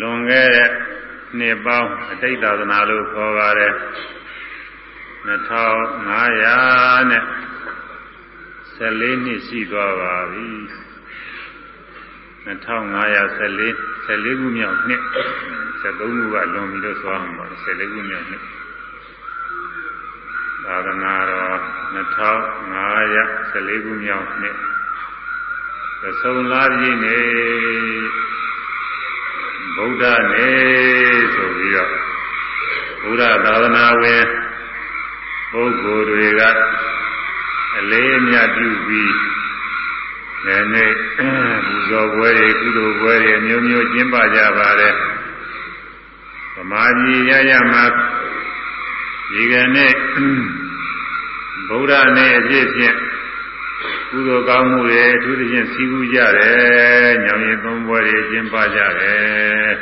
လွန်ခဲ့တဲ့နှစ်ပေါင်းအတိတ်သာသနာလို့ခေါ်ပါတယ်2500နဲ့14နှစ်ရှိသွားပါပြီ2514 14ခုမြောက်နှစ်73ခုကလွန်ပြီလို့ဆိုအောင်ပါ14ခုမြောက်နှစ်သာသနာတော်2514ခုမြောက်နှစ်သုံးလားပြည့်နေ ဗုဒ္ဓနေဆိုပြီးတော့ဘုရားသာသနာဝင်ပုဂ္ဂိုလ်တွေကအလေးအမြတ်ပြုပြီးဒီနေ့ပူဇော်ပွဲတွေကုသိုလ်ပွဲတွေမျိုးမျိုးကျင်းပကြပါတယ်ဗမာပြည်ရရမှာဒီကနေ့ဗုဒ္ဓနေ့အဖြစ်ဖြင့် ကုသိုလ်ကောင်းမှုတွေအထူးသဖြင့်စီးပူးကြတယ်ညောင်ရင်သုံးပွဲတွေကျင်းပကြတယ်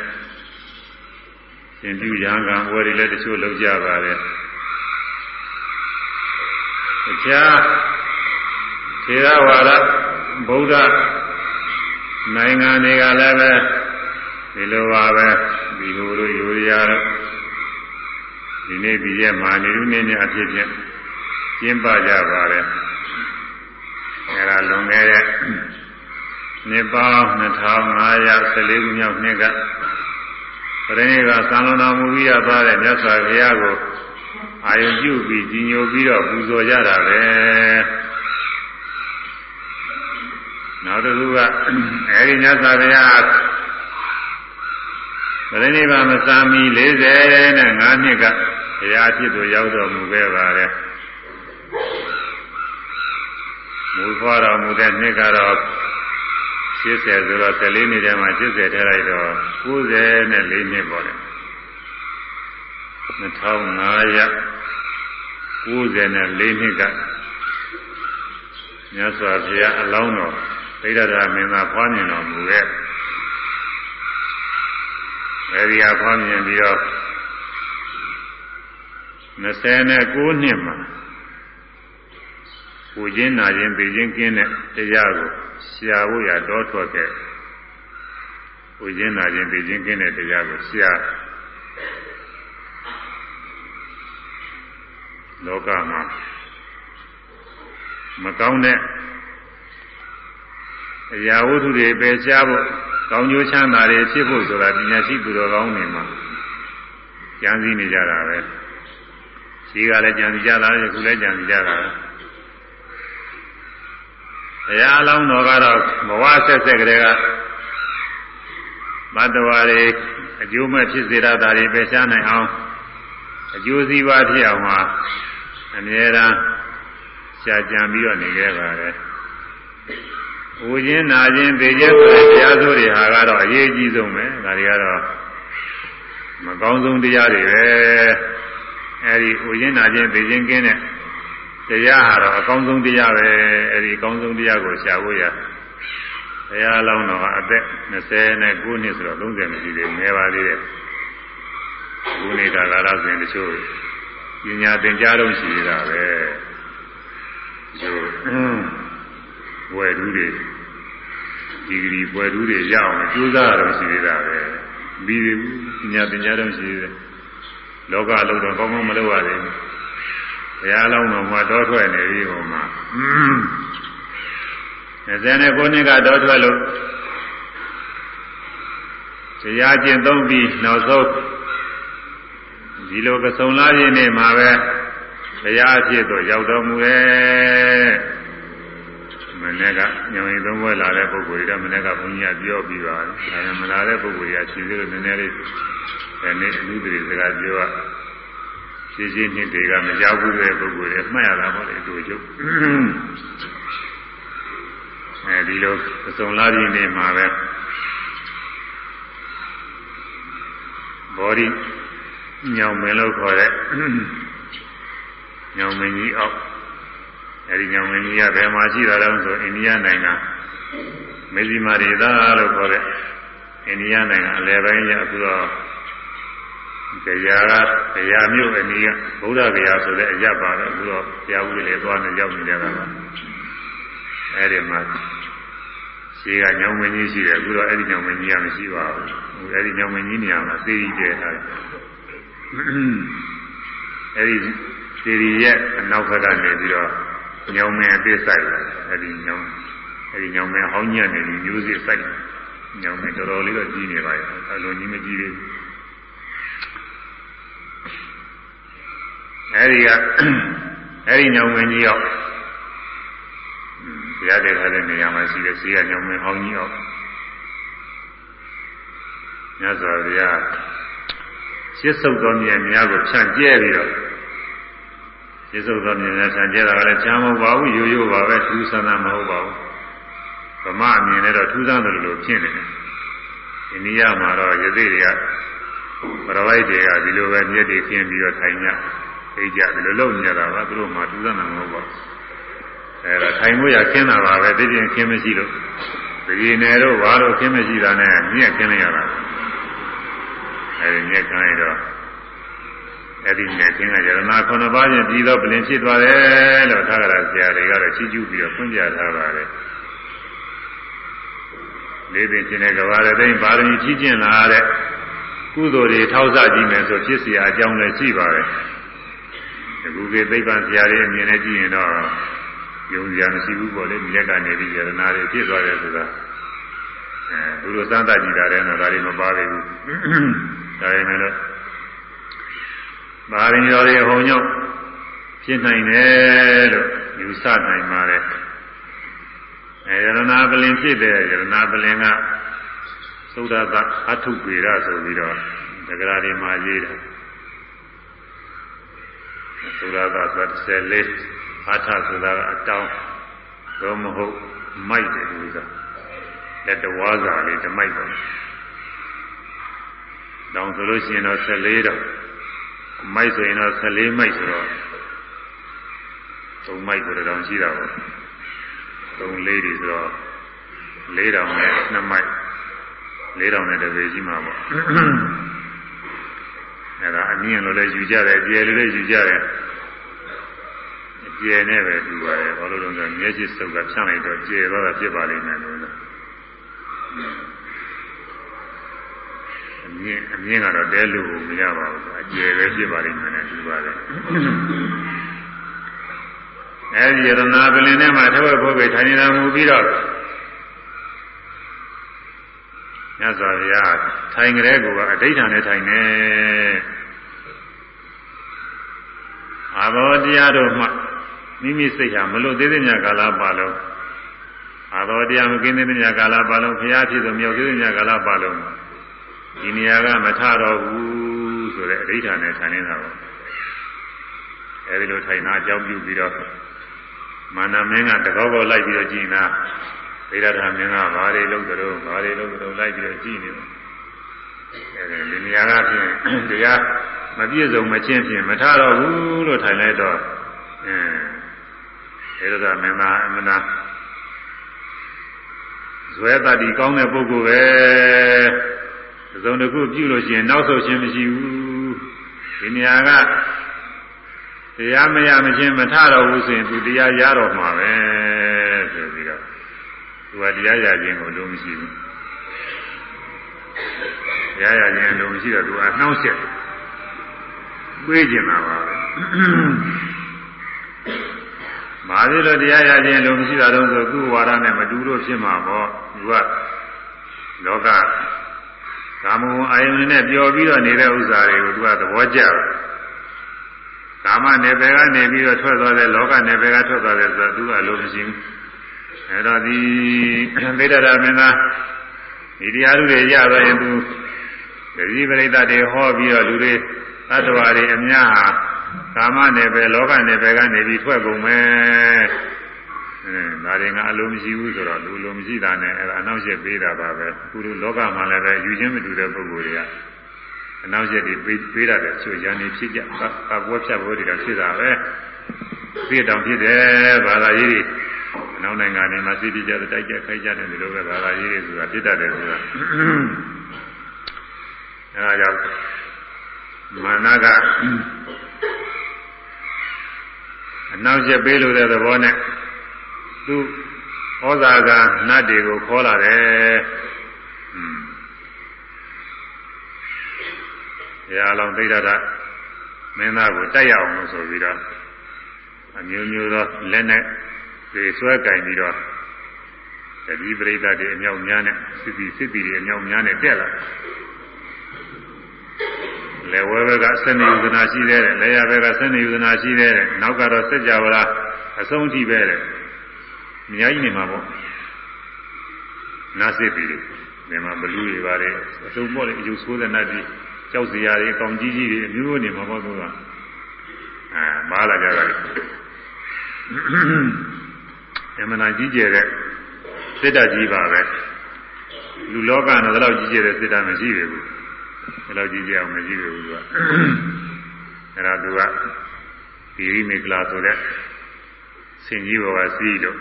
ရှင်ပြုရဟန်းကံပွဲတွေလည်းတချို့လုပ်ကြပါတယ်အခြားသေရဝါဒဗုဒ္ဓနိုင်ငံတွေကလည်းပဲဒီလိုပါပဲဒီလိုလိုယူရရတော့ဒီနေ့ဒီရက်မှာနေလူနေနေအဖြစ်ဖြင့်ကျင်းပကြပါတယ် အဲဒါလွန်ခဲ့တဲ့နှစ်ပေါင်း2514ခုမြောက်နှစ်ကပရိနိဗ္ဗာန်သံလွန်တော်မူပြီးရပါတဲ့မြတ်စွာဘုရားကိုအာယုပြုပြီးကြီးညိုပြီးတော့ပူဇော်ကြတာပဲနောက်တစ်ခုကအဲဒီမြတ်စွာဘုရားပရိနိဗ္ဗာန်မစမ်းမီ40နဲ့5နှစ်ကဘုရားဖြစ်သူရောက်တော်မူခဲ့ပါတယ် မူဖွားတော်မူတဲ့နှစ်ကတော့80ဆိုတော့14နှစ်ထဲမှာ80ထဲလိုက်တော့94နှစ်ပေါ့လေ2594နှစ်ကမြတ်စွာဘုရားအလောင်းတော်သိရတာမင်းသားဖွားမြင်တော်မူခဲ့အဲဒီဟာဖွားမြင်ပြီးတော့29နှစ်မှာ ပူခြင်းနာခြင်းသိခြင်းကင်းတဲ့တရားကိုရှားဖို့ရတော့ထွက်ခဲ့ပူခြင်းနာခြင်းသိခြင်းကင်းတဲ့တရားကိုရှားလောကမှာမကောင်းတဲ့အရာဝတ္ထုတွေပယ်ရှားဖို့ကောင်းကျိုးချမ်းသာတွေဖြစ်ဖို့ဆိုတာပညာရှိသူတော်ကောင်းတွေမှာကြံစည်နေကြတာပဲရှိကလည်းကြံစည်ကြတာယခုလည်းကြံစည်ကြတာပဲ ဘုရားအလောင်းတော်ကတော့ဘဝဆက်ဆက်ကလေးကဘတ်တော်ရီအကျိုးမဲ့ဖြစ်စေရတာတွေပယ်ရှားနိုင်အောင်အကျိုးစီးပွားဖြစ်အောင်မှာအမြဲတမ်းရှားကြံပြီးတော့နေခဲ့ပါတယ်။ဝူခြင်းနာခြင်းသိခြင်းဆိုတဲ့တရားစိုးတွေဟာကတော့အရေးကြီးဆုံးပဲ။ဒါတွေကတော့မကောင်းဆုံးတရားတွေပဲ။အဲဒီဝူခြင်းနာခြင်းသိခြင်းကင်းတဲ့ တရားဟာတော့အကောင်းဆုံးတရားပဲ။အဲဒီအကောင်းဆုံးတရားကိုရှာဖို့ရဘုရားလောင်းတော်ကအသက်29နှစ်ဆိုတော့30မရှိသေးဘူးငယ်ပါသေးတယ်။ဘုနေတာကာလစဉ်တချို့ပညာသင်ကြားတော့ရှိနေတာပဲကျိုးဝယ်သူတွေဒီဂရီဝယ်သူတွေရအောင်ကြိုးစားရတော့ရှိနေတာပဲပြီးပြီပညာသင်ကြားတော့ရှိနေတယ်လောကအလုပ်တော့ကောင်းကောင်းမလုပ်ရသေးဘူး ဘုရားလောင်းတော်မှာတောထွက်နေပြီဟိုမှာ29နှစ်ကတော့ထွက်လို့တရားကျင့်သုံးပြီးနောက်ဆုံးဒီလိုကဆုံလာခြင်းနဲ့မှာပဲဘုရားအဖြစ်တော့ရောက်တော်မူရဲ့မနေ့ကညောင်ရင်သုံးပွဲလာတဲ့ပုဂ္ဂိုလ်တွေကမနေ့ကဘုန်းကြီးကပြောပြီးပါဒါပေမဲ့မလာတဲ့ပုဂ္ဂိုလ်တွေကခြေသေးလို့နည်းနည်းလေးဒီနေ့အမှုတွေစကားပြောရ ရှင်းရှင်းနှစ်တွေကမကြောက်ဘူးတဲ့ပုဂ္ဂိုလ်တွေမှတ်ရတာပေါ့လေအတူတူအဲဒီလိုကဆုံလာခြင်းနဲ့မှာပဲဘောဓိညောင်မင်းလို့ခေါ်တဲ့ညောင်မင်းကြီးအောက်အဲဒီညောင်မင်းကြီးကဘယ်မှာရှိတာလဲဆိုအိန္ဒိယနိုင်ငံမေဇီမာရီသာလို့ခေါ်တဲ့အိန္ဒိယနိုင်ငံအလယ်ပိုင်းကျအခုတော့ တရားကတရားမျိုးအနည်းကဗုဒ္ဓဂယာဆိုတဲ့အရပ်ပါတော့အခုတော့တရားဥပဒေလည်းသွားနေရောက်နေကြတာပါအဲဒီမှာရှိကညောင်မင်းကြီးရှိတယ်အခုတော့အဲ့ဒီညောင်မင်းကြီးကမရှိပါဘူးအဲ့ဒီညောင်မင်းကြီးနေရာမှာသေကြီးတဲ့ထားတယ်အဲ့ဒီသေကြီးရဲ့အနောက်ဘက်ကနေပြီးတော့ညောင်မင်းအသေးဆိုင်လာအဲ့ဒီညောင်အဲ့ဒီညောင်မင်းဟောင်းညံ့နေပြီးမျိုးစစ်ဆိုင်ညောင်မင်းတော်တော်လေးတော့ကြီးနေပါရဲ့အလုံးကြီးမကြီးသေးဘူး အဲ့ဒီကအဲ့ဒီညောင်မင်းကြီးရောက်ဘုရားတည်ထားတဲ့နေရာမှာရှိတဲ့ဈေးကညောင်မင်းဟောင်းကြီးအောင်မြတ်စွာဘုရားရှစ်ဆုပ်တော်မြတ်များကိုဖြန့်ကျဲပြီးတော့ရှစ်ဆုပ်တော်မြတ်များဖြန့်ကျဲတာကလည်းချမ်းမဟုတ်ပါဘူးရိုးရိုးပါပဲထူးဆန်းဆန်းမဟုတ်ပါဘူးဗမာအမြင်နဲ့တော့ထူးဆန်းတယ်လို့ဖြစ်နေတယ်အိန္ဒိယမှာတော့ယသိတွေကပရဝိုက်တွေကဒီလိုပဲမြက်တွေခင်းပြီးတော့ထိုင်ကြ အိတ်ကြဒီလိုလုပ်နေကြတာပါသူတို့မှထူးဆန်းတယ်မဟုတ်ပါဘူးအဲဒါထိုင်မှုရခင်းတာပါပဲသိချင်းခင်းမရှိလို့ဒီနယ်တော့ဘာလို့ခင်းမရှိတာနဲ့မြက်ခင်းလိုက်ရတာအဲဒီမြက်ခင်းလိုက်တော့အဲဒီမြက်ခင်းကယရနာခုနှစ်ပါးချင်းပြီးတော့ပြင်ဖြစ်သွားတယ်လို့သာဂရဆရာတွေကတော့ချီးကျူးပြီးတော့ဖွင့်ပြထားပါတယ်လေးပင်ရှင်တဲ့ကဘာရသိန်းပါရမီကြီးကျင့်လာတဲ့ကုသိုလ်တွေထောက်ဆကြည့်မယ်ဆိုဖြစ်เสียအကြောင်းလည်းရှိပါတယ် အခုကသိပ္ပံဆရာတွေအမြင်နဲ့ကြည့်ရင်တော့ယုံကြည်မရှိဘူးပေါ့လေမြက်ကနေပြီးယရနာတွေဖြစ်သွားတယ်ဆိုတာအဲသူတို့စမ်းသပ်ကြည့်တာလည်းတော့ဒါတွေမပါသေးဘူးဒါပေမဲ့လို့ပါရင်ရော်တွေအဟုံညောင်းဖြစ်နိုင်တယ်လို့ယူဆနိုင်ပါတယ်အဲယရနာပလင်ဖြစ်တဲ့ယရနာပလင်ကသုဒ္ဓသအထုပေရဆိုပြီးတော့တက္ကရာတွေမှာရေးတာသု ဒ္ဓသဆို14အာထဆိုတာကအတောင်းတော့မဟုတ်မိုက်တယ်လို့ဆိုတာလက်တဝါစာလေးတမိုက်ပါတောင်းဆိုလို့ရှိရင်တော့14တော့မိုက်ဆိုရင်တော့14မိုက်ဆိုတော့3မိုက်ကိုတောင်ရှိတာပေါ့3လေးတွေဆိုတော့4000နဲ့2မိုက်4000နဲ့တပေရှိမှာပေါ့ အဲဒါအမြင်လို့လည်းယူကြတယ်ကြယ်လို့လည်းယူကြတယ်ကျယ်နဲ့ပဲတူပါတယ်ဘာလို့လဲဆိုတော့မျက်စိစုပ်ကဖြန့်လိုက်တော့ကျယ်သွားတာဖြစ်ပါလိမ့်မယ်လို့ဆိုအမြင်အမြင်ကတော့တဲလို့မရပါဘူးအကျယ်ပဲဖြစ်ပါလိမ့်မယ်နဲ့တူပါတယ်အဲဒီရတနာပလင်ထဲမှာထဝက်ဘုတ်ပဲထိုင်နေတာမူပြီးတော့ မြတ်စွာဘုရားထိုင်ကြတဲ့ကောအဋ္ဌာနဲ့ထိုင်နေအာဘောတရားတို့မှမိမိစိတ်ဟာမလို့သေးသေးမြကာလပါလုံးအာတော်တရားမကင်းသေးသေးမြကာလပါလုံးဘုရားဖြစ်သောမြောက်သေးသေးမြကာလပါလုံးဒီနေရာကမထတော့ဘူးဆိုတဲ့အဋ္ဌာနဲ့ထိုင်နေတာပေါ့အဲဒီလိုထိုင်တာအကြောင်းပြုပြီးတော့မာနမင်းကတကောကောလိုက်ပြီးတော့ကြည်နာ ဗေဒထာမင်းကဘာတွေလုပ်ကြတော့ဘာတွေလုပ်ကြတော့လိုက်ပြီးတော့ကြည်နေတယ်အဲဒီနေရာကဖြင့်တရားမပြည့်စုံမချင်းဖြင့်မထတော့ဘူးလို့ထိုင်လိုက်တော့အင်းအဲဒါကမင်းသားအမနာဇွဲတတိကောင်းတဲ့ပုဂ္ဂိုလ်ပဲသုံးတစ်ခုပြုလို့ရှိရင်နောက်ဆုတ်ခြင်းမရှိဘူးဒီနေရာကတရားမရမချင်းမထတော့ဘူးဆိုရင်သူတရားရတော့မှာပဲဆိုပြီးတော့ သူကတရားရခြင်းကိုလုံးမရှိဘူးတရားရခြင်းလုံးမရှိတော့သူကနှောင့်ယှက်ပေးကျင်တာပါပဲဘာဖြစ်လို့တရားရခြင်းလုံးမရှိတာတော့ဆိုသူ့ဝါဒနဲ့မတူလို့ဖြစ်မှာပေါ့သူကလောကကာမဂုဏ်အာယုန်နဲ့ပျော်ပြီးတော့နေတဲ့ဥစ္စာတွေကိုသူကသဘောကျတယ်ကာမနယ်ပယ်ကနေပြီးတော့ထွက်သွားတဲ့လောကနယ်ပယ်ကထွက်သွားတယ်ဆိုတော့သူကအလိုမရှိဘူး အဲတော့ဒီသေတ္တရာမင်းသားဒီတရားလူတွေရသွားရင်သူတတိပရိသတ်တွေဟောပြီးတော့လူတွေသတ္တဝါတွေအများဟာကာမနယ်ပယ်လောကနယ်ပယ်ကနေပြီးထွက်ကုန်မယ်အဲဒါတွေကအလိုမရှိဘူးဆိုတော့လူလိုမရှိတာနဲ့အဲ့ဒါအနောက်ရက်ပေးတာပါပဲခုလိုလောကမှာလည်းပဲယူချင်းမတူတဲ့ပုဂ္ဂိုလ်တွေကအနောက်ရက်တွေပေးပေးတာလည်းချို့ရန်နေဖြစ်ကြကာကွယ်ဖြတ်ဖို့တွေကဖြစ်တာပဲပြည့်တောင်ဖြစ်တယ်ဘာသာရေးတွေအ နောက်နိုင်ငံတွေမှာသိတိကြတဲ့တိုက်ကြခိုက်ကြတယ်ဒီလိုပဲဘာသာရေးတွေဆိုတာဖြစ်တတ်တယ်ဆိုတာအဲဒါကြောင့်မာနကအနောက်ကျပေးလို့တဲ့သဘောနဲ့သူဩဇာကနတ်တွေကိုခေါ်လာတယ်။อืมရာလောင်သိဒ္ဓမင်းသားကိုတိုက်ရအောင်လို့ဆိုပြီးတော့အမျိုးမျိုးသောလက်နဲ့ တွေဆွဲကင်ပြီးတော့ဒီပရိသတ်တွေအမြောက်များနဲ့စစ်တီစစ်တီတွေအမြောက်များနဲ့တက်လာလေဝဲဘက်ကဆနေယူဇနာရှိသေးတယ်လေရဘက်ကဆနေယူဇနာရှိသေးတယ်နောက်ကတော့စัจ java လားအဆုံးထိပဲတဲ့အများကြီးနေမှာပေါ့နာစစ်ပြီးတယ်ဒီမှာဘလူးတွေပါတယ်အစုံပေါ့လေအယုဆိုးတဲ့နတ်ကြီးကြောက်စရာတွေကောင်းကြီးကြီးတွေအမျိုးမျိုးနေမှာပေါ့သူကအဲမားလာကြတာလေ အမှန်တရားကြီးကျယ်တဲ့စိတ်ဓာတ်ကြီးပါပဲလူလောကနဲ့တော့ကြီးကျယ်တဲ့စိတ်ဓာတ်မရှိဘူးဒီလောက်ကြီးကျယ်အောင်မရှိဘူးသူကအဲ့ဒါသူကဒီရိမေကလာဆိုတဲ့ဆင်ကြီးဘောကစီးလို့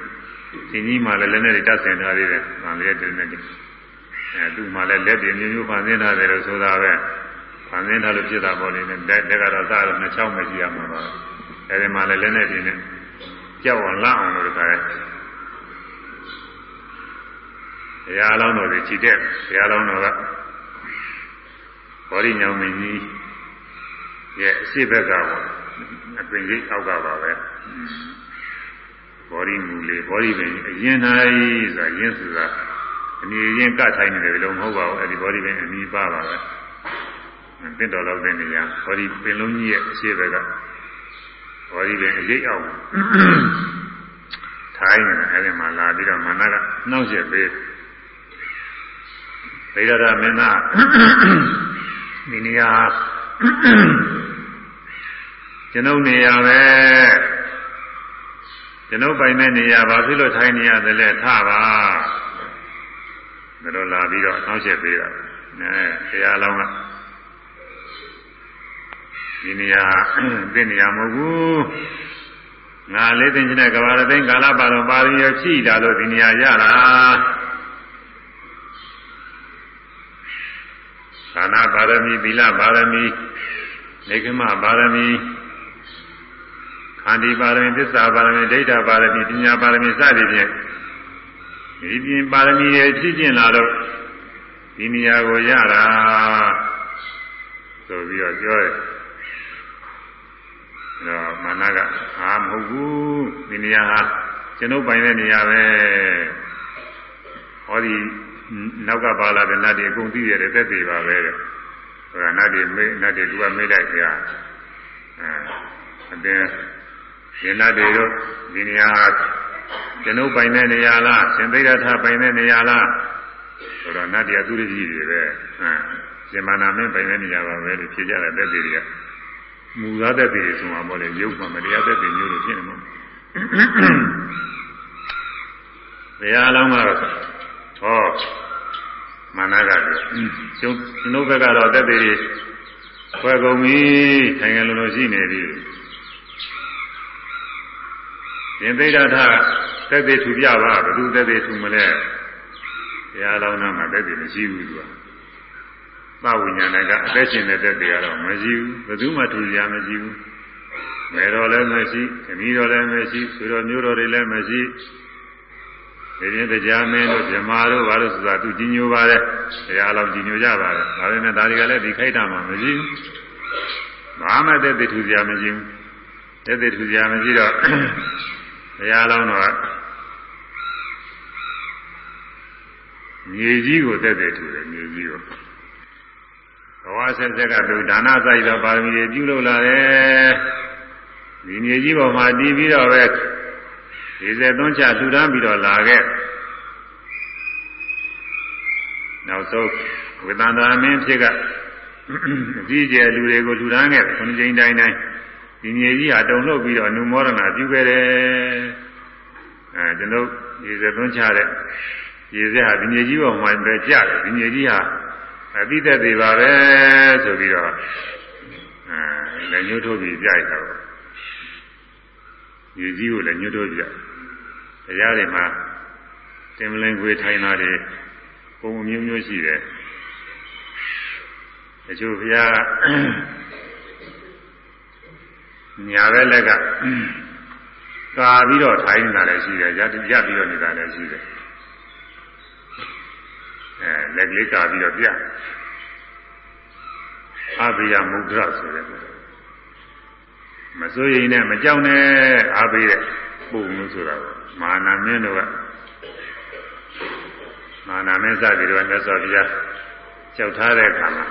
ဆင်ကြီးမှလည်းလက်နဲ့တတ်ဆင်ထားသေးတယ်။ဗာလေးတဲ့နဲ့အဲသူမှလည်းလက်ပြင်းမျိုးမျိုးဖန်ဆင်းထားတယ်လို့ဆိုတာပဲဖန်ဆင်းထားလို့ဖြစ်တာပေါ့လေ။တက်တက်ကတော့စားတော့နှစ်ချောင်းမရှိရမှာပါ။အဲဒီမှာလည်းလက်နဲ့ပြင်းနဲ့ ကြောက်အောင်လန့်အောင်လို့ခါတယ်ဘုရားလောင်းတော်တွေခြိတဲ့ဘုရားလောင်းတော်ကဘောရိညောင်မင်းကြီးရဲ့အရှိဘက်ကပေါ့အပင်ကြီးအောက်ကပါပဲဘောရိမူလေးဘောရိပင်အရင်၌ဆိုတာရင်းဆိုတာအမြင်ရင်ကထိုင်နေတယ်လို့မဟုတ်ပါဘူးအဲဒီဘောရိပင်အမြင်ပါပါပဲတင့်တော်လောက်တဲ့နေရာဘောရိပင်လုံးကြီးရဲ့အရှိဘက်က ဘောရိပင်အရေးအောင်ထိုင်နေတယ်အဲဒီမှာလာပြီးတော့မနကနှောက်ရက်ပေးဗေဒရမင်းသားဒီနေရာကျွန်ုပ်နေရာပဲကျွန်ုပ်ပိုင်တဲ့နေရာဘာဖြစ်လို့ထိုင်နေရသလဲထပါဒါတော့လာပြီးတော့နှောက်ရက်ပေးတာအဲတရားလောင်းက ဒီနေရာသိနေရာမဟုတ်ဘူးငါလေးသိချင်းတဲ့ကဘာရသိန်းကာလပါတော်ပါရရဖြည့်တာလို့ဒီနေရာရတာသာနာပါရမီသီလပါရမီနေကမပါရမီခန္တီပါရမီသစ္စာပါရမီဒိဋ္ဌပါရမီပညာပါရမီစသည်ဖြင့်ဒီပြင်ပါရမီရဲ့ဖြစ်ကျင်လာတော့ဒီနေရာကိုရတာဆိုပြီးတော့ပြောတယ်တော့ မာနကဟာမဟုတ်ဘူးဒီနေရာဟာကျွန်ုပ်ပိုင်တဲ့နေရာပဲဟောဒီနောက်ကပါလာတဲ့နတ်တွေအကုန်သိရတယ်သက်သေးပါပဲတဲ့ဟိုကနတ်တွေမေးနတ်တွေသူကမေးလိုက်ကြအဲအတင်းဒီနတ်တွေတို့ဒီနေရာကျွန်ုပ်ပိုင်တဲ့နေရာလားရှင်သိရထပိုင်တဲ့နေရာလားဆိုတော့နတ်တွေကသူရကြီးတွေပဲဟမ်ရှင်မာနာမင်းပိုင်တဲ့နေရာပါပဲလို့ဖြေကြတယ်သက်သေးတွေက မူသားသက်သေးတွေဆိုမှာပေါ့လေရုပ်မှမတရားသက်သေးမျိုးလို့ဖြစ်နေမှာဘုရားအလောင်းကတော့ဟောမာနကလည်းကျွန်ကျွန်ုပ်ဘက်ကတော့သက်သေးခွဲကုန်ပြီထိုင်ငယ်လုံးလုံးရှိနေပြီရင်သိဒ္ဓထသက်သေးထူပြပါဘယ်သူသက်သေးထူမလဲဘုရားလောင်းနာမှာသက်သေးမရှိဘူးသူက သဝိညာဏကအသက်ရှင်တဲ့သက်သေးကတော့မရှိဘူးဘယ်သူမှထူရမရှိဘူးမေတော်လည်းမရှိခမီးတော်လည်းမရှိဆွေတော်မျိုးတော်တွေလည်းမရှိဒီရင်တရားမင်းတို့ဗြဟ္မာတို့ဘာလို့ဆိုတာသူကြီးညိုပါတယ်တရားလောက်ကြီးညိုကြပါတယ်ဒါပေမဲ့ဒါတွေကလည်းဒီခိုက်တာမှမရှိဘူးဘာမှသက်သေထူစရာမရှိဘူးသက်သေထူစရာမရှိတော့တရားလောင်းတော့မြေကြီးကိုသက်သေထူတယ်မြေကြီးကို ဘဝဆက်ဆက်ကသူဒါနစိုက်တော့ပါရမီတွေပြုလုပ်လာတယ်ဒီမြေကြီးပေါ်မှာတည်ပြီးတော့ပဲဒီစေသွန်းချထူထမ်းပြီးတော့လာခဲ့နောက်ဆုံးဝေသန္တာမင်းဖြစ်ကအကြီးကျယ်လူတွေကိုထူထမ်းခဲ့ခုနှစ်ကြိမ်တိုင်းတိုင်းဒီမြေကြီးဟာတုံလှုပ်ပြီးတော့နုမောဒနာပြုခဲ့တယ်အဲကျွန်တော်ဒီစေသွန်းချတဲ့ရေစက်ဟာဒီမြေကြီးပေါ်မှာပဲကြတယ်ဒီမြေကြီးဟာ အတိသက်တွေပါပဲဆိုပြီးတော့အဲလည်းညှို့ထုတ်ပြီးကြိုက်တာပေါ့ရေကြီးကိုလည်းညှို့ထုတ်ကြတရားတွေမှာတင်မလင်ခွေထိုင်တာတွေပုံမျိုးမျိုးရှိတယ်တချို့ဘုရားညာဘက်လက်ကကာပြီးတော့ထိုင်နေတာလည်းရှိတယ်ရရပြီးတော့နေတာလည်းရှိတယ်အဲ လက်ကလေးကာပြီးတော့ပြအဘိယမုဒ္ဒရဆိုတဲ့မစိုးရိမ်နဲ့မကြောက်နဲ့အားပေးတဲ့ပုံလို့ဆိုတာမာနမင်းတို့ကမာနမင်းစပြီးတော့မြတ်စွာဘုရားကြောက်ထားတဲ့အခါမှာ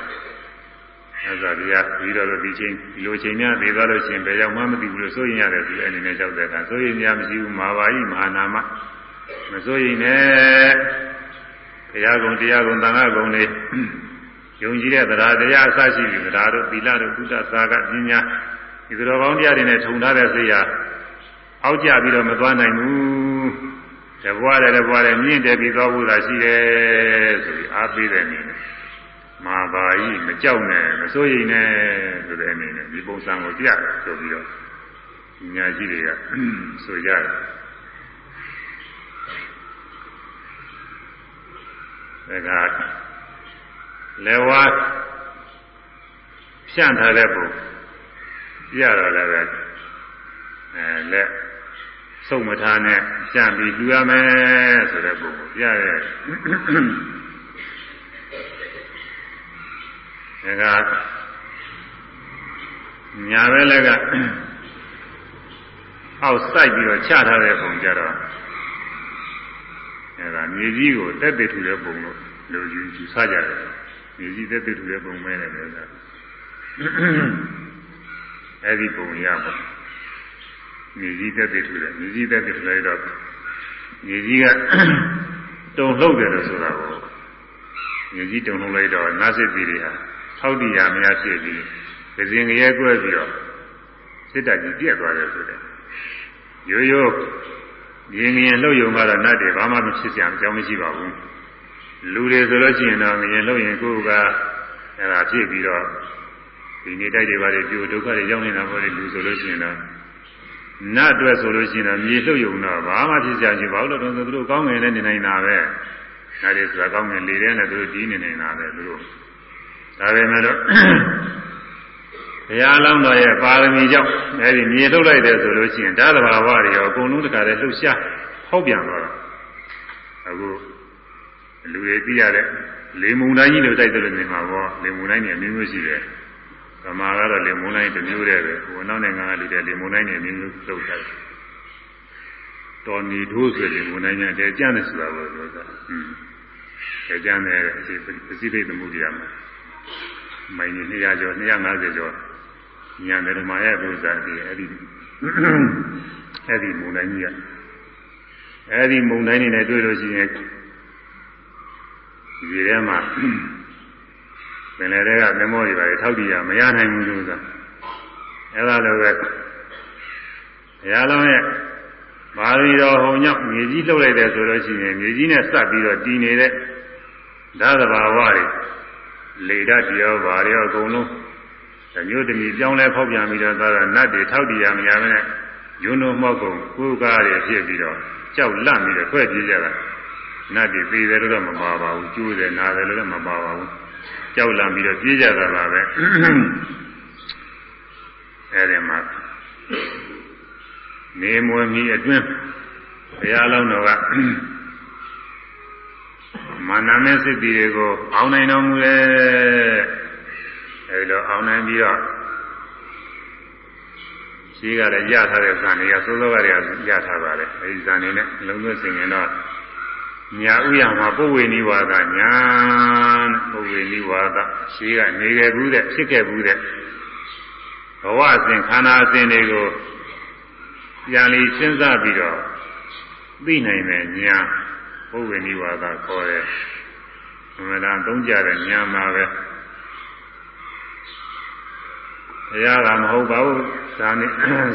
မြတ်စွာဘုရားပြီးတော့ဒီချိန်ဒီလိုချိန်များပြီးသွားလို့ရှိရင်ဘယ်ရောက်မှမသိဘူးလို့စိုးရင်ရတယ်ဒီအနေနဲ့ကြောက်တဲ့အခါစိုးရင်များမရှိဘူးမာပါဤမာနာမမစိုးရင်နဲ့ ဘုရားကုံတရားကုံသံဃာကုံတွေယုံကြည်တဲ့တရားတရားအစရှိပြီတရားတို့သီလတို့ကုသစာကပညာဒီတော်ကောင်းတရားတွေနဲ့ထုံထားတဲ့စိတ်ဟာအောက်ကျပြီးတော့မသွားနိုင်ဘူးတဘွားတယ်တဘွားတယ်မြင့်တယ်ပြီးသွားဖို့သာရှိတယ်ဆိုပြီးအားပေးတဲ့အနေနဲ့မာပါဤမကြောက်နဲ့မစိုးရိမ်နဲ့ဆိုတဲ့အနေနဲ့ဒီပုံစံကိုပြတယ်ဆိုပြီးတော့ညာကြီးတွေကဆိုကြတယ် ဒါကလေဝါဖြန့်ထားတဲ့ပုံပြတော့လည်းပဲအဲလက်စုံမထားနဲ့ဖြန့်ပြီးလူရမယ်ဆိုတဲ့ပုံကိုပြရဲဒါကညာဘက်လက်ကအောက်စိုက်ပြီးတော့ချထားတဲ့ပုံကြတော့ အဲဒါမြေကြီးကိုတက်တည်ထူတဲ့ပုံလို့လူယူယူဆကြတယ်မြေကြီးတက်တည်ထူတဲ့ပုံမဲတယ်လို့ဆိုတာအဲဒီပုံရပါမြေကြီးတက်တည်ထူတယ်မြေကြီးတက်တည်ထူလိုက်တော့မြေကြီးကတုံလှုပ်တယ်လို့ဆိုတာကိုမြေကြီးတုံလှုပ်လိုက်တော့နတ်စစ်ပြည်တွေဟာထောက်တည်ရမရဖြစ်ပြီးကစင်ရဲကွဲပြီးတော့စစ်တပ်ကြီးပြက်သွားတယ်ဆိုတဲ့ရိုးရိုး ရင်းငရင်လှုပ်ယုံကတော့နတ်တွေဘာမှမဖြစ်စရာအကြောင်းမရှိပါဘူးလူတွေဆိုလို့ရှိရင်တော့ငရင်လှုပ်ရင်ကိုယ်ကအဲ့ဒါဖြစ်ပြီးတော့ဒီနေ့တိုက်တွေပါလေပြိုဒုက္ခတွေရောက်နေတာပေါ့လေလူဆိုလို့ရှိရင်တော့နတ်အတွက်ဆိုလို့ရှိရင်တော့မြေလှုပ်ယုံတော့ဘာမှဖြစ်စရာရှိပါဘူးလို့တော့သူတို့ကောင်းငင်နဲ့နေနိုင်တာပဲနတ်တွေဆိုတာကောင်းငင်လေတဲ့နဲ့သူတို့ဒီနေနေတာပဲသူတို့ဒါပေမဲ့တော့ ဘုရားလောင်းတော်ရဲ့ပါရမီကြောင့်အဲဒီမြေထုတ်လိုက်တယ်ဆိုလို့ရှိရင်ဓာတ်တဘာဝတွေရောအကုန်လုံးတခါတည်းလှုပ်ရှားဟောက်ပြန်သွားတော့အခုလူတွေသိရတဲ့လေမုန်တိုင်းကြီးလို့တိုက်တယ်လို့မြင်မှာပေါ့လေမုန်တိုင်းတွေအမျိုးမျိုးရှိတယ်ကမာကတော့လေမုန်တိုင်းတစ်မျိုးတည်းပဲဟိုနောက်နိုင်ငံကလူတွေလေမုန်တိုင်းတွေအမျိုးမျိုးလှုပ်ထားတယ်တော်နီထိုးဆိုလေမုန်တိုင်းများတဲကြမ်းတယ်ဆိုတာကိုပြောတာอืมတဲကြမ်းတယ်အစီပစိဖိတ်သမှုတရားမှာမိုင်းနေ200ကျော်250ကျော် ညာဓမ္မရဲ့ဒုစရဒီအဲ့ဒီအဲ့ဒီမုန်တိုင်းကြီးကအဲ့ဒီမုန်တိုင်းနေနဲ့တွေ့လို့ရှိရင်ဒီထဲမှာပင်လယ်တွေကမမောတွေပါလေထောက်တည်ရမရနိုင်ဘူးလို့ဆိုတာအဲ့ဒါလိုပဲဘုရားလုံးရဲ့မာရီတော်ဟောညောက်မြေကြီးလှုပ်လိုက်တယ်ဆိုလို့ရှိရင်မြေကြီးနဲ့စပ်ပြီးတော့တည်နေတဲ့ဓာတ်သဘာဝတွေလေဓာတ်တရားဘာတွေအကုန်လုံး တမျိုးတမီပြောင်းလဲဖောက်ပြန်ပြီးတော့သွားတာနတ်တွေထောက်တည်ရမရမနဲ့ယွန်းတို့မောက်ကုန်ကိုယ်ကားတွေဖြစ်ပြီးတော့ကြောက်လန့်ပြီးတော့ဖွဲ့ပြေးကြတာနတ်တွေသေးတယ်လို့တော့မပါပါဘူးကျိုးတယ်နာတယ်လို့လည်းမပါပါဘူးကြောက်လန့်ပြီးတော့ပြေးကြတာပါပဲအဲဒီမှာနေမွေမီအတွင်းဘုရားလောင်းတော်ကမာနမဲ့စိတ်တွေကိုအောင်းနိုင်တော်မူတယ် အဲဒီလိုအောင်းနိုင်ပြီးတော့ရှိကလည်းရထားတဲ့ဇာနေကသိုးသောကတွေကရထားပါတယ်အဲဒီဇာနေနဲ့လုံးသွင်းစင်ရင်တော့ညာဥယမှာပုဝေနိဝါဒညာပုဝေနိဝါဒရှိကနေခဲ့ဘူးတဲ့ဖြစ်ခဲ့ဘူးတဲ့ဘဝစဉ်ခန္ဓာစဉ်တွေကိုပြန်လီစဉ်းစားပြီးတော့သိနိုင်တဲ့ညာပုဝေနိဝါဒခေါ်တယ်။အမှန်တန်သုံးကြတဲ့ညာမှာပဲ။ ဘုရားကမဟုတ်ပါဘူး။ဇာနေ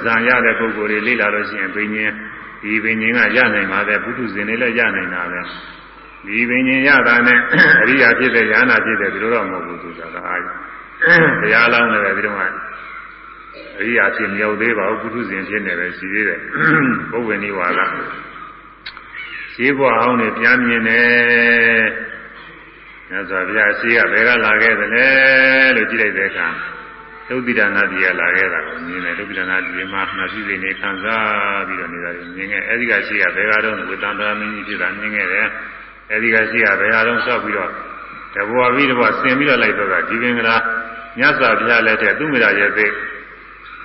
ဇာရတဲ့ပုဂ္ဂိုလ်တွေလေ့လာလို့ရှိရင်ဘိညာဉ်ဒီဘိညာဉ်ကရနိုင်ပါတဲ့ပုထုဇဉ်တွေလည်းရနိုင်တာပဲ။ဒီဘိညာဉ်ရတာနဲ့အရိယာဖြစ်တဲ့ဉာဏ်ဖြစ်တဲ့ဒီလိုတော့မဟုတ်ဘူးသူကအားဘုရားလောင်းလည်းဒီတော့အရိယာဖြစ်မြောက်သေးပါဘူးပုထုဇဉ်ဖြစ်နေပဲရှိသေးတယ်။ပုဗ္ဗေနိဝါဒရှိဘွားအောင်နေပြန်မြင်တယ်မြတ်စွာဘုရားရှိကဘယ်ကလာခဲ့သလဲလို့ကြည့်လိုက်တဲ့အခါ သုတိဒနာတိကလာခဲ့တာကိုမြင်တယ်သုတိဒနာတိမှာနှရှိစိနေခံစားပြီးတော့နေတာမြင်ခဲ့အဲဒီကရှိကဘယ်ကတော့ဝေတန္တရာမင်းကြီးဖြစ်တာမြင်ခဲ့တယ်အဲဒီကရှိကဘယ်ကတော့ဆောက်ပြီးတော့တဘွားပြီးတဘွားဆင်ပြီးတော့လိုက်တော့ဒီပင်ကလာမြတ်စွာဘုရားလက်ထက်သူ့မိရာရဲ့သိ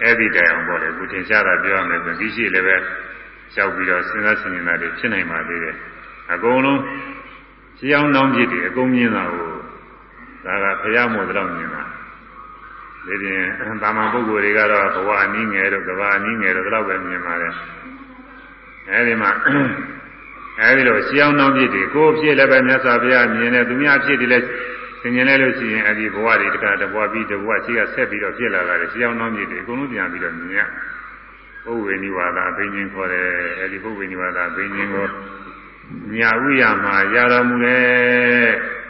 အဲ့ဒီတိုင်အောင်ပေါ့လေခုသင်ရှားတာပြောရမယ်ဆိုဒီရှိလည်းပဲလျှောက်ပြီးတော့စဉ်းစားဆင်ခြင်တာတွေဖြစ်နိုင်ပါသေးတယ်အကုန်လုံးရှင်းအောင်နှောင်းပြစ်တယ်အကုန်မြင်တာကိုဒါကဘုရားမို့တော့မြင်တာ ဒီပြင်တာမန်ပုဂ္ဂိုလ်တွေကတော့ဘဝအနည်းငယ်တို့ကဘာအနည်းငယ်တို့တော့ပဲမြင်ပါတယ်အဲဒီမှာအဲဒီလိုရှင်းအောင်နှောင်းပြစ်တယ်ကိုယ်ဖြစ်လည်းပဲမြတ်စွာဘုရားမြင်တယ်သူများဖြစ်တယ်လည်းသင်ញင်လဲလို့ရှိရင်အဲဒီဘဝတွေတခါတဘဝပြီးတဘဝရှိကဆက်ပြီးတော့ဖြစ်လာတာလေရှင်းအောင်နှောင်းပြစ်တယ်အကုန်လုံးပြန်ပြီးတော့မြင်ရပုဝေနိဝါဒအဘိညာဉ်ခေါ်တယ်အဲဒီပုဝေနိဝါဒအဘိညာဉ်ကိုညာဥရမှာရတော်မူတယ်။၎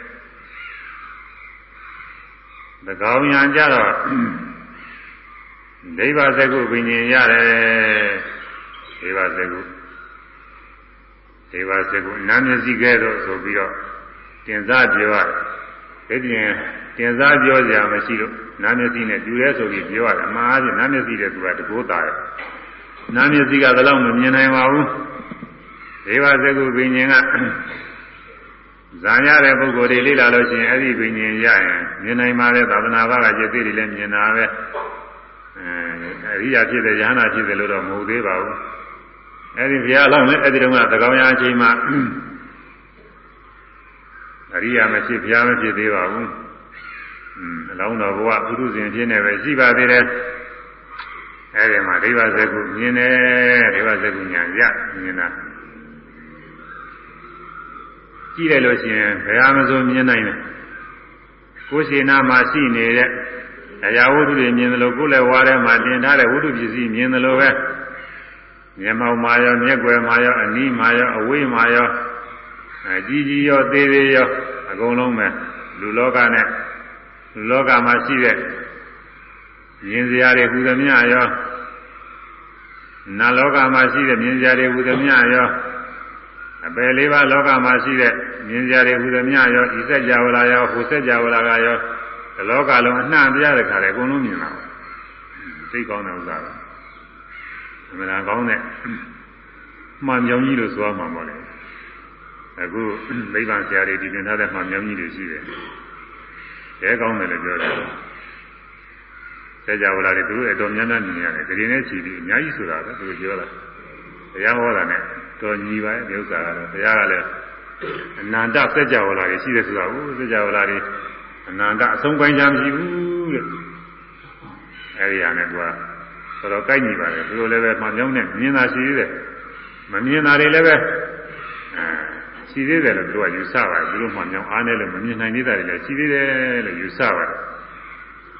င်းညာကြတော့ဒိဗ္ဗစကုဘိညာဉ်ရတယ်ဒိဗ္ဗစကုဒိဗ္ဗစကုနာမျက်စိကဲတော့ဆိုပြီးတော့တင်စားပြောရတယ်။ဒီပြင်တင်စားပြောကြရမရှိလို့နာမျက်စိနဲ့တူရဲဆိုပြီးပြောရတယ်။အမှားအားဖြင့်နာမျက်စိတဲ့သူကတကိုးတာတယ်။နာမျက်စိကဘယ်တော့မှမြင်နိုင်ပါဘူး။ဒေဝသကုပင်ញင်က ဇာရတဲ့ပုဂ္ဂိုလ်တွေလေ့လာလို့ရှိရင်အဲ့ဒီပင်ញင်ရရင်မြင်နိုင်ပါလေသာသနာ့ဘာကจิตတွေလည်းမြင်တာပဲအဲအရိယာဖြစ်တဲ့ယဟနာဖြစ်တယ်လို့တော့မဟုတ်သေးပါဘူးအဲ့ဒီဘုရားလောင်းလည်းအဲ့ဒီတော့ကသကောင်ရအချိန်မှာအရိယာမဖြစ်ဘုရားမဖြစ်သေးပါဘူးอืมအလောင်းတော်ဘုရားပုရုဇဉ်ဖြစ်နေပဲရှိပါသေးတယ်အဲ့ဒီမှာဒိဗ္ဗဇကုမြင်တယ်ဒိဗ္ဗဇကုညာရမြင်တာ ကြည့်လိုက်လို့ရှိရင်ဘယ်ဟာမဆိုမြင်နိုင်တယ်ကိုယ်ရှိနာမှာရှိနေတဲ့အရာဝတ္ထုတွေမြင်သလိုကိုယ်လည်းဝါထဲမှာတင်ထားတဲ့ဝတ္ထုပစ္စည်းမြင်သလိုပဲမျက်မှောက်မှာရောမျက်ွယ်မှာရောအနီးမှာရောအဝေးမှာရောအကြီးကြီးရောသေးသေးရောအကုန်လုံးပဲလူလောကနဲ့လူလောကမှာရှိတဲ့မြင်စရာတွေဟူသမျှရောနာလောကမှာရှိတဲ့မြင်စရာတွေဟူသမျှရော အပယ်လေးပါးလောကမှာရှိတဲ့မြင်ကြရတဲ့ဟူသမျှရောဤဆက်ကြဝလာရောဟူဆက်ကြဝလာကရောဒီလောကလုံးအနှံ့ပြတဲ့ခါလေအကုန်လုံးမြင်လာပါသိကောင်းတဲ့ဥစ္စာပဲအမှန်ကောင်းတဲ့မှန်မြောင်ကြီးလို့ဆိုရမှာပေါ့လေအခုမိဘဆရာတွေဒီတင်ထားတဲ့မှန်မြောင်ကြီးတွေရှိတယ်ရဲကောင်းတယ်လို့ပြောတယ်ဆက်ကြဝလာတွေသူတို့အတော်များများမြင်ရတယ်ဒီနေ့ချီပြီးအများကြီးဆိုတာပဲသူတို့ပြောတာတရားဟောတာနဲ့ တော်ညီပါရဲ့ဒီဥစ္စာကတော့ဘုရားကလည်းအနန္တစัจ java လာတွေရှိတယ်ဆိုတာဟုတ်စัจ java လာတွေအနန္တအဆုံးပိုင်းချမရှိဘူးတဲ့အဲဒီဟာနဲ့သူကတော်တော်ကိုက်ညီပါတယ်သူတို့လည်းပဲမှန်ကြောင်းနဲ့မြင်တာရှိသေးတယ်မမြင်တာတွေလည်းပဲအဲရှိသေးတယ်လို့သူကယူဆပါတယ်သူတို့မှန်ကြောင်းအားနဲ့လည်းမမြင်နိုင်သေးတာတွေလည်းရှိသေးတယ်လို့ယူဆပါတယ်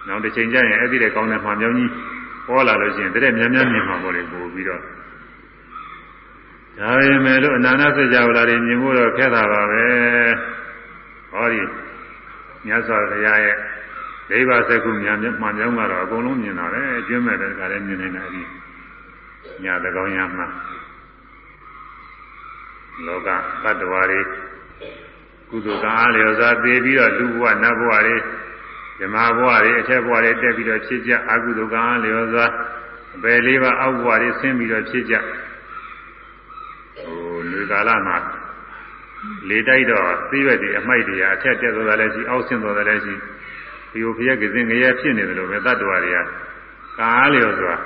နောက်တစ်ချိန်ကျရင်အဲ့ဒီတဲ့ကောင်းတဲ့မှန်ကြောင်းကြီးပေါ်လာလို့ရှိရင်တရက်များများမြင်မှာပေါ့လေပို့ပြီးတော့ ဒါပေမဲ့လို့အနန္တစကြဝဠာတွေမြင်ဖို့တော့ခက်တာပါပဲဟောဒီမြတ်စွာဘုရားရဲ့ဒိဗ္ဗစကုမြန်မှန်ကြောင်းကတော့အကုန်လုံးမြင်တာပဲအကျွမ်းမဲ့တဲ့ကလည်းမြင်နေတာဒီညာတကောင်းရမှာလောကတ attva တွေကုသိုလ်ကအားလျော်စွာသိပြီးတော့လူဘဝနတ်ဘဝတွေဓမ္မဘဝတွေအထက်ဘဝတွေတက်ပြီးတော့ဖြစ်ကြအကုသိုလ်ကအားလျော်စွာအပယ်လေးပါးအောက်ဘဝတွေဆင်းပြီးတော့ဖြစ်ကြ ဟိုလူကာလမှာလေတိုက်တော့သိရွက်တွေအမိုက်တွေအထက်တက်သွားတယ်လည်းရှိအောက်ဆင်းသွားတယ်လည်းရှိဒီလိုဖျက်ကစင်ငရဲဖြစ်နေတယ်လို့ပဲတတ္တဝါတွေကကားလျော်ဆိုတာ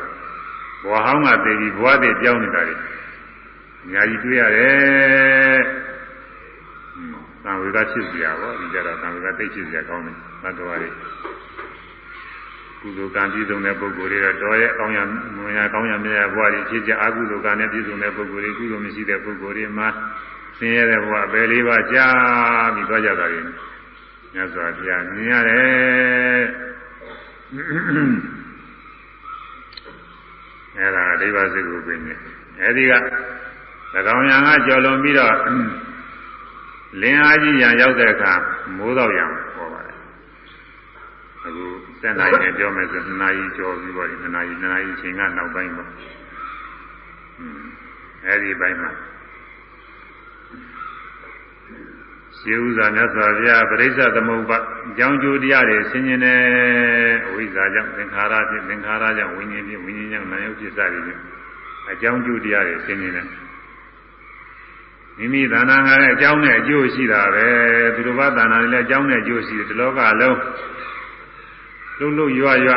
ဘဝဟောင်းကသိပြီးဘဝတည်ပြောင်းနေတာတွေအများကြီးတွေ့ရတယ်။သံဝေကဖြစ်စီရပါဒီကြတော့သံဝေကသိဖြစ်စီရကောင်းတယ်တတ္တဝါတွေ ကုသိုလ်ကံပြည့်စုံတဲ့ပုဂ္ဂိုလ်တွေတော့တော်ရဲ့ကောင်းရမွန်ရကောင်းရမြတ်ရဘဝတွေဖြစ်ကြအကုသိုလ်ကံနဲ့ပြည့်စုံတဲ့ပုဂ္ဂိုလ်တွေကုသိုလ်မရှိတဲ့ပုဂ္ဂိုလ်တွေမှာဆင်းရဲတဲ့ဘဝပဲလေးပါးကြာပြီးသွားကြတာတွေမြတ်စွာဘုရားမြင်ရတယ်အဲဒါဒိဗ္ဗစိတ်ကိုပြင်နေအဲဒီက၎င်းရံကကြော်လွန်ပြီးတော့လင်းအားကြီးရံရောက်တဲ့အခါမိုးတော့ရံပေါ်ပါတယ် အခုစက်နိုင်နဲ့ပြောမယ်ဆိုနှစ်နာရီကျော်ပြီးတော့ဒီနှစ်နာရီနှစ်နာရီအချိန်ကနောက်ပိုင်းပေါ့အဲဒီဘက်မှာရှင်းဥစွာမြတ်စွာဘုရားပရိစ္ဆသမုပ္ပါအကြောင်းကျိုးတရားတွေဆင်ញင်တယ်အဝိဇ္ဇာကြောင့်သင်္ခါရဖြင့်သင်္ခါရကြောင့်ဝိညာဉ်ဖြင့်ဝိညာဉ်ကြောင့်နာယုတ်ဖြစ်စသည်ဖြင့်အကြောင်းကျိုးတရားတွေဆင်ញင်တယ်မိမိသဏ္ဍာန်ကလည်းအကြောင်းနဲ့အကျိုးရှိတာပဲသူတို့ဘာသဏ္ဍာန်တွေလည်းအကြောင်းနဲ့အကျိုးရှိတယ်ဒီလောကလုံး လုံးလုံးရွရွ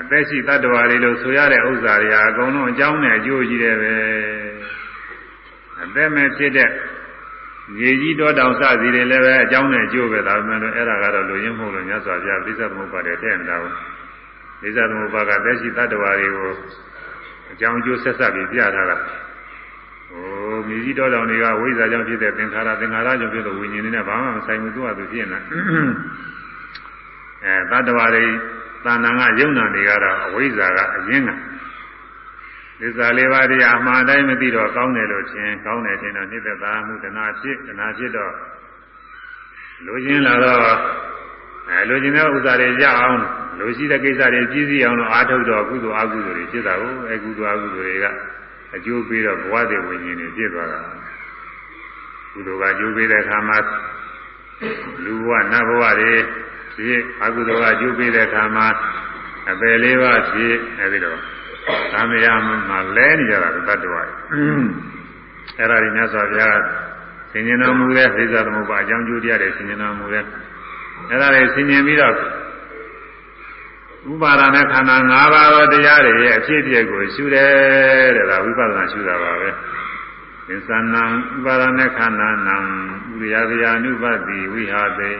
အသက်ရှိတ attva တွေလို့ဆိုရတဲ့ဥစ္စာတွေဟာအကုန်လုံးအကြောင်းနဲ့အကျိုးရှိတယ်ပဲအသက်မဲ့ဖြစ်တဲ့ရေကြီးတော်တောင်စသည်တွေလည်းပဲအကြောင်းနဲ့အကျိုးပဲဒါပေမဲ့လို့အဲ့ဒါကတော့လူရင်းမဟုတ်လို့ညစွာပြပိဿသမုပ္ပါဒ်တဲ့တဲ့နေတာကိုပိဿသမုပ္ပါဒ်ကသက်ရှိတ attva တွေကိုအကြောင်းအကျိုးဆက်ဆက်ပြီးပြထားတာဟိုမြေကြီးတော်တောင်တွေကဝိဇ္ဇာကြောင့်ဖြစ်တဲ့သင်္ခါရသင်္ခါရကြောင့်ဖြစ်တဲ့ဝိညာဉ်တွေနဲ့ဘာမှမဆိုင်ဘူးသူကသူဖြစ်နေတာ အဲတ attva တွေသာနာကယုံနာတွေကတော့အဝိဇ္ဇာကအရင်းကသစ္စာလေးပါးတရားအမှန်တိုင်းမသိတော့ကောင်းတယ်လို့ထင်ကောင်းတယ်ထင်တော့နှစ်သက်သာမှုတဏှာဖြစ်တဏှာဖြစ်တော့လူချင်းလာတော့အဲလူချင်းတဲ့ဥစ္စာတွေရအောင်လူရှိတဲ့ကိစ္စတွေပြည့်စည်အောင်လို့အားထုတ်တော့ကုသိုလ်အကုသိုလ်တွေဖြစ်တာကိုအဲကုသိုလ်အကုသိုလ်တွေကအကျိုးပေးတော့ဘဝတည်ဝိညာဉ်တွေဖြစ်သွားတာကုသိုလ်ကအကျိုးပေးတဲ့အခါမှာလူဘဝနတ်ဘဝတွေ ဖြစ်အကုသိုလ်ကအကျိုးပေးတဲ့အခါမှာအပယ်လေးပါးဖြစ်အဲဒီတော့သံဃာမှာလဲနေကြတာတတ္တဝါအဲ့ဒါကြီးမြတ်စွာဘုရားဆင်ញင်တော်မူတဲ့သိသသမုပ္ပါအကြောင်းကျိုးတရားတွေဆင်ញင်တော်မူတဲ့အဲ့ဒါတွေဆင်ញင်ပြီးတော့ဥပါဒနဲ့ခန္ဓာ၅ပါးသောတရားတွေရဲ့အဖြစ်အပျက်ကိုရှုတယ်တဲ့ဒါဝိပဿနာရှုတာပါပဲသင်္သနံဥပါဒနဲ့ခန္ဓာနံဥရိယဗျာနုပတိဝိဟာတိ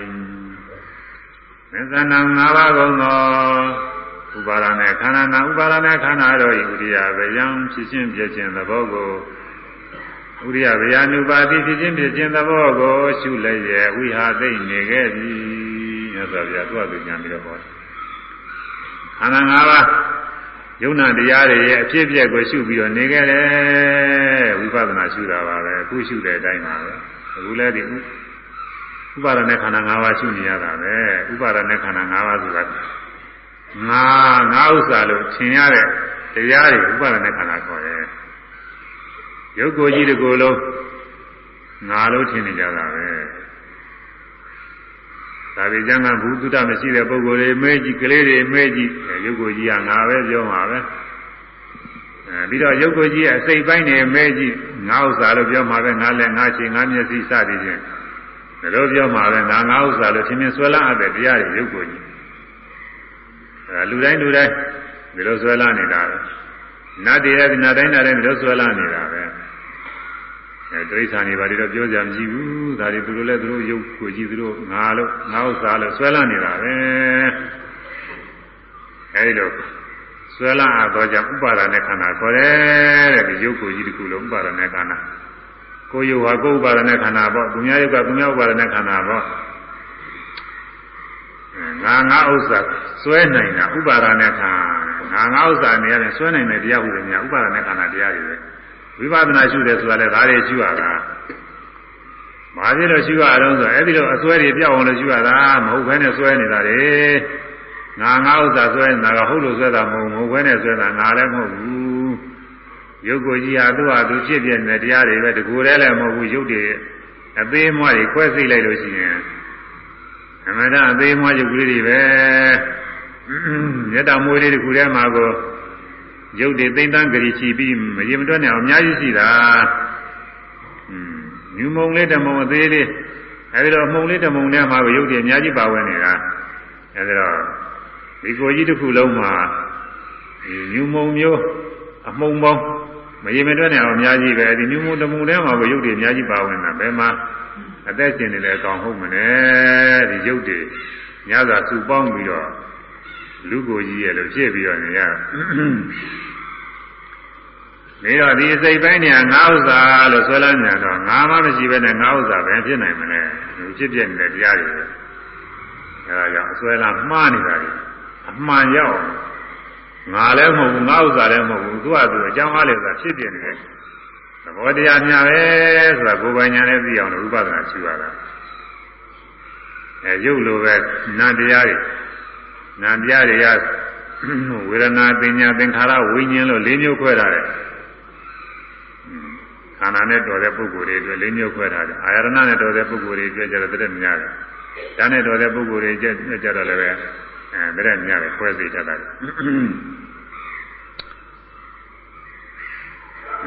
သင်္သနံ၅ပါးကုန်သောဥပါဒနဲ့ခန္ဓာနာဥပါဒနဲ့ခန္ဓာတို့ဤဥရိယဗျံဖြစ်ခြင်းပြခြင်းသဘောကိုဥရိယဗျာနုပါတိဖြစ်ခြင်းပြခြင်းသဘောကိုရှုလိုက်ရဲ့ဝိဟာသိနေခဲ့ပြီမြတ်စွာဘုရားသူ့အတူညံပြီးတော့ဟောခန္ဓာ၅ပါးယုံနာတရားတွေရဲ့အဖြစ်အပျက်ကိုရှုပြီးတော့နေခဲ့တယ်ဝိပဿနာရှုတာပါပဲအခုရှုတဲ့အတိုင်းပါပဲအခုလည်းဒီ ဥပါဒနဲ့ခန္ဓာ၅ပါးရှုနေရတာပဲဥပါဒနဲ့ခန္ဓာ၅ပါးဆိုတာငါငါဥစ္စာလို့ထင်ရတဲ့တရားတွေဥပါဒနဲ့ခန္ဓာခေါ်တယ်ရုပ်ကိုယ်ကြီးတကူလုံးငါလို့ထင်နေကြတာပဲဒါပေကျမ်းကဘုဒ္ဓမရှိတဲ့ပုဂ္ဂိုလ်တွေမဲကြီးကလေးတွေမဲကြီးရုပ်ကိုယ်ကြီးကငါပဲပြောမှာပဲအဲပြီးတော့ရုပ်ကိုယ်ကြီးရဲ့အစိတ်ပိုင်းတွေမဲကြီးငါဥစ္စာလို့ပြောမှာပဲငါလည်းငါချင်းငါမျက်စိစသည်ဖြင့် ဒါလို့ပြောမှာပဲငါငါဥစ္စာလို့ထင်မြင်ဆွဲလန်းအပ်တဲ့တရားတွေရုပ်ကိုယ်ကြီးအဲလူတိုင်းလူတိုင်းဒီလိုဆွဲလာနေတာပဲနတ်တွေလည်းနတ်တိုင်းနတ်တိုင်းဒီလိုဆွဲလာနေတာပဲအဲတိရစ္ဆာန်တွေဘာတွေတော့ပြောကြမရှိဘူးဒါတွေသူတို့လည်းသူတို့ရုပ်ကိုကြည့်သူတို့ငါလို့ငါဥစ္စာလို့ဆွဲလာနေတာပဲအဲဒီလိုဆွဲလာအပ်တော့ကြောင့်ဥပါဒณะခန္ဓာခေါ်တယ်တဲ့ဒီရုပ်ကိုကြီးတစ်ခုလုံးဥပါဒณะခန္ဓာ ကိုယ်ယုတ်ဟာကိုယ်ဥပါဒနဲ့ခန္ဓာပေါ့ဒုညာယုတ်ကဒုညာဥပါဒနဲ့ခန္ဓာပေါ့ငါငါဥစ္စာစွဲနိုင်တာဥပါဒနဲ့ခန္ဓာငါငါဥစ္စာနေရတယ်စွဲနိုင်တယ်တရားဟုတယ်များဥပါဒနဲ့ခန္ဓာတရားတွေပဲဝိပဿနာရှုတယ်ဆိုတာလည်းဒါတွေရှုရတာမာဖြစ်လို့ရှုရအောင်ဆိုအဲ့ဒီတော့အစွဲတွေပြောက်အောင်လို့ရှုရတာမဟုတ်ဘဲနဲ့စွဲနေတာလေငါငါဥစ္စာစွဲနေတာကဟုတ်လို့စွဲတာမဟုတ်ဘူးဘဲနဲ့စွဲတာငါလည်းမဟုတ်ဘူး ရုပ်ကိုကြီးဟာသူ့ဟာသူဖြစ်ပြနေတဲ့တရားတွေပဲတကူတည်းလည်းမဟုတ်ဘူးရုပ်တွေအသေးမွှားတွေခွဲစိတ်လိုက်လို့ရှိရင်အမှန်တအသေးမွှားရုပ်ကလေးတွေပဲမြတ်တာမွေးလေးတခုထဲမှာကိုရုပ်တွေသိမ့်တန်းကြည်ချီပြီးမရင်မတွက်နဲ့အများကြီးရှိတာညူမုံလေးတမုံအသေးလေးအဲဒီတော့မှုံလေးတမုံထဲမှာကိုရုပ်တွေအများကြီးပါဝင်နေတာအဲဒီတော့ဒီကိုကြီးတစ်ခုလုံးမှာညူမုံမျိုးအမှုံပေါင်း မရင်မတွက်နဲ့အများကြီးပဲဒီညူမုံတမုံထဲမှာကိုရုပ်တွေအများကြီးပါဝင်တာဘယ်မှာအသက်ရှင်နေလဲအကောင်ဟုတ်မလဲဒီရုပ်တွေညသာစုပေါင်းပြီးတော့လူကိုကြီးရဲ့လို့ဖြစ်ပြီးတော့နေရနေတော့ဒီစိတ်ပိုင်းနေငါဥစ္စာလို့ဆွဲလန်းညာတော့ငါမှမရှိဘဲနဲ့ငါဥစ္စာပဲဖြစ်နိုင်မလဲဖြစ်ပြနေတဲ့တရားတွေအဲဒါကြောင့်အဆွဲလန်းမှားနေတာတွေအမှန်ရောက် ငါလည်းမဟုတ်ဘူးငါဥစ္စာလည်းမဟုတ်ဘူးသူကသူအကြောင်းအားလည်းဆိုတာဖြစ်ပြနေတယ်သဘောတရားများပဲဆိုတာကိုယ်ပိုင်ညာနဲ့သိအောင်လို့ဥပဒနာရှိရတာအဲရုပ်လိုပဲနာတရားတွေနာတရားတွေကဝေဒနာပညာသင်္ခါရဝိညာဉ်လို့၄မျိုးခွဲထားတယ်ခခန္ဓာနဲ့တော်တဲ့ပုဂ္ဂိုလ်တွေအတွက်လေးမျိုးခွဲထားတယ်အာရဏနဲ့တော်တဲ့ပုဂ္ဂိုလ်တွေအတွက်ကျတော့တည်းများတယ်ဒါနဲ့တော်တဲ့ပုဂ္ဂိုလ်တွေကျတော့လည်းပဲ အဲတည်းများတယ်ခွဲစိတ်တတ်တယ်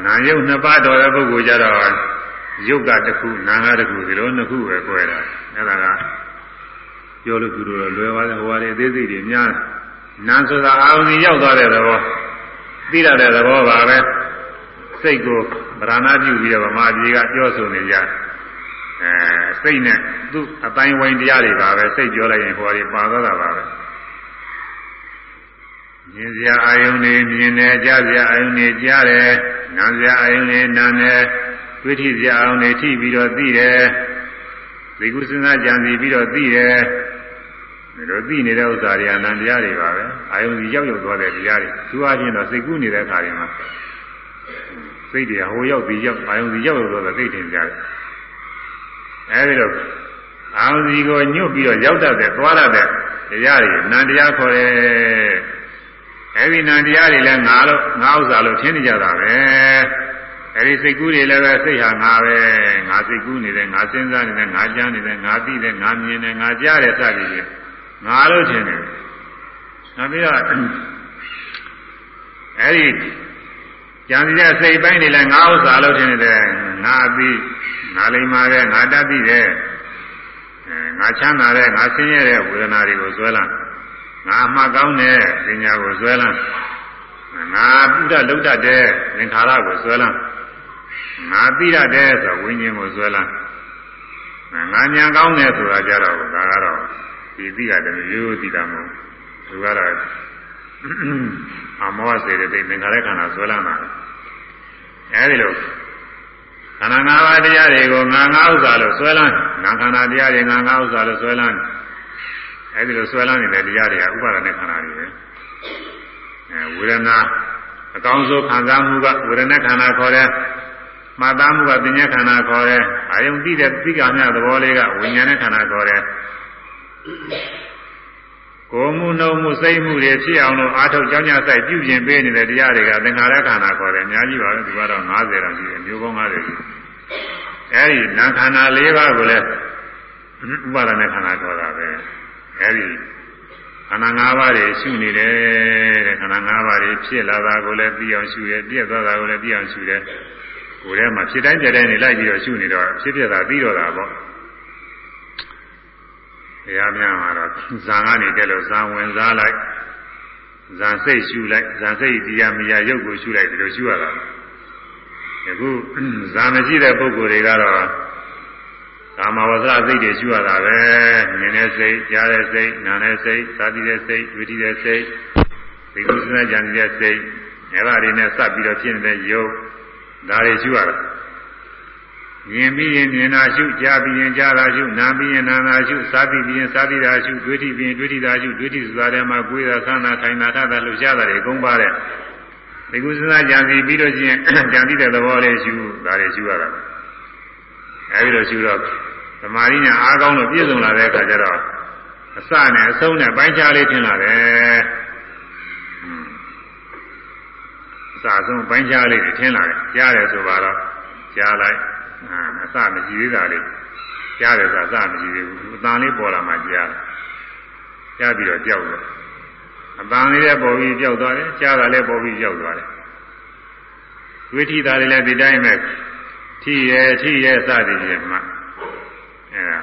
နာယုတ်နှစ်ပါးတော်တဲ့ပုဂ္ဂိုလ်ကြတော့ယုတ်ကတစ်ခုနာငါတစ်ခုဒီလိုနှစ်ခုပဲခွဲတာအဲ့ဒါကပြောလို့သူတို့တော့လွယ်ပါတယ်ဟိုဟာတွေအသေးစိတ်တွေများနာဆိုတာအာရုံကြီးရောက်သွားတဲ့သဘောသိရတဲ့သဘောပါပဲစိတ်ကိုဗราဏပြုပြီးတော့ဗမာပြည်ကပြောဆိုနေကြအဲစိတ်နဲ့သူ့အတိုင်းဝိုင်းတရားတွေပါပဲစိတ်ပြောလိုက်ရင်ဟိုဟာတွေပါသွားတာပါပဲ မြင်စရာအာယုန်တွေမြင်တယ်ကြားစရာအာယုန်တွေကြားတယ်နားစရာအာယုန်တွေနားတယ်တွေ့ထိစရာအာယုန်တွေထိပြီးတော့သိတယ်သိကုစဉ်းစားကြံစီပြီးတော့သိတယ်ဒီလိုသိနေတဲ့ဥစ္စာတွေအနန္တရားတွေပါပဲအာယုန်ကြီးရောက်ရောက်သွားတဲ့တရားတွေသူအချင်းတော့စိတ်ကူးနေတဲ့အခါတွေမှာစိတ်တွေဟိုရောက်ပြီးရောက်အာယုန်ကြီးရောက်ရောက်သွားတဲ့စိတ်တင်ကြတယ်အဲဒီတော့အာယုန်ကြီးကိုညှို့ပြီးတော့ရောက်တတ်တဲ့သွားတတ်တဲ့တရားတွေနန္တရားခေါ်တယ် အဲဒီနန္တရားတွေလည်းငါလို့ငါဥစ္စာလို့ထင်နေကြတာပဲအဲဒီစိတ်ကူးတွေလည်းပဲစိတ်ဟာငါပဲငါစိတ်ကူးနေတယ်ငါစဉ်းစားနေတယ်ငါကြားနေတယ်ငါသိတယ်ငါမြင်တယ်ငါကြားတယ်စသည်ဖြင့်ငါလို့ထင်တယ်နောက်ပြီးတော့အဲဒီကြံစည်တဲ့စိတ်ပိုင်းတွေလည်းငါဥစ္စာလို့ထင်နေတယ်ငါသိငါလိမ္မာတဲ့ငါတတ်သိတဲ့အဲငါချမ်းသာတဲ့ငါဆင်းရဲတဲ့ဝေဒနာတွေကိုဇွဲလန်း ငါမှကောင်းတဲ့ပညာကိုဇွဲလန်းငါပုဒ္ဒလုဒ္ဒတဲ့သင်္ခါရကိုဇွဲလန်းငါသိရတဲ့ဆိုဝိညာဉ်ကိုဇွဲလန်းငါညာကောင်းတယ်ဆိုတာကြတော့ဒါကတော့ဒီသိရတယ်ရိုးရိုးသိတာမဟုတ်သူကတော့အမောစေတဲ့သင်္ခါရခန္ဓာဇွဲလန်းတာအဲဒီလိုခန္ဓာ၅ပါးတရားတွေကိုငါငါဥစ္စာလို့ဆွဲလန်းနာခန္ဓာတရားတွေငါငါဥစ္စာလို့ဆွဲလန်း အဲဒီလိုဆွဲလန်းနေတဲ့တရားတွေကဥပါဒနဲ့ခန္ဓာတွေပဲအဲဝေဒနာအကောင်းဆုံးခံစားမှုကဝေဒနာခန္ဓာခေါ်တဲ့မှတ်သားမှုကပညာခန္ဓာခေါ်တဲ့အာယုံတိတဲ့သိက္ခာမြသဘောလေးကဝိညာဉ်နဲ့ခန္ဓာခေါ်တဲ့ကိုယ်မှုနှုတ်မှုစိတ်မှုတွေဖြစ်အောင်လို့အာထုတ်ကြောင်းကြဆိုင်ပြုပြင်ပေးနေတဲ့တရားတွေကသင်္ခါရခန္ဓာခေါ်တယ်အများကြီးပါပဲဒီကတော့90တောင်ရှိတယ်မျိုးပေါင်း90ရှိအဲဒီနာခန္ဓာ၄ပါးကိုလည်းဥပါဒနဲ့ခန္ဓာခေါ်တာပဲ အဲဒီခန္ဓာ၅ပါးတွေရှုနေတယ်တဲ့ခန္ဓာ၅ပါးတွေဖြစ်လာတာကိုလည်းသိအောင်ရှုရပြည့်သွားတာကိုလည်းသိအောင်ရှုတယ်ကိုယ်ထဲမှာဖြစ်တိုင်းပြတိုင်းနေလိုက်ပြီးတော့ရှုနေတော့ဖြစ်ပြတာပြီးတော့တာပေါ့တရားများမှာတော့ဇာကနေတက်လို့ဇာဝင်စားလိုက်ဇာစိတ်ရှုလိုက်ဇာစိတ်တရားမရရုပ်ကိုရှုလိုက်ဒီလိုရှုရတာအခုဇာမရှိတဲ့ပုဂ္ဂိုလ်တွေကတော့ ကာမဝဇ္ဇစိတ်တွေရှုရတာပဲမြင်တဲ့စိတ်ကြားတဲ့စိတ်နားတဲ့စိတ်သာတိတဲ့စိတ်ဝိတိတဲ့စိတ်ဒီကုသနာကြံတဲ့စိတ်အဲ့ဒါတွေနဲ့စပ်ပြီးတော့ဖြစ်နေတဲ့ယုတ်ဒါတွေရှုရတာမြင်ပြီးရင်မြင်တာရှုကြားပြီးရင်ကြားတာရှုနားပြီးရင်နားတာရှုစားပြီးရင်စားပြီးတာရှုတွေးထိပြီးရင်တွေးထိတာရှုတွေးထိဆိုတာထဲမှာကိုယ်သာဆန္ဒခိုင်တာထတာလှုပ်ရှားတာတွေအကုန်ပါတဲ့ဒီကုသနာကြံစီပြီးတော့ချင်းကြံပြီးတဲ့သဘောလေးရှုဒါတွေရှုရတာအဲဒီလိုရှုတော့ သမာဓိညာအားကောင်းလို့ပြည့်စုံလာတဲ့အခါကျတော့အစနဲ့အဆုံးနဲ့ပိုင်းခြားလေးထင်လာတယ်အစအဆုံးပိုင်းခြားလေးထင်လာတယ်ကြားတယ်ဆိုပါတော့ကြားလိုက်အာအစမရှိသေးတာလေးကြားတယ်ဆိုတာအစမရှိသေးဘူးအတန်လေးပေါ်လာမှကြားကြားပြီးတော့ကြောက်တယ်အတန်လေးလည်းပေါ်ပြီးကြောက်သွားတယ်ကြားတာလည်းပေါ်ပြီးကြောက်သွားတယ်ဝိထိတာတွေလည်းဒီတိုင်းပဲထိရဲထိရဲစသည်ဖြင့်မှ အဲဒါ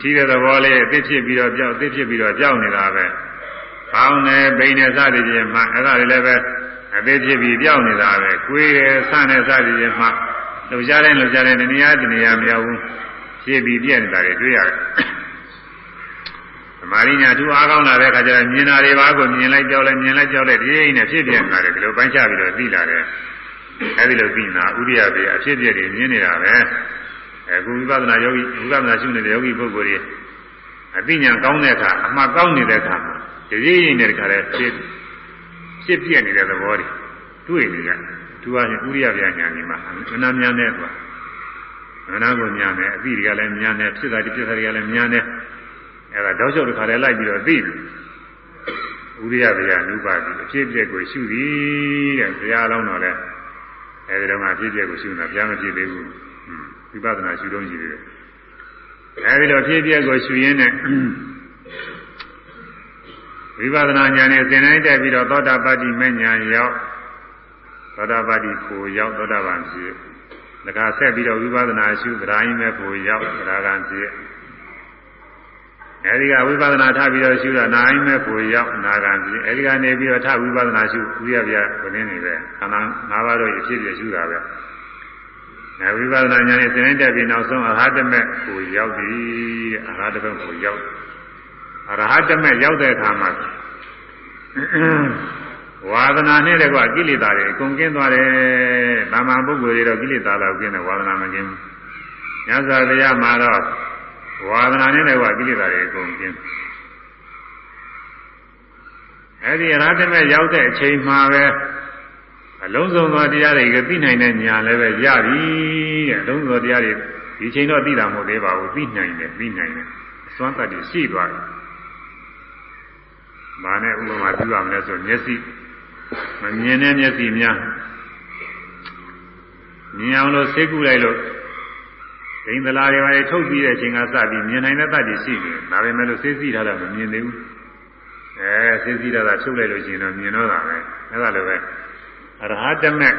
ထိတဲ့သဘောလေးအသိဖြစ်ပြီးတော့ကြောက်အသိဖြစ်ပြီးတော့ကြောက်နေတာပဲဘောင်းနဲ့ဘိန်းနဲ့စသည်ဖြင့်မှအဲ့ဒါတွေလည်းပဲအသိဖြစ်ပြီးကြောက်နေတာပဲကိုယ်ရယ်ဆနဲ့စသည်ဖြင့်မှလှုပ်ရှားတိုင်းလှုပ်ရှားတိုင်းတဏှာတဏှာမရောက်ဘူးရှင်းပြီးပြည့်နေတာတွေတွေ့ရတယ်သမာဓိညာသူအားကောင်းလာတဲ့အခါကျတော့မြင်တာတွေပါကိုမြင်လိုက်ကြောက်လိုက်မြင်လိုက်ကြောက်လိုက်ဒီအိမ်နဲ့ဖြစ်ပြနေတာတွေဒီလိုပိုင်းခြားပြီးတော့သိလာတယ်အဲဒီလိုသိနာဥရိယပေအဖြစ်ပြတွေမြင်နေတာပဲ အခုဝိပဿနာယောဂီဝိပဿနာရှုနေတဲ့ယောဂီပုဂ္ဂိုလ်တွေအသိဉာဏ်ကောင်းတဲ့အခါအမှတ်ကောင်းနေတဲ့အခါမှာဒီရင်းနေတဲ့အခါလဲဖြစ်ဖြစ်ပြနေတဲ့သဘောတွေတွေ့နေရတယ်သူကဥရိယပြညာနေမှာမနာများနေသွားမနာကိုညာနေအသိတွေကလည်းညာနေဖြစ်တာဒီဖြစ်တာတွေကလည်းညာနေအဲဒါတောက်လျှောက်တစ်ခါလဲလိုက်ပြီးတော့သိတယ်ဥရိယဗျာနုပါတိအဖြစ်အပျက်ကိုရှုသည်တဲ့ဘုရားလောင်းတော်လဲအဲဒီတော့မှဖြစ်ဖြစ်ကိုရှုနေတာပြန်မဖြစ်သေးဘူး ဝိပဿနာရှုတော့ရှိသေးတယ်အဲဒီတော့ဖြစ်ဖြစ်ကိုရှုရင်းနဲ့ဝိပဿနာဉာဏ်နဲ့သင်တိုင်းတက်ပြီးတော့သောတာပတ္တိမဉဏ်ရောက်သောတာပတ္တိကိုရောက်သောတာပန်ဖြစ်ဒါကဆက်ပြီးတော့ဝိပဿနာရှုသရာယင်းမဲ့ကိုရောက်သရာကံဖြစ်အဲဒီကဝိပဿနာထပြီးတော့ရှုတာနာယင်းမဲ့ကိုရောက်နာကံဖြစ်အဲဒီကနေပြီးတော့ထဝိပဿနာရှုဥရပြဘုရင်းနေပဲခန္ဓာ၅ပါးတော့ဖြစ်ဖြစ်ရှုတာပဲ အဲဝိပဿနာဉာဏ်နဲ့သင်တိုင်းတက်ပြီးနောက်ဆုံးအရဟတမေကိုရောက်ပြီအရဟတမေကိုရောက်အရဟတမေရောက်တဲ့အခါမှာဝါဒနာနဲ့တကွကိလေသာတွေအကုန်ကင်းသွားတယ်။တာမန်ပုဂ္ဂိုလ်တွေတော့ကိလေသာတော့ကင်းတယ်ဝါဒနာမကင်းဘူး။ညဇာတရားမှာတော့ဝါဒနာနဲ့တကွကိလေသာတွေအကုန်ကင်း။အဲဒီအရဟတမေရောက်တဲ့အချိန်မှာပဲ အလုံးစုံသောတရားတွေကသိနိုင်တဲ့ဉာဏ်လည်းပဲရပြီတဲ့အလုံးစုံသောတရားတွေဒီချိန်တော့သိတာမဟုတ်သေးပါဘူးသိနိုင်တယ်သိနိုင်တယ်အစွမ်းတတ်တွေရှိသွားတယ်။မာနဲ့ဥပမာပြုရမလဲဆိုမျက်စိမမြင်တဲ့မျက်စိများမြင်အောင်လို့စိတ်ကူးလိုက်လို့ဒိန်သလားတွေပါလေထုတ်ပြီးတဲ့အချိန်ကစပြီးမြင်နိုင်တဲ့တတ်တွေရှိတယ်ဒါပေမဲ့လို့စိတ်စီထားတာမမြင်သေးဘူးအဲစိတ်စီထားတာထုတ်လိုက်လို့ရှိရင်တော့မြင်တော့တာပဲအဲဒါလိုပဲအ ရဟတမေ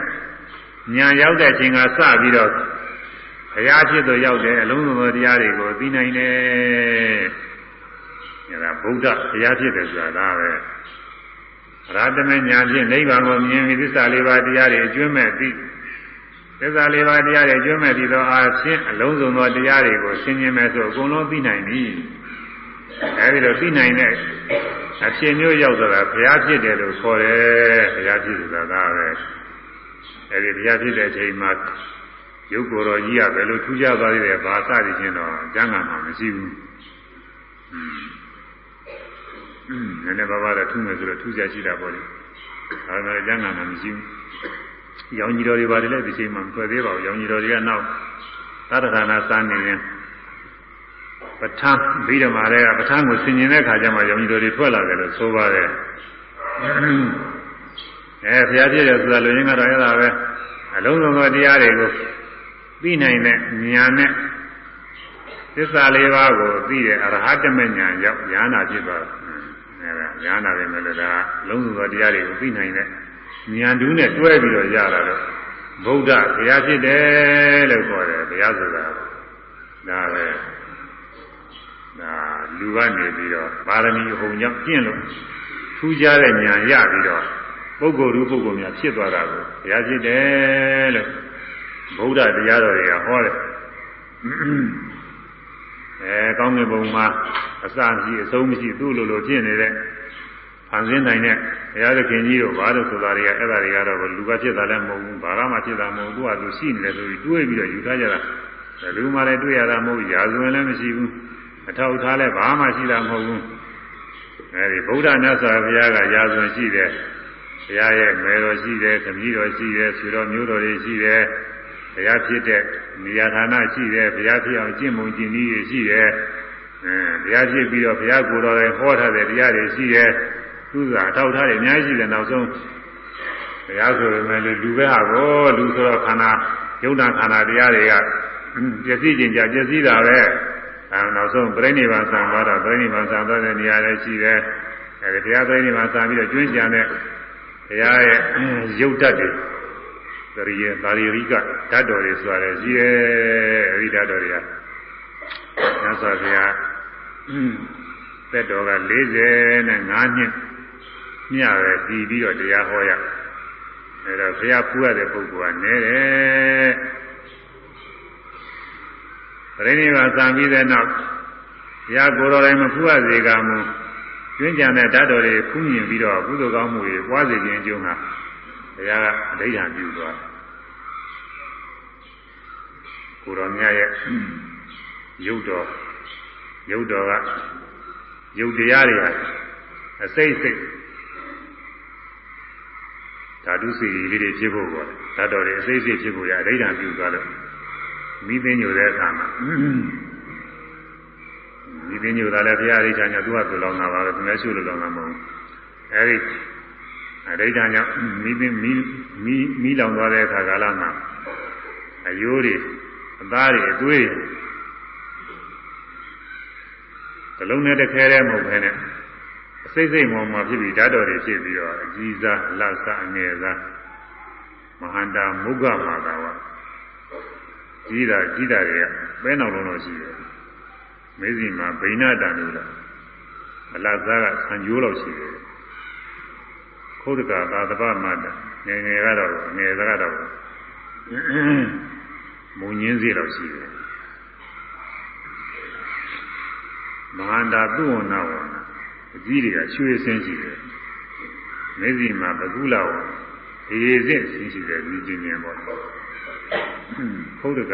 ညာရောက်တဲ့အချိန်ကစပြီးတော့ဘုရားဖြစ်သူရောက်တဲ့အလုံးစုံသောတရားတွေကိုသိနိုင်တယ်အဲဒါဗုဒ္ဓဘုရားဖြစ်တယ်ဆိုတာဒါပဲရဟတမေညာဖြင့်နိဗ္ဗာန်ကိုမြင်ပြီးသစ္စာလေးပါးတရားတွေအကျွမ်းမဲ့သိသစ္စာလေးပါးတရားတွေအကျွမ်းမဲ့ပြီးတော့အာဖြင့်အလုံးစုံသောတရားတွေကိုရှင်းရှင်းမဲ့ဆိုအကုန်လုံးသိနိုင်ပြီ အဲဒီလိုသိနိုင်တဲ့အဖြစ်မျိုးရောက်တော့ဘုရားဖြစ်တယ်လို့ခေါ်တယ်ဘုရားဖြစ်ဆိုတာကပဲအဲဒီဘုရားဖြစ်တဲ့အချိန်မှာရုပ်ကိုယ်တော်ကြီးကဘယ်လိုထူးခြားသွားသေးတယ်ဘာစသည်ချင်းတော့ကျမ်းဂန်မှာမရှိဘူးနည်းနည်းပါးပါးတော့ထူးမယ်ဆိုတော့ထူးကြရှိတာပေါ့လေ။ဒါပေမဲ့ကျမ်းဂန်မှာမရှိဘူး။ရောင်ကြီးတော်တွေပါတယ်လည်းဒီချိန်မှာမထွက်သေးပါဘူး။ရောင်ကြီးတော်တွေကနောက်သတ္တဌာနစမ်းနေရင် ပဋ္ဌာန်းဗိဓမာတွေကပဋ္ဌာန်းကိုဆင်ញင်တဲ့ခါကျမှရောင်ကြီးတော်တွေထွက်လာတယ်လို့ဆိုပါတယ်။အဲဘုရားပြည့်တယ်ဆိုတာလူရင်းကတော့အဲ့ဒါပဲအလုံးစုံသောတရားတွေကိုသိနိုင်တဲ့ဉာဏ်နဲ့သစ္စာလေးပါးကိုသိတဲ့အရဟတမဉာဏ်ရောက်ဉာဏ်နာဖြစ်သွားတယ်အဲဒါဉာဏ်နာပဲမလို့ဒါလုံးစုံသောတရားတွေကိုသိနိုင်တဲ့ဉာဏ်တူးနဲ့တွဲပြီးတော့ရတာတော့ဗုဒ္ဓဘုရားဖြစ်တယ်လို့ခေါ်တယ်ဘုရားဆိုတာဒါပဲဒါ လူကနေပြီးတော့ပါရမီအဟုန်ကြောင့်ကျင့်လို့ထူးခြားတဲ့ဉာဏ်ရပြီးတော့ပုဂ္ဂိုလ်လူပုဂ္ဂိုလ်များဖြစ်သွားတာကိုဘုရားဖြစ်တယ်လို့ဗုဒ္ဓတရားတော်တွေကဟောတယ်အဲကောင်းကင်ဘုံမှာအစမရှိအဆုံးမရှိသူ့လိုလိုဖြစ်နေတဲ့ဖန်ဆင်းနိုင်တဲ့ဘုရားသခင်ကြီးတို့ဘာလို့ဆိုတာတွေကအဲ့ဒါတွေကတော့လူကဖြစ်တာလည်းမဟုတ်ဘူးဘာကမှဖြစ်တာမဟုတ်ဘူးသူကသူရှိနေတယ်ဆိုပြီးတွေးပြီးတော့ယူထားကြတာလူမှလည်းတွေးရတာမဟုတ်ရာဇဝင်လည်းမရှိဘူး အထောက်ထားလည်းဘာမှရှိတာမဟုတ်ဘူးအဲဒီဗုဒ္ဓမြတ်စွာဘုရားကရာဇဝင်ရှိတယ်ဘုရားရဲ့ငယ်တော်ရှိတယ်ခမည်းတော်ရှိတယ်ဆွေတော်မျိုးတော်တွေရှိတယ်ဘုရားဖြစ်တဲ့နေရာဌာနရှိတယ်ဘုရားဖြစ်အောင်ကျင့်မုံကျင့်နည်းတွေရှိတယ်အဲဘုရားဖြစ်ပြီးတော့ဘုရားကိုယ်တော်လည်းဟောထားတဲ့တရားတွေရှိတယ်သူကအထောက်ထားတွေအများကြီးရှိတယ်နောက်ဆုံးဘုရားဆိုပေမဲ့လူပဲဟာကောလူဆိုတော့ခန္ဓာယုံနာခန္ဓာတရားတွေကပျက်စီးခြင်းကြပျက်စီးတာပဲ အဲနောက်ဆုံးပြိဋိဘံဆံသွားတာပြိဋိဘံဆံသွားတဲ့နေရာလည်းရှိတယ်အဲဒီဘုရားပြိဋိဘံဆံပြီးတော့ကျွင်းကြံတဲ့ဘုရားရဲ့ရုပ်တတ်တွေသရိယသာရိရိကဓာတ်တော်တွေဆိုရတယ်ရှိရဲ့အဲဒီဓာတ်တော်တွေကညသောဘုရားသက်တော်က45နှစ်ညပဲတည်ပြီးတော့တရားဟောရအဲတော့ဘုရားဖူးရတဲ့ပုဂ္ဂိုလ်ကနည်းတယ် ပရိနိဗ္ဗာန်စံပြီးတဲ့နောက်ဘုရားကိုယ်တော်တိုင်မဖူးရစေကမူကျွင်းကြံတဲ့ဓာတ်တော်တွေဖူးမြင်ပြီးတော့ကုသိုလ်ကောင်းမှုတွေပွားစေခြင်းအကျိုးဟာဘုရားကအဋ္ဌာန်ပြုသွားကိုတော်မြတ်ရဲ့ရုပ်တော်ရုပ်တော်ကရုပ်တရားတွေဟာအစိတ်စိတ်ဓာတုစီလေးတွေဖြစ်ဖို့ပေါ့ဓာတ်တော်တွေအစိတ်စိတ်ဖြစ်ဖို့ရအဋ္ဌာန်ပြုသွားလို့ မိသိညိုတဲ့အခါမှာမိသိညိုတာလည်းဘုရားအဋ္ဌာန်ညသူကသူလောင်တာပါပဲသူလည်းရှုလို့လောင်တာမဟုတ်ဘူးအဲဒီအရိဋ္ဌာကြောင့်မိမိမိမိမိလောင်သွားတဲ့အခါကာလမှာအယိုးတွေအသားတွေအသွေးတွေလုံးနဲ့တစ်ခဲတည်းမဟုတ်ဘဲနဲ့အစိမ့်စိမ့်မောင်မှာဖြစ်ပြီးဓာတ်တော်တွေဖြစ်ပြီးတော့အကြီးစားအလတ်စားအငယ်စားမဟာန္တာမုဂ္ဂမာတာဝ ကြီးတာကြီးတာတွေကပဲနောက်လုံးလို့ရှိတယ်မေဇီမှာဗိဏတန်လို့လားအလတ်စားကဆံကျိုးလောက်ရှိတယ်ခုဒကသာသပမတ္တငယ်ငယ်ကတော့ငယ်စားကတော့မုံညင်းစီတော့ရှိတယ်မဟာန္တာသူဝနာဝနာအကြီးတွေကရွှေစင်းရှိတယ်မေဇီမှာဘကုလဝအေးစစ်စင်းရှိတယ်ဒီချင်းချင်းပေါ့ ခုဒက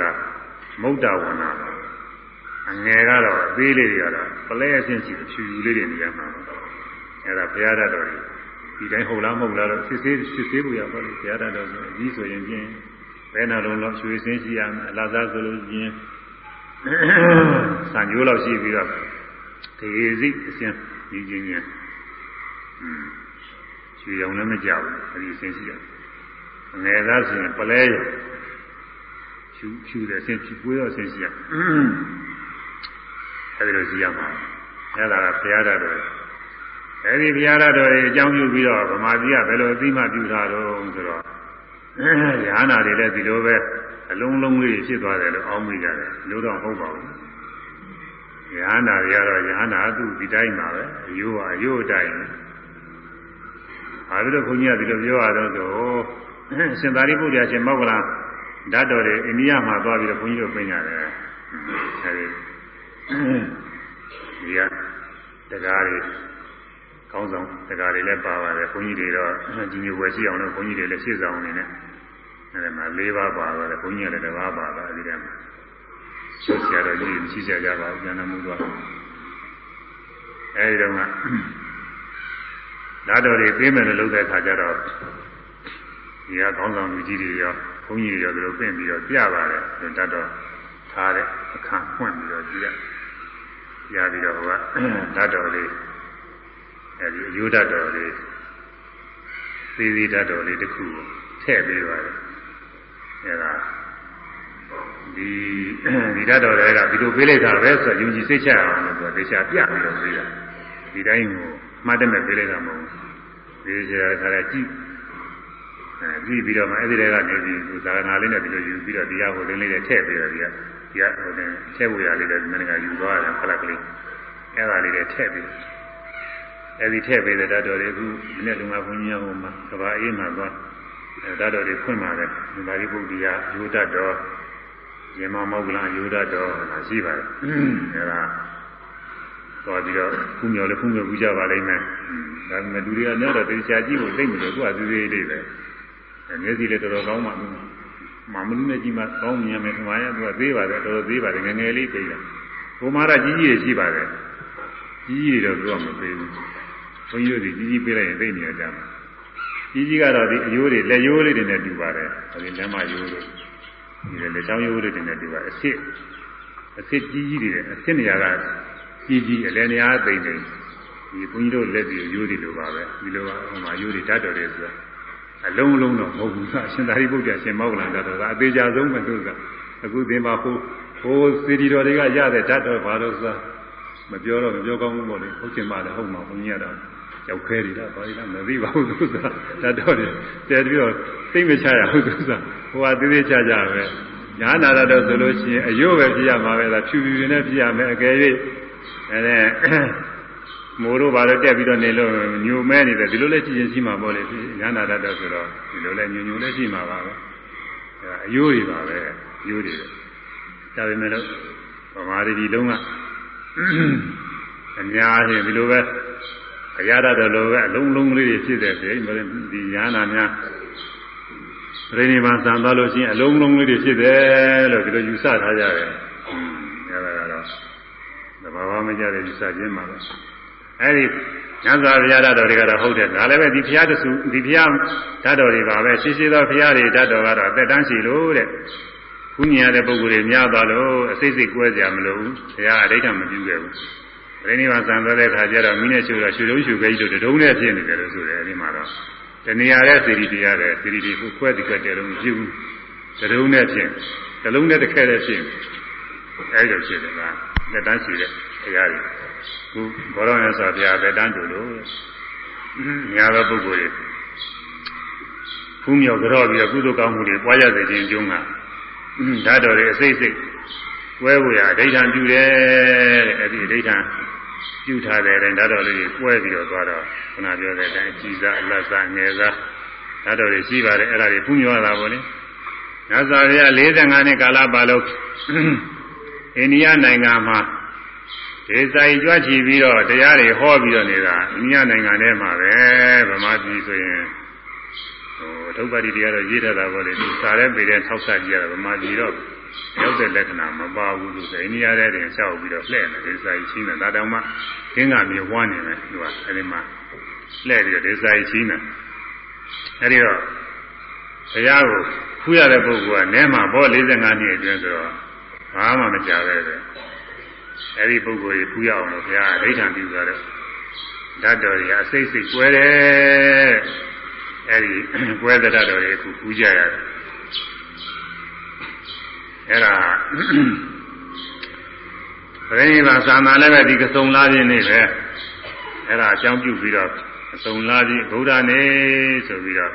မုဒ္ဒဝနာအငယ်ကတော့အသေးလေးတွေကတော့ပလဲအချင်းရှိတယ်ဖြူဖြူလေးတွေနေရာမှာအဲ့ဒါဘုရားတတ်တော်ကြီးဒီတိုင်းဟုတ်လားမဟုတ်လားတော့စစ်ဆေးစစ်ဆေးဖို့ရပါလိမ့်ဘုရားတတ်တော်ကြီးအကြီးဆိုရင်ဖြင့်ဘယ်နှလုံးလောက်ရွှေစင်းရှိရမယ်အလားစားဆိုလို့ချင်းစံကြိုးလောက်ရှိပြီးတော့ထေစီအစဉ်ကြီးချင်းချင်းရွှေရောင်လည်းမကြောက်ဘူးအဲဒီအစဉ်ရှိရငယ်သားဆိုရင်ပလဲရ ဖြူဖြူတဲ့အစဉ်ဖြူပွေးတော့အစဉ်ရှိရအဲဒီလိုရှိရမှာအဲဒါကဘုရားတော်အဲဒီဘုရားတော်ရဲ့အကြောင်းပြုပြီးတော့ဗမာပြည်ကဘယ်လိုအသိမှပြုတာတော့ဆိုတော့ရဟနာတွေလည်းဒီလိုပဲအလုံးလုံးလေးဖြစ်သွားတယ်လို့အောင်းမိကြတယ်လို့တော့ဟုတ်ပါဘူးယဟနာတွေကတော့ယဟနာသူဒီတိုင်းပါပဲအယိုးဟာအယိုးအတိုင်းဘာလို့လဲခွန်ကြီးကဒီလိုပြောရတော့ဆိုရှင်သာရိပုတ္တရာရှင်မောက္ကလ ဓာတ်တော်တွေအိန္ဒိယမှာသွားပြီးတော့ခွန်ကြီးတို့ပြင်ရတယ်အဲဒီဒီကတရားတွေကောင်းဆောင်တရားတွေလည်းပါပါတယ်ခွန်ကြီးတွေတော့ဒီမျိုးဝယ်ရှိအောင်လို့ခွန်ကြီးတွေလည်းရှေ့ဆောင်နေနဲ့အဲဒီမှာ၄ပါးပါပါတယ်ခွန်ကြီးကလည်းတစ်ပါးပါတာအဲဒီထဲမှာဆိုဆရာတော်ကြီးမရှိကြကြပါဘူးဉာဏ်မှုတော့အဲဒီတော့ကဓာတ်တော်တွေပေးမယ်လို့လုပ်တဲ့အခါကျတော့ဒီကကောင်းဆောင်လူကြီးတွေရော ဘုန်းကြီးတွေရောဒီလိုပြင်ပြီးတော့ပြပါတယ်ဓာတ်တော်ထားတဲ့အခါဖွင့်ပြီးတော့ကြည့်ရရပြီးတော့ဟိုကဓာတ်တော်လေးအဲဒီအယုဒ္ဓတော်လေးသေးသေးဓာတ်တော်လေးတစ်ခုထည့်ပေးပါတယ်အဲဒါဒီဒီဓာတ်တော်တွေကဒီလိုပေးလိုက်တာပဲဆိုတော့ယုံကြည်စိတ်ချအောင်လို့သူကဒေချာပြပြီးတော့ပေးတာဒီတိုင်းကိုမှတ်တယ်မဲ့ပေးလိုက်တာမဟုတ်ဘူးဒီချာခါလဲကြည့်အဲ ကြည့်ပြီးတော့မှအဲ့ဒီတွေကနေပြီးသူသာရဏလေးနဲ့ဒီလိုယူပြီးတော့ဒီဟာကိုလင်းလေးနဲ့ထည့်ပေးတယ်ဒီကဒီကဟိုတင်ထည့်ဖို့ရလေးလည်းမင်းကယူသွားတယ်ခလက်ကလေးအဲ့ဒါလေးတွေထည့်ပြီးအဲ့ဒီထည့်ပေးတဲ့ဓာတ်တော်တွေအခုဒီနေ့လုံငါဘုန်းကြီးဟိုမှာကဘာအေးမှာသွားအဲဓာတ်တော်တွေဖွင့်ပါတယ်ဒီပါဠိပုဒ်တရားယူတတ်တော်ရေမမောက္ကလယူဒတ်တော်လာရှိပါတယ်အဲဒါသွားပြီးတော့ခုမြော်လည်းခုမြော်ပူကြပါလိမ့်မယ်ဒါပေမဲ့လူတွေကများတော့တရားကြည့်ဖို့သိမလို့သူကသေးသေးလေးပဲ မျက်စိလည်းတော်တော်ကောင်းပါဘူးမမလူနဲ့ကြည့်မှကောင်းမြင်မယ်ခင်ဗျာသူကသေးပါတယ်တော်တော်သေးပါတယ်ငယ်ငယ်လေးသိတယ်ဘုမာရကြီးကြီးရှိပါတယ်ကြီးကြီးတော့သူကမပေးဘူးဘုန်းကြီးတို့ဒီကြီးကြီးပေးလိုက်ရင်သိနေကြမှာကြီးကြီးကတော့ဒီအယိုးတွေလက်ယိုးလေးတွေနဲ့တူပါတယ်အဲဒီလက်မယိုးတွေဒီလေချောင်းရိုးလေးတွေနဲ့တူပါအစ်စ်အစ်စ်ကြီးကြီးတွေအစ်စ်နေရာကကြီးကြီးအလဲနေရာသိမ့်သိမ့်ဒီဘုန်းကြီးတို့လက်ပြီးရိုးတွေလိုပါပဲဒီလိုပါဟိုမှာရိုးတွေတတ်တော်တယ်ဆိုတာ အလုံးလုံးတော့မဟုတ်ဘူးအရှင်သာရိပုတ္တရာရှင်မောဂလန်တတ်တော်ကအသေးချာဆုံးပဲသူကအခုသင်ပါဟိုဟိုစီဒီတော်တွေကရတဲ့တတ်တော်ဘာလို့ဆိုတာမပြောတော့မပြောကောင်းဘူးပေါ့လေဟုတ်ချင်ပါလေဟုတ်မှာဘုန်းကြီးကတော့ရောက်ခဲနေတာဘာလို့လဲမသိပါဘူးသူကတတ်တော်တယ်တဲပြီးတော့သိမချရဘူးသူကဟိုကသေးသေးချာချာပဲညာနာရတော့ဆိုလို့ရှိရင်အယုတ်ပဲပြရမှာပဲလားဖြူဖြူနဲ့ပြရမယ်အကယ်၍အဲ မိုးတို့ဘာလို့တက်ပြီးတော့နေလို့ညိုမဲနေတယ်ဒီလိုလဲကြည့်ရင်ရှိမှာပေါ့လေညာနာရတော့ဆိုတော့ဒီလိုလဲညိုညိုလဲရှိမှာပါပဲအဲအယိုးတွေပါပဲအယိုးတွေဒါပေမဲ့လို့ဗမာပြည်ဒီလုံးကအများကြီးဒီလိုပဲအရာတော်လိုပဲအလုံးလုံးလေးတွေဖြစ်တဲ့ပြင်ဒီညာနာများပြိဋိဘံစံသွားလို့ရှိရင်အလုံးလုံးလေးတွေဖြစ်တယ်လို့ဒီလိုယူဆထားကြတယ်။အဲဒါကတော့သဘာဝမကြတဲ့ယူဆခြင်းပါပဲ။ အဲဒီညဇာဘုရားဓာတ်တော်တွေကတော့ဟုတ်တယ်။ဒါလည်းပဲဒီဘုရားတဆူဒီဘုရားဓာတ်တော်တွေပါပဲ။ရှိရှိသောဘုရားတွေဓာတ်တော်ကတော့အသက်တန်းရှိလို့တဲ့။ခုညင်ရတဲ့ပုဂ္ဂိုလ်တွေများသွားလို့အစိတ်စိတ်ကွဲကြမလို့ဘုရားအဋ္ဌမပြုခဲ့ဘူး။ပြိဋိဘံစံသွားတဲ့အခါကျတော့မိနဲ့ချူတော့ရှူတုံးရှူခဲကြီးတို့တုံးနဲ့ဖြစ်နေတယ်လို့ဆိုတယ်အဲဒီမှာတော့တဏှာရဲ့စီရီတွေရတယ်စီရီတွေကိုခွဲတိခွဲတယ်လို့မဖြစ်ဘူးသရုံနဲ့ဖြင့်ဇလုံးနဲ့တစ်ခဲနဲ့ဖြင့်အဲ့လိုဖြစ်တယ်ကလက်တန်းရှိတဲ့တရားတွေ ခုဘောရောရသော်ဘုရားလက်တန်းတူလို့ညာသောပုဂ္ဂိုလ်တွေဖူးမြော်ကြော့ပြီးတော့ကုသိုလ်ကောင်းမှုတွေပွားရစေခြင်းကျုံးကဓာတ်တော်တွေအစိတ်စိတ်ကွဲဝေရအဋ္ဌံပြုတယ်တဲ့အဲ့ဒီအဋ္ဌံပြုထားတဲ့အတိုင်းဓာတ်တော်လေးတွေကွဲပြီးတော့သွားတော့ခုနပြောတဲ့အတိုင်းအကြည်စားအလတ်စားငယ်စားဓာတ်တော်တွေရှိပါတယ်အဲ့ဒါတွေဖူးမြော်တာပေါ့လေညဇာရ45နှစ်ကာလပါလို့အိန္ဒိယနိုင်ငံမှာ ဒေသကြီးကြွချီပြီးတော့တရားတွေဟောပြီးတော့နေတာအိန္ဒိယနိုင်ငံထဲမှာပဲဗမာပြည်ဆိုရင်ဟိုအထုပ်ပါတိတရားတော့ရေးထားတာပေါ့လေဒီစာရဲပေတဲ့ထောက်ဆကြည့်ရတာဗမာပြည်တော့ရောက်တဲ့လက္ခဏာမပါဘူးလို့ဆိုအိန္ဒိယထဲတင်လျှောက်ပြီးတော့လှည့်နေဒေသကြီးချင်းနေတာတောင်မှကင်းကမြေဝမ်းနေတယ်သူကအဲဒီမှာလှည့်ပြီးတော့ဒေသကြီးချင်းနေအဲဒီတော့ဘုရားကိုဖူးရတဲ့ပုဂ္ဂိုလ်ကနဲမှာဘော45နှစ်အတွင်းဆိုတော့ဘာမှမကြပဲပဲ အဲဒီပုဂ္ဂိုလ်ကြီးဖူးရအောင်လို့ဘုရားအဋ္ဌံပြုကြတယ်ဓာတ်တော်ကြီးအစိတ်စိတ်ကွဲတယ်အဲဒီကွဲတဲ့ဓာတ်တော်ကြီးအခုဖူးကြရတယ်အဲဒါပရိနိဗ္ဗာန်သာနာလည်းပဲဒီကစုံလာခြင်းနေပဲအဲဒါအကြောင်းပြုပြီးတော့အစုံလာခြင်းဗုဒ္ဓနေဆိုပြီးတော့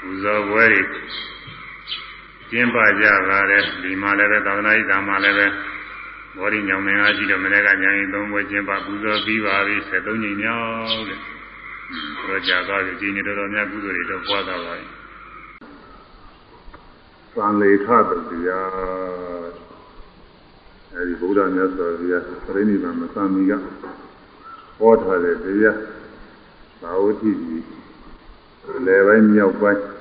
ပူဇော်ပွဲတွေ ကျင်းပကြပါတယ်ဒီမှာလည်းပဲသာသနာ့ဓမ္မလည်းပဲဘောဓိညောင်မင်းအားရှိတော့မနေ့ကညာရင်သုံးပွဲကျင်းပပူဇော်ပြီးပါပြီ73ညမြောက်တဲ့တော့ကြာသွားပြီဒီနေ့တော်တော်များကုသိုလ်တွေတော့ပွားသွားပါပြီသံလေခတရားအဲဒီဗုဒ္ဓမြတ်စွာဘုရားပြိဋိဘံမသံမီကဟောထားတဲ့တရားသာဝတိကြီးလေပိုင်းမြောက်ပိုင်း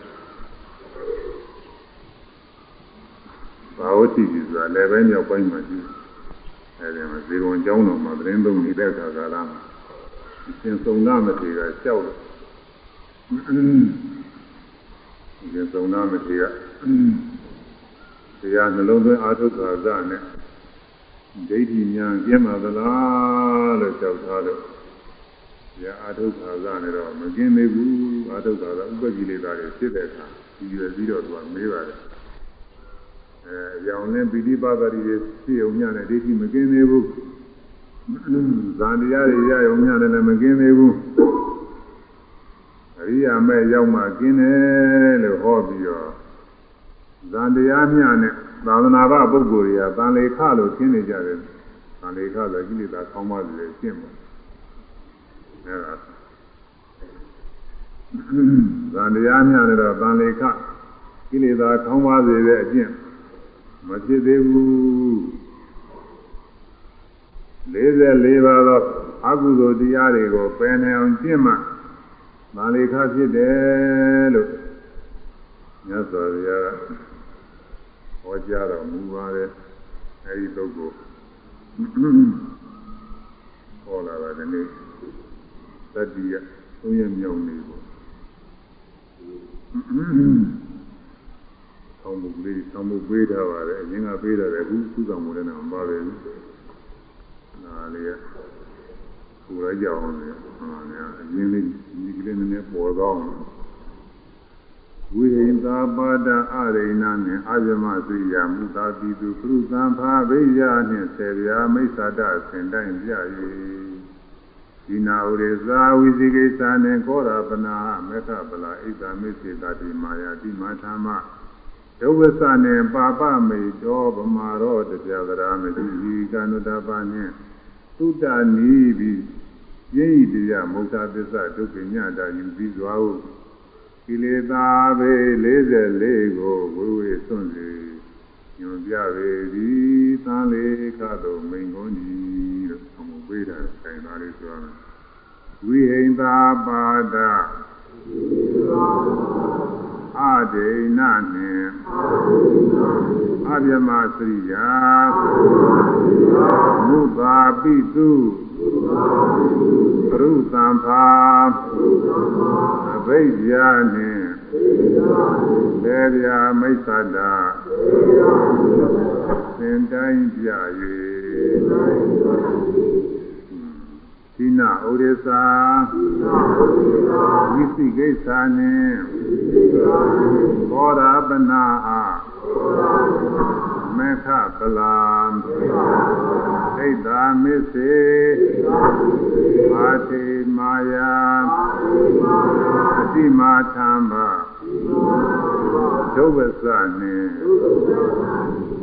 ဘာဝတိကြီးဆိုတာလေပိုင်းမြောက်ပိုင်းမှာရှိအဲဒီမှာဇေရုံကျောင်းတော်မှာသတင်းသုံးနေတဲ့အခါကာလမှာရှင်စုံနာမထေရကြောက်လို့ရှင်စုံနာမထေရတရားနှလုံးသွင်းအာထုခါဇနဲ့ဒိဋ္ဌိဉာဏ်ကျင်းပါသလားလို့ကြောက်ထားလို့ရအာထုခါဇနဲ့တော့မกินသေးဘူးအာထုခါဇဥပ္ပကိလေသာတွေဖြစ်တဲ့အခါဒီရပြီးတော့သူကမေးပါတယ် အဲရောင်လင်းပိဋိပါဒရီတွေဖြစ်ုံညနဲ့ဒိဋ္ဌိမကင်းသေးဘူးဇန်တရားတွေရရုံညနဲ့လည်းမကင်းသေးဘူးအရိယာမဲ့ရောက်မှกินတယ်လို့ဟောပြီးတော့ဇန်တရားမြနဲ့သာသနာ့ဘပုဂ္ဂိုလ်တွေကသံလေခလို့ရှင်းနေကြတယ်သံလေခဆိုကိလေသာကောင်းပါလေရှင်းပါအဲဒါဇန်တရားမြနဲ့တော့သံလေခကိလေသာကောင်းပါစေတဲ့အကျင့် မဖြစ်သေးဘူး44ပါးသောအကုသိုလ်တရားတွေကိုပယ်နိုင်အောင်ကျင့်မှတန်လေခဖြစ်တယ်လို့မြတ်စွာဘုရားကဟောကြားတော်မူပါတယ်အဲဒီပုဂ္ဂိုလ်ဟောလာတာဒီနေ့တတိယသုံးရမြောက်နေပေါ့ မှုကလေးဆောင်းမှုပေးထားပါတယ်အရင်ကပေးထားတယ်အခုသူ့ဆောင်မှုလည်းမပါပဲဘူးနာလေးကဟိုလည်းကြောင်းနေဟာနေအရင်လေးဒီကလေးနည်းနည်းပေါ်ကောင်းဝိရိယသာပါဒအရိဏနှင့်အာဇမသိယမူသာတိသူပြုသံဖာဘိယနှင့်ဆေဗျာမိစ္ဆာတဆင်တိုင်းပြ၏ဒီနာဥရေသာဝိသိကိစ္စနှင့်ကောရပနာမေခပလာဣဒ္ဓမိစ္ဆေတတိမာယာတိမာထာမ ဒုဝဆနှင့်ပါပမိတောဗမာရောတပြသရာမတိဤကနုတပါနှင့်သုတနီးပြီးယိဣတိယမုဋ္ဌသစ္စာဒုက္ခညတာယူပြီးစွာဟုကိလေသာပေ44ကိုဝိဝေစွန့်စေညွန်ပြပေသည်သံလေခသို့မိန်ကုန်သည်လို့အမှုပေးတာခိုင်သားလေးဆိုရမယ်ဝိဟိန္တာပါဒ အဒိဏနှင့်အဗျမစရိယာမုသာပိတုပရုသံဖာအဘိဓါနှင့်လေဗျာမိစ္ဆတာသင်တိုင်းပြ၍ သီနာဥရိသဝိသိကိစ္စနှင့်ဘောဓပနာအားမေခပလာဣဒ္ဓမစ္စေမာတိမာယာအတိမာသံဘာ ဒုဗ္ဗစနှင့်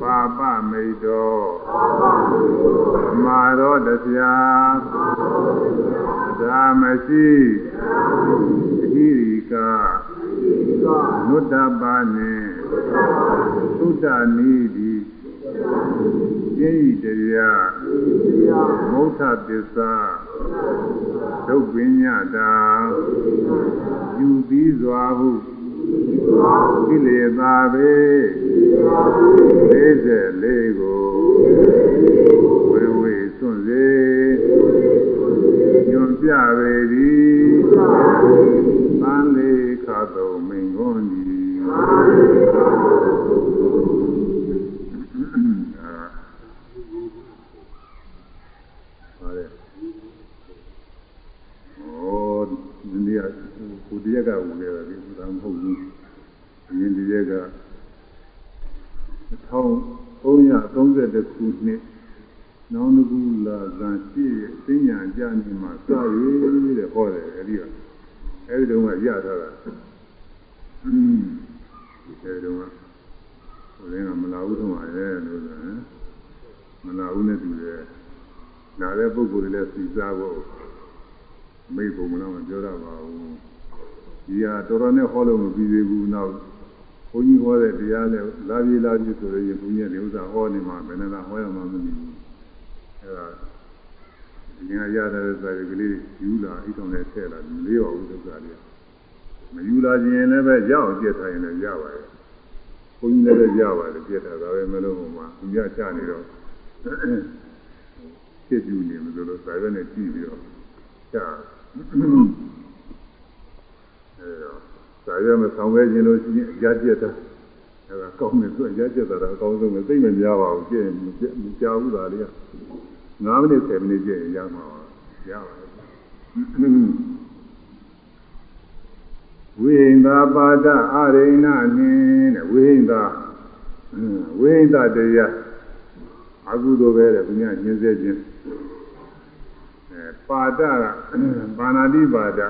ပါပမိတ်တော်မာရောတရားဒါမရှိအဟိရိကနုတ္တပါနှင့်သုတ္တနိတိကျင့်ဤတရားမௌထပစ္စာဒုပညတာယူပြီးစွာဟု ကိလေသာပဲ44ကိုဝေဝေစွန့်စေညွန်ပြပေသည်သံလေးခါတော်မိန်ခွန်ကြီးဒီကကိုတရက်ကဝင်ခဲ့တယ် ဒီကမဟုတ်ဘူးအရင်တရက်က1332ခုနှစ်နောင်တကူလာဇန်ရှိစဉ္ညာကြနေမှာစရွေးတဲ့ဟောတယ်အဲဒီကအဲဒီတုန်းကရထားတာอืมအဲဒီတုန်းကဟိုလည်းမလာဘူးတော့ရဲလို့ဆိုရင်မလာဘူးနဲ့တူတယ်နားတဲ့ပုဂ္ဂိုလ်တွေလည်းစီစားဖို့မိတ်ပုံမလားမပြောရပါဘူး ဒီဟာတော်တော်နဲ့ဟောလို့မပြီးသေးဘူးနောက်ဘုန်းကြီးဟောတဲ့တရားနဲ့လာပြေးလာပြေးဆိုရင်ဘုန်းကြီးကဥစ္စာဟောနေမှာဘယ်နဲ့လာဟောရမှာမသိဘူးအဲဒါဒီကရတဲ့စာရီကလေးယူလာအိတ်တော်နဲ့ထည့်လာမလေးပါဘူးဥစ္စာလေးမယူလာခြင်းလည်းပဲရအောင်ပြတ်ထားရင်လည်းရပါတယ်ဘုန်းကြီးလည်းရပါတယ်ပြတ်ထားတာပဲမလို့ဟိုမှာသူရချနေတော့ဖြစ်ယူနေမလို့စာရွက်နဲ့ကြည့်ပြီးတော့ချ အဲတော့စာရွက်မဆောင်ခဲ့ခြင်းလို့ရှိရင်အကြပြတ်တာအဲဒါကောင်းတယ်ဆိုအကြပြတ်တာတော့အကောင်းဆုံးပဲသိမများပါဘူးကြည့်မကြောက်ဘူးလားလေ9မိနစ်10မိနစ်ကြည့်ရင်ရမှာပါရပါတယ်ဝိဟိန္တာပါဒအရိဏနိတဲ့ဝိဟိန္တာဝိဟိန္တာတရားအကုသိုလ်ပဲတဲ့ဘုရားညင်းစေခြင်းပါဒကဘာနာတိပါဒ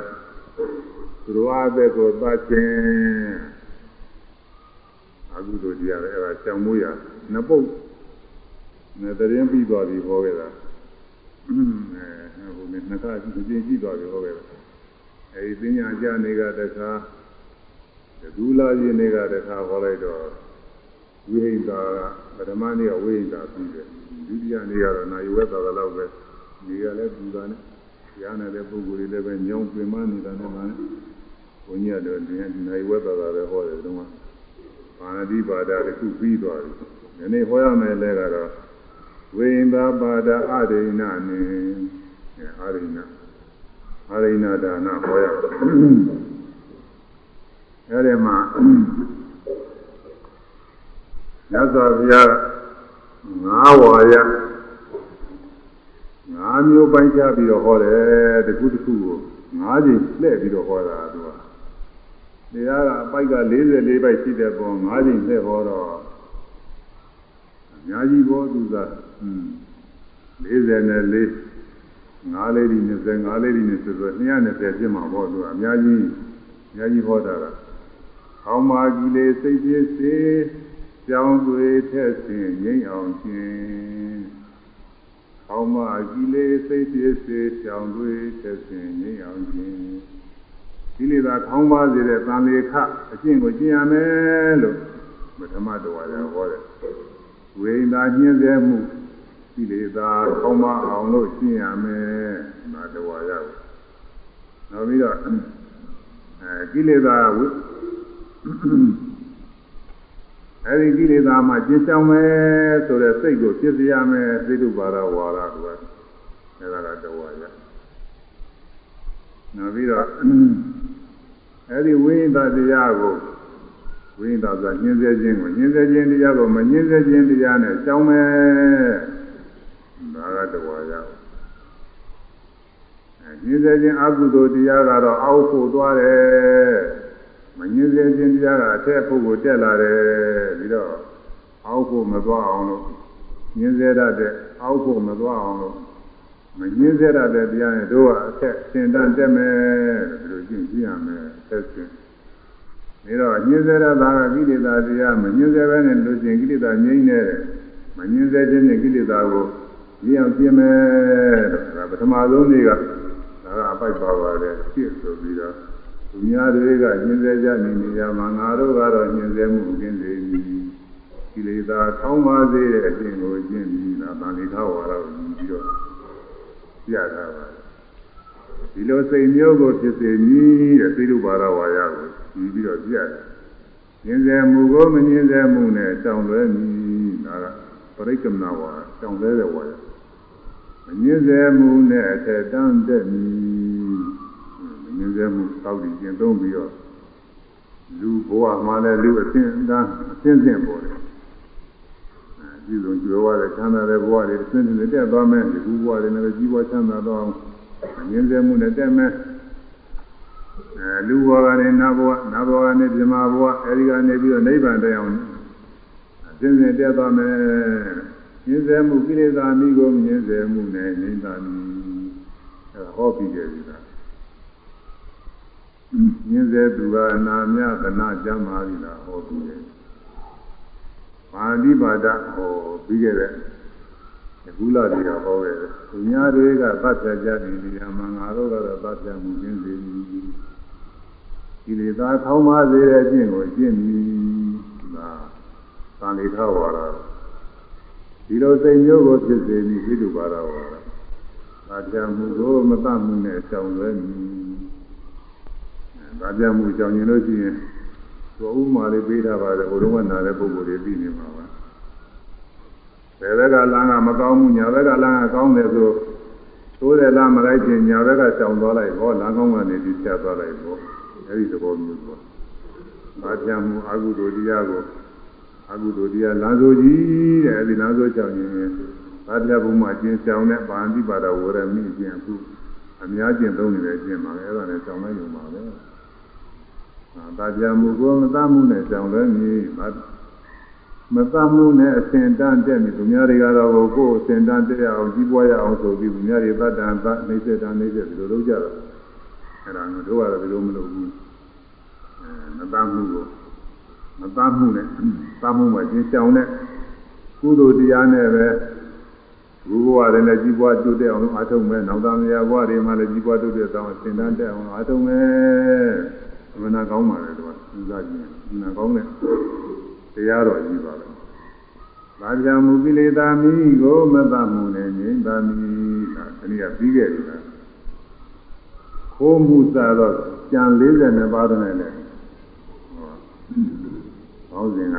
သူတော်အသက်ကိုသတ်ခြင်းအကုသိုလ်တရားပဲအဲဒါကြောင်မိုးရနှစ်ပုတ်နဲ့တရင်ပြီးသွားပြီဟောခဲ့တာအဲဟိုနဲ့နှစ်ခါကြည့်ကြည့်ကြည့်သွားပြီဟောခဲ့တာအဲဒီပညာကြနေကတခါဒူလာကြီးနေကတခါဟောလိုက်တော့ဝိဟိန္တာကပထမနေ့ကဝိဟိန္တာပြီးတယ်ဒုတိယနေ့ကတော့နာယဝက်သာလောက်ပဲဒီကလည်းပူတာနဲ့ရားနေတဲ့ပုဂ္ဂိုလ်တွေလည်းပဲညောင်းပင်မနေတာနဲ့မှဘု န်းကြီးကတော့ဒီနေ့နိုင်ဝဲတာလည်းဟောတယ်တုန်းကဘာနာတိပါဒတခုပြီးသွားပြီဒီနေ့ဟောရမယ်လဲကတော့ဝိင်သာပါဒအဒိဏနေအာရိဏအာရိဏဒါနဟောရအဲဒီမှာမြတ်စွာဘုရားငါးဝါရငါးမျိုးပိုင်းခြားပြီးတော့ဟောတယ်တခုတခုကိုငါးချိန်လှည့်ပြီးတော့ဟောတာ သူကတရားကအပိုက်က44ပိုက်ရှိတဲ့ပုံငါးချိန်လှည့်ဟောတော့အများကြီးဘောသူကอืม44ငါးလေးဒီ20ငါးလေးဒီ20ဆိုတော့220ပြည့်မှာဘောသူကအများကြီးအများကြီးဟောတာကအောင်းမာကြီးလေးစိတ်ပြည့်စေကြောင်းတွေထက်ဆင်ငိမ့်အောင်ခြင်း။အောင်းမကိလေစိတ်ဖြစ်စေကြောင်းတွေထက်ဆင်ငိမ့်အောင်ခြင်း။ ကိလေသာခေါင်းပါစေတဲ့တန်လေခအကျင့်ကိုကျင့်ရမယ်လို့ပထမတော်ရဟောတယ်။ဝိညာဉ်ညှင်းဆဲမှုကိလေသာခေါင်းပါအောင်လို့ကျင့်ရမယ်။ဒါတော်ရကို။နောက်ပြီးတော့အဲကိလေသာဝိအဲဒီကိလေသာမှကျင်းဆောင်မယ်ဆိုတဲ့စိတ်ကိုပြည့်စရမယ်သိတုပါရဝါရကအဲဒါကတဝါရနောက်ပြီးတော့ အဲဒီဝိညာဉ်တရားကိုဝိညာဉ်ဆိုတာညှင်းဆဲခြင်းကိုညှင်းဆဲခြင်းတရားကိုမညှင်းဆဲခြင်းတရားနဲ့ကြောင်းမယ်ဒါကတဝါရညင်းစေခြင်းအကုသိုလ်တရားကတော့အောက်ဖို့သွားတယ်မညင်းစေခြင်းတရားကအထက်ဖို့ကိုတက်လာတယ်ပြီးတော့အောက်ဖို့မသွားအောင်လို့ညင်းစေတတ်တဲ့အောက်ဖို့မသွားအောင်လို့ မညင်းစေတတ်တဲ့တရားနဲ့တို့ကအထက်သင်တန်းတက်မယ်ဒီလိုကျင့်ကြည့်ရမယ်ဆက်စဉ်ပြီးတော့ညင်းစေတတ်တာကကိလေသာတရားမညင်းစေဘဲနဲ့လို့ချင်းကိလေသာငြိမ့်နေတယ်မညင်းစေခြင်းနဲ့ကိလေသာကိုရင်းအောင်ပြင်မယ်တဲ့ဒါပထမဆုံးနေ့ကဒါကအပိုက်ပါပါတယ်ဖြစ်ဆိုပြီးတော့သူများတွေကညင်စေကြနေနေကြမှာငါတို့ကတော့ညင်စေမှုကင်းစေပြီကိလေသာထောင်းပါစေတဲ့အခြင်းကိုကျင့်ပြီးတာဗန္ဓိထဝါဒကိုယူပြီးတော့ ပြတာပါဒီလိုစိတ်မျိုးကိုဖြစ်စေမည်တဲ့သိလို့ပါရဝါရကိုယူပြီးတော့ပြတယ်ညင်စေမှုကိုမညင်စေမှုနဲ့တောင်းလွဲမည်ဒါကပရိက္ခမနာဝါတောင်းလွဲတဲ့ဝါရညင်းစေမှုနဲ့အထက်တန်းတက်မည်ညင်းစေမှုတောက်ပြီးကျင့်သုံးပြီးတော့လူဘဝမှာလည်းလူအသင်းတန်းအသင်းသင့်ပေါ်တယ် အဲဒီလိုကြွယ်ဝတဲ့ချမ်းသာတဲ့ဘဝတွေအသင်းသင့်တက်သွားမယ်ဒီဘဝတွေလည်းကြီးပွားချမ်းသာတော့ညင်းစေမှုနဲ့တက်မယ်အဲလူဘဝကနေနတ်ဘဝနတ်ဘဝကနေပြမဘဝအဲဒီကနေပြီးတော့နိဗ္ဗာန်တက်အောင်အသင်းသင့်တက်သွားမယ်ညင်းစေမှုကိလေသာမိကိုညင်းစေမှုနဲ့ငြိမ်းသာမည်အဲဟောပြီးကြပြီလားညင်းစေသူကအနာမြသနာကြမ်းပါပြီလားဟောပြီးတ ယ်ပါဠိပါဒဟောပြီးခဲ့တဲ့အခုလာပြီးတော့ဟောခဲ့တယ်သူများတွေကသတ်ဖြတ်ကြတယ်နေရာမှာငါတို့ကတော့သတ်ဖြတ်မှုညင်းစေပြီကိလေသာထောင်းပါစေတဲ့အကျင့်ကိုကျင့်ပြီဒါသံလေထဝါဒဒီလိုစိတ်မျိုးကိုဖြစ်စေပြီးဣတုပါဒဝါဒ။ဒါပြမှုကိုမတတ်မှုနဲ့ကြောင်လွဲမည်။ဒါပြမှုကြောင်ရင်လို့ရှိရင် သူဥမာလေးပေးထားပါတယ်ဘုရုံးကနာတဲ့ပုဂ္ဂိုလ်တွေသိနေမှာပါ။ဘယ်ဘက်ကလမ်းကမကောင်းမှုညာဘက်ကလမ်းကကောင်းတယ်ဆိုသိုးတယ်လားမလိုက်ခြင်းညာဘက်ကကြောင်သွားလိုက်ဟောလမ်းကောင်းကနေပြီးဖြတ်သွားလိုက်ပေါ့။အဲဒီသဘောမျိုးပေါ့။ဒါပြမှုအကုသိုလ်တရားကိုအကုသိုလ်တရားလမ်းစိုးကြီးတဲ့အဲဒီလမ်းစိုးကြောင့်ရင်ဘာပြဘုံမှာကျင်းဆောင်တဲ့ဗာန်တိပါဒဝရမိကျင့်အခုအများကျင့်သုံးနေတဲ့အကျင့်ပါပဲအဲဒါနဲ့ဆောင်လိုက်ရုံပါပဲ အာတာပြမှုကိုမတမှုနဲ့ဆောင်လဲမည်မတမှုနဲ့အစဉ်တန်းတက်ပြီသူများတွေကတော့ကိုယ်အစဉ်တန်းတက်ရအောင်ကြီးပွားရအောင်ဆိုပြီးသူများတွေတတ်တန်တနှိမ့်ဆက်တန်နှိမ့်ဆက်ဒီလိုလုပ်ကြတော့အဲဒါမျိုးတို့ကတော့ဒီလိုမလုပ်ဘူးအဲမတမှုကိုမသားမှုနဲ့သားမှုမှာကျင်းဆောင်တဲ့ကုသိုလ်တရားနဲ့ပဲဘုရားလည်းလည်းကြီးပွားတိုးတက်အောင်အားထုတ်မယ်နောက်သားမယားဘဝတွေမှာလည်းကြီးပွားတိုးတက်အောင်သင်တန်းတက်အောင်အားထုတ်မယ်အ မှန်ကောင်းပါလေတော့စဉ်းစားကြည့်ရင်အမှန်ကောင်းတဲ့တရားတော်ကြီးပါပဲ။ဘာကြောင့်မူကိလေသာမိကိုမတတ်မှုနဲ့ငြိမ့်ပါမည်။ဒါတနည်းပြီးခဲ့ပြီလား။ခိုးမှုစားတော့ကြံ42ပါးနဲ့လည်းဟောစဉ်က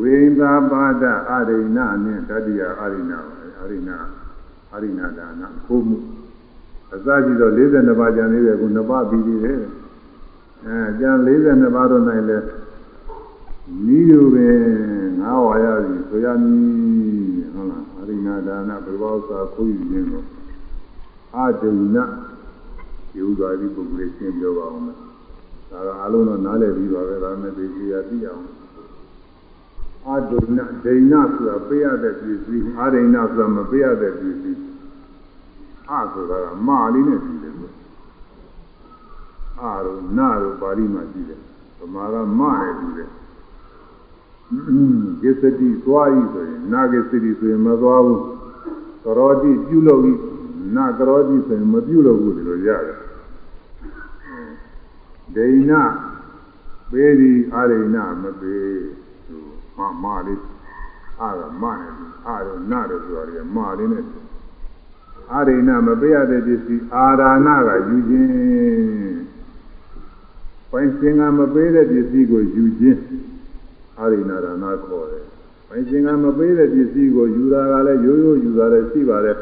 ဝိသာပါဒအရိဏနဲ့တတိယအရိဏပါအရိဏအရိဏဒါနခိုးမှုအစကြည့်တော့42ပါးကြံနေတယ်ခု2ပါးပြီးသေးတယ် အဲကြံ42ပါးတော့နိုင်လဲဤလိုပင်ငါးဝါရပြီဆိုရမည်ဟုတ်လားအရိဏဒါနဘယ်ဘောသာခိုးယူခြင်းကိုအဒိဏယူသွားပြီးပုဂ္ဂိုလ်ရှင်းပြောပါအောင်မယ်ဒါကအလုံးတော့နားလည်ပြီးပါပဲဒါနဲ့ဒီကြီးရသိအောင်အာဒုဏဒိဏဆိုတာပေးရတဲ့ပြည်စည်းအာဒိဏဆိုတာမပေးရတဲ့ပြည်စည်းအာဆိုတာကမာလေးနဲ့ပြီးတယ်လို့ အာရောနာရောပါဠိမှာရှိတယ်ဗမာကမနဲ့ပြီးတယ်ကိစ္စတိသွားဤဆိုရင်နာကိစ္စတိဆိုရင်မသွားဘူးကရောတိပြုလုပ်ဤနာကရောတိဆိုရင်မပြုလုပ်ဘူးဒီလိုရတယ်ဒိဏပေးသည်အာရိဏမပေးမမလေးအာရမနဲ့အာရဏတို့ဆိုရတယ်မလေးနဲ့အာရိဏမပေးရတဲ့ပစ္စည်းအာရဏကယူခြင်း ပိုင်ရှင်ကမပေးတဲ့ပစ္စည်းကိုယူခြင်းအာရိဏဒါနခေါ်တယ်ပိုင်ရှင်ကမပေးတဲ့ပစ္စည်းကိုယူတာကလည်းရိုးရိုးယူတာလည်းရှိပါတယ်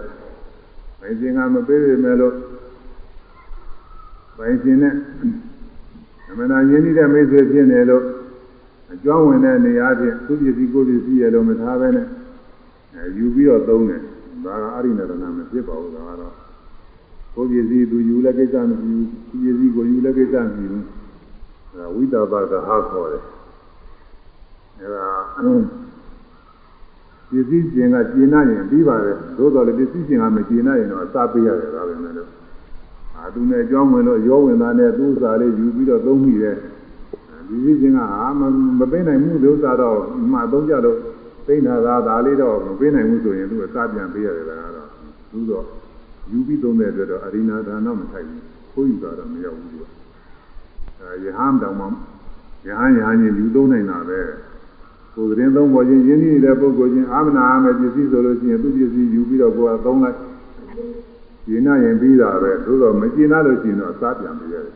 ပိုင်ရှင်ကမပေးရမယ်လို့ပိုင်ရှင်နဲ့အမှန်တရားရင်းနှီးတဲ့မိတ်ဆွေဖြစ်နေလို့အကျွမ်းဝင်တဲ့နေရာချင်းသူပစ္စည်းကိုပစ္စည်းရလို့မထားပဲနဲ့အဲယူပြီးတော့သုံးတယ်ဒါကအရိဏရဏမဖြစ်ပါဘူးဒါကတော့ကိုပစ္စည်းသူယူလည်းကိစ္စမရှိဘူးသူပစ္စည်းကိုယူလည်းကိစ္စမရှိဘူးအဲ ဝိသဘာကဟာခေါ်တယ်အဲဒါပစ္စည်းကျင်ကကျင်နာရင်ပြီးပါတယ်သို့တော်လည်းပစ္စည်းကျင်ကမကျင်နာရင်တော့အစားပေးရတယ်ဒါပဲမဲ့လို့အာသူနဲ့ကြောင်းဝင်လို့ရောဝင်သားနဲ့သူ့ဥစ္စာလေးယူပြီးတော့သုံးမိတယ်ဒီစည်းကျင်ကဟာမပေးနိုင်ဘူးလို့ဥစ္စာတော့မှသုံးကြလို့သိနေတာကဒါလေးတော့မပေးနိုင်ဘူးဆိုရင်သူအစားပြန်ပေးရတယ်လားတော့သူတော့ယူပြီးသုံးတဲ့အတွက်တော့အရိနာဒါနမထိုက်ဘူးခိုးယူတာတော့မရောက်ဘူးသူကအဲ ယဟန်တောင်မှယဟန်ယဟန်ချင်းယူသုံးနိုင်တာပဲကိုယ်ကရင်သုံးပေါ်ချင်းရင်းနှီးနေတဲ့ပုဂ္ဂိုလ်ချင်းအာမနာအာမပစ္စည်းဆိုလို့ရှိရင်သူပစ္စည်းယူပြီးတော့ကိုယ်ကသုံးလိုက်ကျင်နာရင်ပြီးတာပဲသို့တော့မကျင်နာလို့ရှိရင်တော့အစားပြန်ပေးရတယ်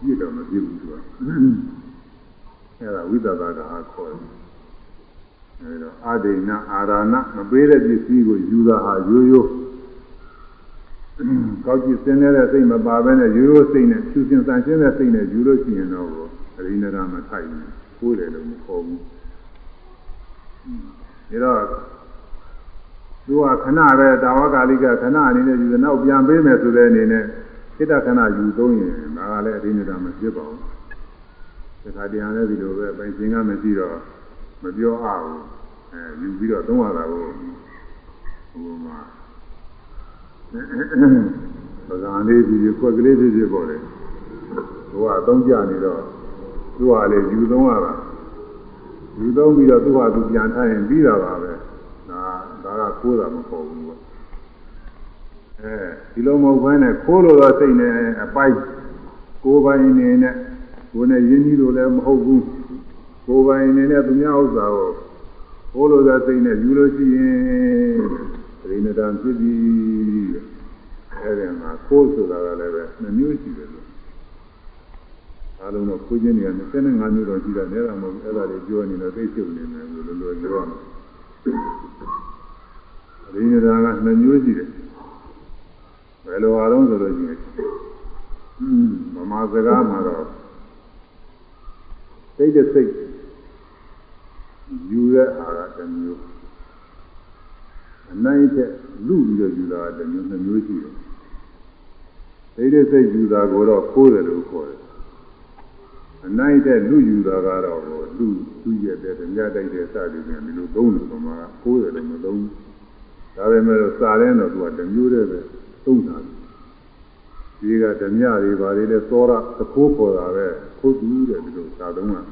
ပြည့်တော့မပြည့်ဘူးသူကအဲဒါဝိသသာကဟာခေါ်တယ်အဲတော့အာဒိဏအာရဏမပေးတဲ့ပစ္စည်းကိုယူတာဟာရိုးရိုး ကောက်ကြည့်စင်းနေတဲ့စိတ်မပါဘဲနဲ့ရိုးရိုးစိတ်နဲ့ဖြူစင်ဆန်ရှင်းတဲ့စိတ်နဲ့ယူလို့ရှိရင်တော့အရိနရမထိုက်ဘူးကိုယ်တယ်လို့မခေါ်ဘူးဒါတော့သူကခဏပဲတာဝကာလိကခဏအနေနဲ့ယူတယ်နောက်ပြန်ပေးမယ်ဆိုတဲ့အနေနဲ့စိတ္တခဏယူသုံးရင်ဒါကလည်းအရိနရမဖြစ်ပါဘူးတခါတည်းလည်းဒီလိုပဲပိုင်ရှင်ကမရှိတော့မပြောအောင်အဲယူပြီးတော့သုံးရတာကိုဟိုမှာ ပဇာလေးကြီးခွက်ကလေးကြီးကြီးပေါ်တယ်ဟိုကအသုံးကြနေတော့သူ့ဟာလေယူသုံးရတာယူသုံးပြီးတော့သူ့ဟာသူပြန်ထားရင်ပြီးတာပါပဲဒါဒါကကိုးတာမပေါ်ဘူးပေါ့အဲဒီလိုမဟုတ်ဘဲနဲ့ခိုးလို့တော့စိတ်နဲ့အပိုက်ကိုယ်ပိုင်နေနဲ့ကိုယ်နဲ့ရင်းနှီးလို့လည်းမဟုတ်ဘူးကိုယ်ပိုင်နေနဲ့သူများဥစ္စာကိုခိုးလို့သောစိတ်နဲ့ယူလို့ရှိရင် ဒိဋ္ဌတံဖြစ်ပြီးအဲဒီမှာခိုးဆိုတာကလည်းပဲနှမျိုးရှိတယ်လို့အားလုံးတော့ခိုးခြင်းတွေက25မျိုးတော့ရှိတာနဲတာမဟုတ်ဘူးအဲ့ဒါတွေပြောနေတော့သိချုပ်နေတယ်လို့လိုလိုပြောရမယ်ဒိဋ္ဌတံကနှမျိုးရှိတယ်ဘယ်လိုအားလုံးဆိုလို့ရှိရင်ဗမာစကားမှာတော့စိတ်တစ်စိတ်ယူတဲ့အာရတစ်မျိုး အနိုင်တဲ့လူပြီးတော့ယူတာတစ်မျိုးနှစ်မျိုးရှိတယ်စိတ်တစ်စိတ်ယူတာကိုတော့ခိုးတယ်လို့ခေါ်တယ်အနိုင်တဲ့လူယူတာကတော့လူလူရဲ့တဲ့မြတ်တိုက်တဲ့စသည်ဖြင့်ဒီလိုသုံးတယ်ပမာခိုးတယ်လည်းမသုံးဘူးဒါပေမဲ့စာတဲ့တော့သူကတစ်မျိုးတည်းပဲသုံးတာဒီကဓမြတွေဘာတွေလဲသောရသခိုးခေါ်တာပဲခိုးတူတဲ့ဒီလိုသာသုံးတာ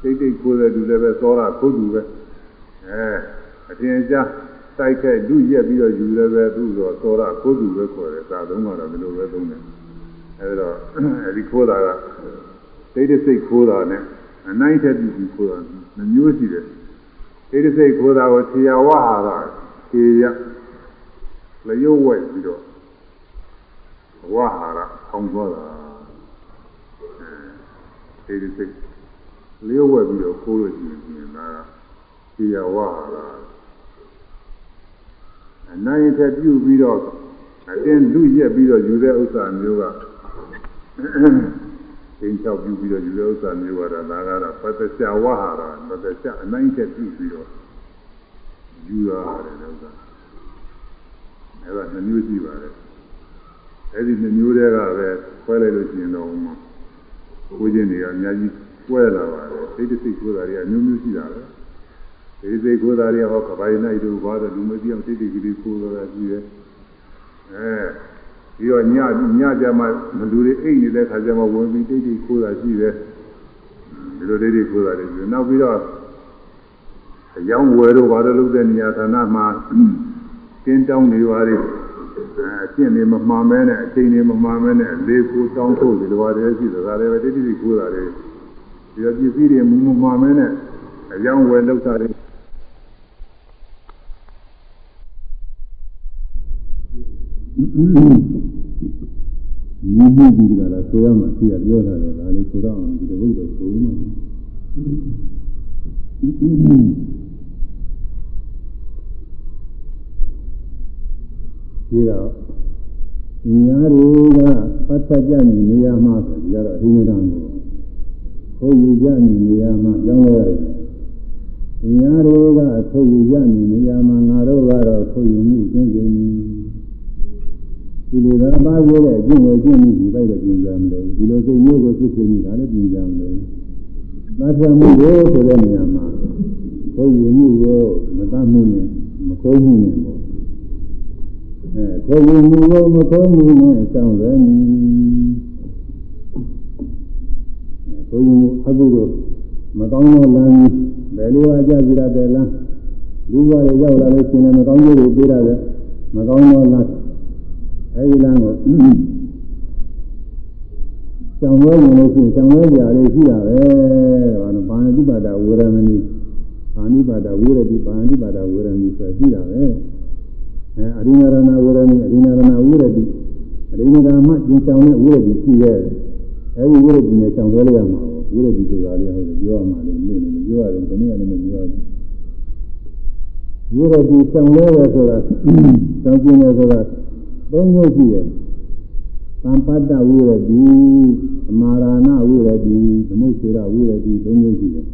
စိတ်တိတ်ခိုးတဲ့လူလည်းပဲသောရခိုးတူပဲအဲအထင်ရှား တိုက်ခဲ့လူရက်ပြီးတော့ယူလည်းပဲသူ့တော့သောရခိုးတူပဲခေါ်တယ်သာသုံးကတော့ဒီလိုပဲသုံးတယ်အဲဒါအဲဒီခိုးတာကစိတ်တိတ်စိတ်ခိုးတာနဲ့အနိုင်တဲ့ပြည်ခိုးတာနှမျိုးရှိတယ်စိတ်တိတ်စိတ်ခိုးတာကိုခြေရဝဟာတာခြေရလျှို့ဝဲပြီးတော့ဝါဟာရဆောင်းသွားတာအဲဒီစိတ်လျှို့ဝဲပြီးတော့ခိုးလို့ရှိရင်ဒါကခြေရဝါဟာရ အနိုင်ထက်ပြုပြီးတော့အတင်းလူရက်ပြီးတော့ယူတဲ့ဥစ္စာမျိုးကသင်္ချောက်ပြုပြီးတော့ယူတဲ့ဥစ္စာမျိုးကတော့ဒါကတော့ပတ္တချဝဟာရပတ္တချအနိုင်ထက်ပြုပြီးတော့ယူရတယ်ဥစ္စာအဲ့ဒါနှမျိုးရှိပါတယ်အဲ့ဒီနှမျိုးတည်းကပဲခွဲလိုက်လို့ရှိရင်တော့ကိုချင်းတွေကအများကြီးကွဲလာပါတယ်စိတ်စိတ်ကိုယ်သားတွေကအမျိုးမျိုးရှိတာပဲ စိတ်စိတ်ကိုယ်သားတွေဟောကပိုင်းနိုင်တို့ဘာလို့လူမသိအောင်စိတ်စိတ်ကလေးကိုယ်သားကြီးရဲ့အဲပြီးတော့ညညကြမှာလူတွေအိတ်နေတဲ့ခါကျမှဝင်ပြီးတိတ်တိတ်ကိုယ်သားရှိတယ်ဒီလိုတိတ်တိတ်ကိုယ်သားတွေပြီးနောက်ပြီးတော့အယောင်းဝယ်တော့ဘာလို့လုပ်တဲ့နေရာဌာနမှာတင်းတောင်းနေပါလေအကျင့်တွေမမှန်မဲနဲ့အချိန်တွေမမှန်မဲနဲ့လေကိုတောင်းထုတ်ဒီလိုပါတယ်ရှိတယ်ဒါလည်းပဲတိတိတိကိုးတာလေဒီတော့ပစ္စည်းတွေမမှန်မဲနဲ့အယောင်းဝယ်လောက်တာတွေ မြင်းမြင်းဒီကလာဆိုရမှာရှိရပြောတာလေဒါလေးဆိုတော့ဒီတပုတ်တော့ဆိုမှဒီတော့ညာတွေကပတ်သက်ကြနေနေရာမှာဆိုဒီကတော့အရင်ကတည်းကခိုးယူကြနေနေရာမှာကြောင်းလဲရတယ်ညာတွေကခိုးယူကြနေနေရာမှာငါတို့ကတော့ခိုးယူမှုကျင့်စဉ် ဒီလိုသာပါသေးတဲ့အကျင့်ကိုကျင့်ပြီးဒီပိုက်တော့ပြင်ကြမလို့ဒီလိုစိတ်မျိုးကိုစစ်စစ်ပြီးဒါလည်းပြင်ကြမလို့သတ်ဆံမှုကိုဆိုတဲ့နေရာမှာဘုံယူမှုကိုမတတ်မှုနဲ့မခိုးမှုနဲ့ပေါ့အဲခိုးယူမှုကိုမခိုးမှုနဲ့စောင့်ရဲနေခိုးယူမှုအကုသို့မကောင်းသောလမ်းဘယ်လိုအကြကြရတဲ့လမ်းလူဘဝရောက်လာလို့ရှင်လည်းမကောင်းကျိုးကိုပေးရတယ်မကောင်းသောလမ်း အဲဒီလမ်းကိုကြောင်ဝဲဝင်လို့ရှိရင်ကြောင်ဝဲကြလေးရှိတာပဲဘာလို့ဘာဏိပါဒဝေရမဏိဘာဏိပါဒဝေရတိဘာဏိပါဒဝေရမဏိဆိုရှိတာပဲအဲအရိနာရဏဝေရမဏိအရိနာရဏဝေရတိအရိနာရမကျင်ဆောင်တဲ့ဝေရတိရှိရဲ့အဲဒီဝေရတိနဲ့ကြောင်ဝဲလိုက်ရမှာဝေရတိဆိုတာလေးဟုတ်တယ်ပြောရမှာလေနေနေပြောရတယ်ဒီနေ့လည်းမပြောရဘူးဝိရတိဆောင်လဲတယ်ဆိုတာတောင်းကျင်တယ်ဆိုတာ သုံးမျိုးရှိတယ်သံပတ္တဝိရတိအမာရဏဝိရတိသမုစေရဝိရတိသုံးမျိုးရှိတယ်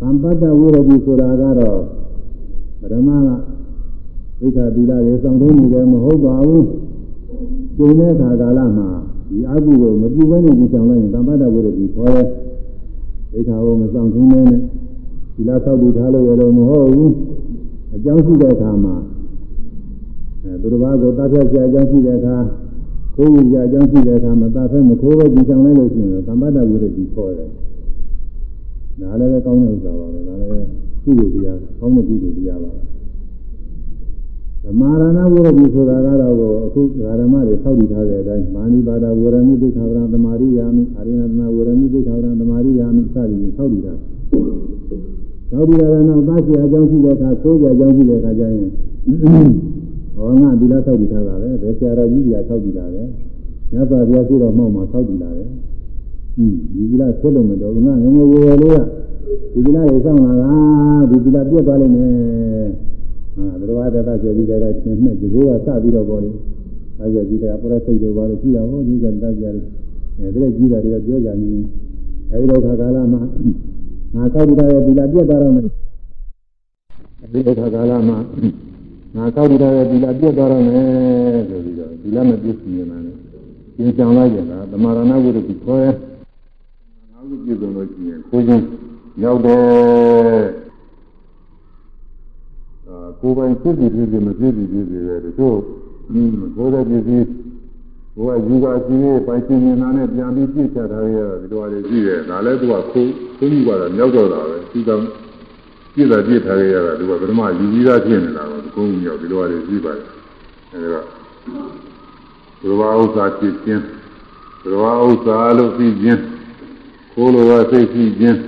သံပတ္တဝိရတိဆိုတာကတော့ပရမကသိက္ခာသီလတွေစောင့်သုံးနေတယ်မဟုတ်ပါဘူးကျုံတဲ့ခါကာလမှာဒီအကုကိုမပြုဘဲနဲ့ဒီဆောင်လိုက်ရင်သံပတ္တဝိရတိခေါ်တယ်သိက္ခာကိုမစောင့်သုံးနဲ့ဒီလားသောက်ပြီးထားလို့ရတော့မဟုတ်ဘူးအကြောင်းရှိတဲ့အခါမှာအဲ သူတစ်ပါးကိုတတ်ဖြတ်ကြအကြောင်းရှိတဲ့အခါခိုးဝင်ကြအကြောင်းရှိတဲ့အခါမှာတတ်ဖက်မခိုးပဲကြည်ဆောင်လိုက်လို့ရှိရင်သမ္ပတ္တဝိရတိခေါ်တယ်ဒါလည်းပဲကောင်းတဲ့ဥစ္စာပါပဲဒါလည်းကုသိုလ်တရားကောင်းတဲ့ကုသိုလ်တရားပါသမာရဏဝိရတိဆိုတာကတော့အခုဓမ္မတွေဆောက်တည်ထားတဲ့အတိုင်းမာနိပါဒဝရမိသိက္ခာဝရသမာရိယာမိအာရိဏသနာဝရမိသိက္ခာဝရသမာရိယာမိစသည်ဆောက်တည်ထားနောက်ပြီးတော့နောက်သားစီအကြောင်းရှိတဲ့အခါကိုးကြအကြောင်းရှိတဲ့အခါကျရင် ဟောငါဒီလားဆောက်တည်ထားတာပဲဘယ်ဆရာတော်ကြီးကြီးကဆောက်တည်တာလဲညသာဘုရားရှိတော်မှောက်မှာဆောက်တည်တာပဲဟင်းဒီဒီလားဆက်လို့မတော်ဘူးငါငယ်ငယ်ရွယ်ရွယ်လေးကဒီဒီလားရေဆောင်လာတာဒီဒီလားပြတ်သွားလိမ့်မယ်ဟာဘုရားတသကျေကြီးတွေကရှင်မဲ့ဒီကိုကစပြီးတော့ပေါ်လေအဲကျေကြီးတွေကပရစိတ်တို့ပါလို့ရှိတာဟောဒီကတတ်ကြတယ်အဲဒီကြီးတာတွေကပြောကြနေအဲဒီတော့ခါကာလမှာငါကောက်ပြီးတော့ဒီလာပြတ်သွားတော့မယ်ဒီအခါကာလမှာ ငါကောက်ပြီးတော့ဒီလာပြတ်သွားတော့မယ်ဆိုပြီးတော့ဒီလာမပြည့်စုံနေတာနဲ့သင်ဆောင်လိုက်ကြတာသမာရဏဝိရတိခေါ်ရဲငါ့ကိုပြည့်စုံလို့ရှိရင်ကိုချင်းရောက်တယ်အာကိုယ်ပိုင်စိတ်ကြည့်ပြီးမပြည့်စုံပြည့်စုံတယ်တို့ဒီဘုရားပြည့်စုံဘုရားယူကအစီအပိုင်ရှင်နေတာနဲ့ပြန်ပြီးပြည့်ချထားရတာဒီလိုအရေးကြီးတယ်ဒါလည်းသူကခိုးခိုးမှုကတော့မြောက်တော့တာပဲသူက ပြည့်တာပြည့်ထားရတာသူကပထမယူပြီးသားဖြစ်နေတာတော့ကိုယ်မြောက်ဒီလိုအရေးကြီးပါတယ်အဲဒါဘုရားဥစ္စာဖြစ်ခြင်းဘုရားဥစ္စာလို့သိခြင်းကိုယ်လိုသောစိတ်ရှိခြင်း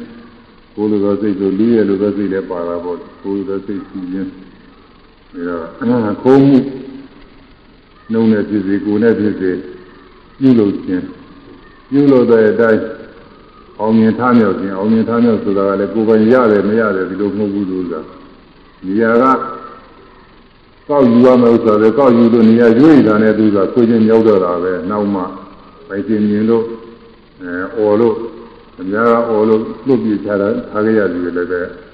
ကိုယ်လိုသောစိတ်ဆိုလူရဲ့လိုသောစိတ်လည်းပါတာပေါ့ကိုယ်လိုသောစိတ်ရှိခြင်းဒါတော့ခိုးမှုနှုံနဲ့ဖြစ်စေကိုယ်နဲ့ဖြစ်စေပြုလုပ်ခြင်းပြုလုပ်တဲ့အတိုင်း အောင်မြင်ထားမြောက်ခြင်းအောင်မြင်ထားမြောက်ဆိုတာကလည်းကိုယ်ပိုင်ရတယ်မရတယ်ဒီလိုမဟုတ်ဘူးလို့ဆိုတာနေရာကကောက်ယူရမယ်ဆိုတော့ကောက်ယူလို့နေရာရွေးတာနဲ့သူကကိုချင်းမြောက်တော့တာပဲနောက်မှပိုင်ရှင်မြင်လို့အဲအော်လို့အများကအော်လို့လွတ်ပြချတာထားခဲ့ရတယ်လည်းပဲ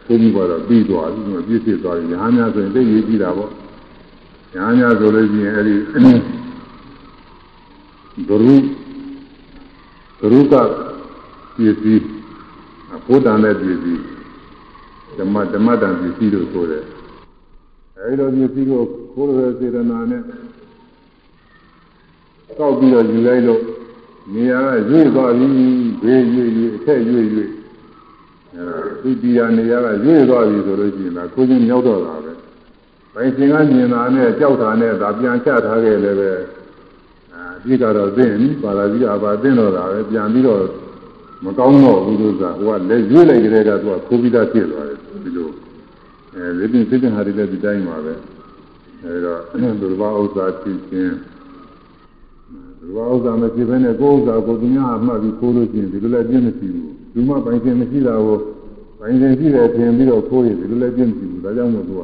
ဘုန်းကြီးကတော့ပြီးသွားပြီပြည့်စုံသွားပြီညာများဆိုရင်သိရေးကြည့်တာပေါ့ညာညာဆိုလို့ရှိရင်အဲ့ဒီဒရုဒရုက ပစ္စည်းဘုဒ္ဓံတဲ့ပစ္စည်းဓမ္မဓမ္မတံပစ္စည်းလို့ဆိုတယ်အဲဒီလိုပစ္စည်းကိုခိုးရစေတနာနဲ့ကောက်ပြီးတော့ယူလိုက်လို့နေရာကရွေ့သွားပြီဘေးရွေ့ရွေ့အထက်ရွေ့ရွေ့အဲသူတရားနေရာကရွေ့သွားပြီဆိုလို့ရှိရင်ဒါကိုချင်းမြောက်တော့တာပဲပိုင်ရှင်ကမြင်တာနဲ့ကြောက်တာနဲ့ဒါပြန်ချထားခဲ့လည်းပဲအာပြည့်ကတော့သိရင်ပါဠိကအပါသိတော့တာပဲပြန်ပြီးတော့ မကောင်းတော့ဘူးလို့ဆိုတာဟိုကလက်ရွေးလိုက်ကြတဲ့ကသူကခိုးပြီးသားဖြစ်သွားတယ်ဒီလိုအဲဒီပြင်စိတ်ဟာတွေလည်းဒီတိုင်းပါပဲအဲဒါဒုရဘဥစ္စာဖြစ်ခြင်းဒုရဘဥစ္စာမဖြစ်ဘဲနဲ့ကိုယ်ဥစ္စာကိုသူများအမှတ်ပြီးခိုးလို့ရှိရင်ဒီလိုလည်းပြင်းမရှိဘူးဒီမှပိုင်ရှင်မရှိတာကိုပိုင်ရှင်ရှိတယ်ထင်ပြီးတော့ခိုးရင်ဒီလိုလည်းပြင်းမရှိဘူးဒါကြောင့်မို့သူက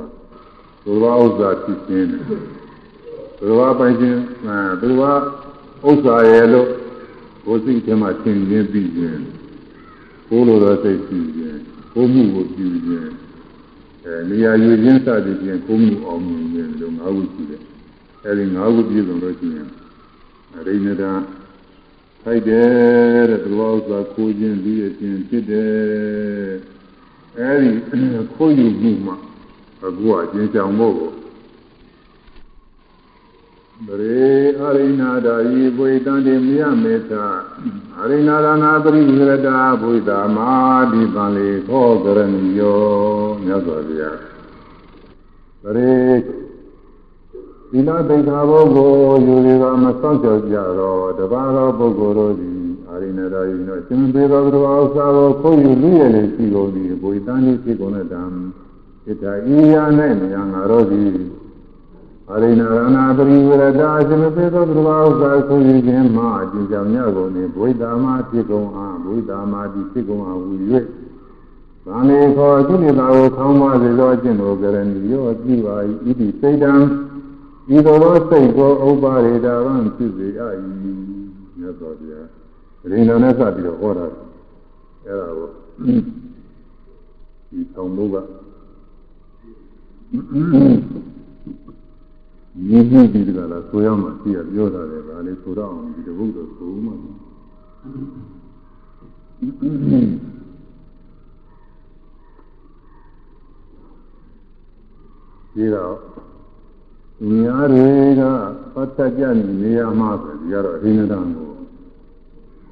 ဘုရားဥစ္စာဖြစ်ခြင်းတယ်ဘုရားပိုင်ခြင်းအဲဘုရားဥစ္စာရဲ့လို့ ကိုယ်စိတ်ထဲမှာသင်ရင်းပြီးခြင်းကိုယ်လိုသောစိတ်ရှိခြင်းကိုယ်မှုကိုပြုခြင်းအဲနေရာယူခြင်းစသည်ဖြင့်ကိုယ်မှုအောင်မြင်ခြင်းလို့ငါးခုရှိတယ်အဲဒီ၅ခုပြည့်စုံလို့ရှိရင်အရိဏဒာထိုက်တယ်တဲ့သူတော်ဥစ္စာခိုးခြင်းပြီးရခြင်းဖြစ်တယ်အဲဒီခိုးယူမှုမှအခုအကျဉ်းချောင်ဖို့ ဗရေအရိဏဒာယိဘွေတံတိမယမေသာအရိဏဒါနာပရိဝရတာဘုဒ္ဓမာဒီပံလေခောကရဏီယောမြတ်စွာဘုရားဗရေဒီနာသိက္ခာဘုကိုယူရကမဆောင်ကြောက်ကြတော့တပါးသောပုဂ္ဂိုလ်တို့သည်အာရိဏဒာယိနောရှင်ပေသောသူတော်ဥစ္စာကိုခိုးယူလူရည်လေရှိကုန်သည်ဘုရားတန်ကြီးဖြစ်ကုန်တဲ့တံဣတ္တဤယာ၌မြာငါတို့သည် အရိဏရဏပရိဝရတာရှင်ပေသောသူတော်ဥစ္စာခိုးယူခြင်းမှအကျဉ်းချမြကုန်သည်ဘုရားမဖြစ်ကုန်အားဘုရားမတိဖြစ်ကုန်အားဟူ၍ဗာလေခောကိလေသာကိုခေါင်းပါစေသောအကျင့်ကိုကရဏီရောကြည့်ပါ၏ဣတိစိတ်တံဤသို့သောစိတ်ကိုဥပ္ပါရေတာဝံဖြစ်စေအ၏မြတ်စွာဘုရားရိဏနဲ့စပြီးတော့ဟောတာအဲ့ဒါကိုဒီဆောင်မှုက မြင့်မြင့်ပြီးတကလားဆိုရမှသိရပြောတာလေဒါလေးဆိုတော့အောင်ဒီတပုတ်တော့ဆိုမှဒီတော့မြားတွေကပတ်သက်ကြနေရမှာဆိုဒီကတော့အင်းတန်ကို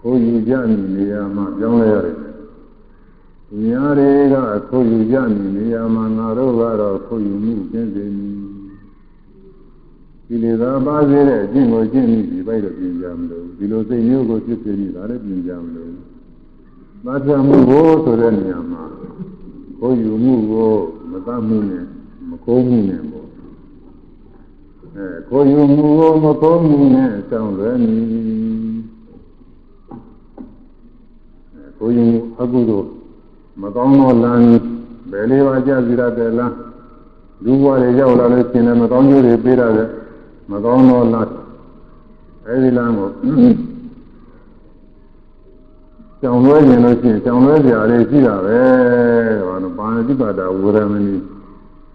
ခိုးယူကြနေရမှာပြောင်းလဲရတယ်မြားတွေကခိုးယူကြနေရမှာငါတို့ကတော့ခိုးယူမှုကျင့်စေမ ည်ဒီလေသာပါစေတဲ့အကျင့်ကိုကျင့်မိဒီပိုက်တော့ပြင်ကြမလို့ဒီလိုစိတ်မျိုးကိုဖြစ်စေမိတာလည်းပြင်ကြမလို့သာချမှုကိုဆိုတဲ့နေရာမှာခိုးယူမှုကိုမတတ်မှုနဲ့မခိုးမှုနဲ့ပေါ့အဲခိုးယူမှုကိုမခိုးမှုနဲ့ဆောင်းလွယ်နေအဲခိုးယူမှုအကုသို့မကောင်းသောလမ်းဘယ်လေးပါးကြစီရတဲ့လမ်းလူဘဝတွေရောက်လာလို့ရှင်လည်းမကောင်းကျိုးတွေပေးရတယ် မကောင်းသောလမ်းအဲဒီလမ်းကိုကြောင်လွဲကျင်လို့ရှိရင်ကြောင်လွဲကြရာလေးရှိတာပဲဘာလို့ပါဏိပါဒဝရမဏိ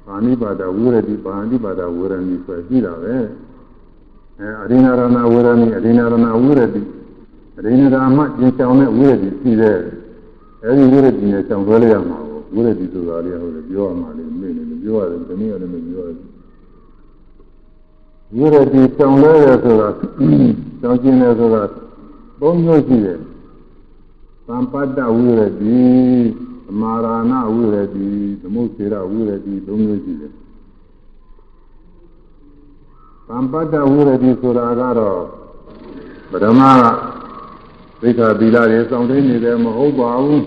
ပါဏိပါဒဝရတိပါဏိပါဒဝရမဏိဆိုရှိတာပဲအဲအရိနာရဏဝရမဏိအရိနာရဏဝရတိအရိနာရမကျင်ကြောင်တဲ့ဝရတိရှိတဲ့အဲဒီဝရတိနဲ့ကြောင်လွဲလိုက်ရမှာဝရတိဆိုတာလေးဟုတ်တယ်ပြောရမှာလေမေ့နေတယ်ပြောရတယ်ဒီနေ့ရတယ်မပြောရတယ် ဝိရတိတောင်းလဲတယ်ဆိုတာတောင်းကျင်တယ်ဆိုတာသုံးမျိုးရှိတယ်သံပတ္တဝိရတိသမာရဏဝိရတိသမုစေရဝိရတိသုံးမျိုးရှိတယ်သံပတ္တဝိရတိဆိုတာကတော့ပထမကသိက္ခာသီလတွေစောင့်သိနေတယ်မဟုတ်ပါဘူး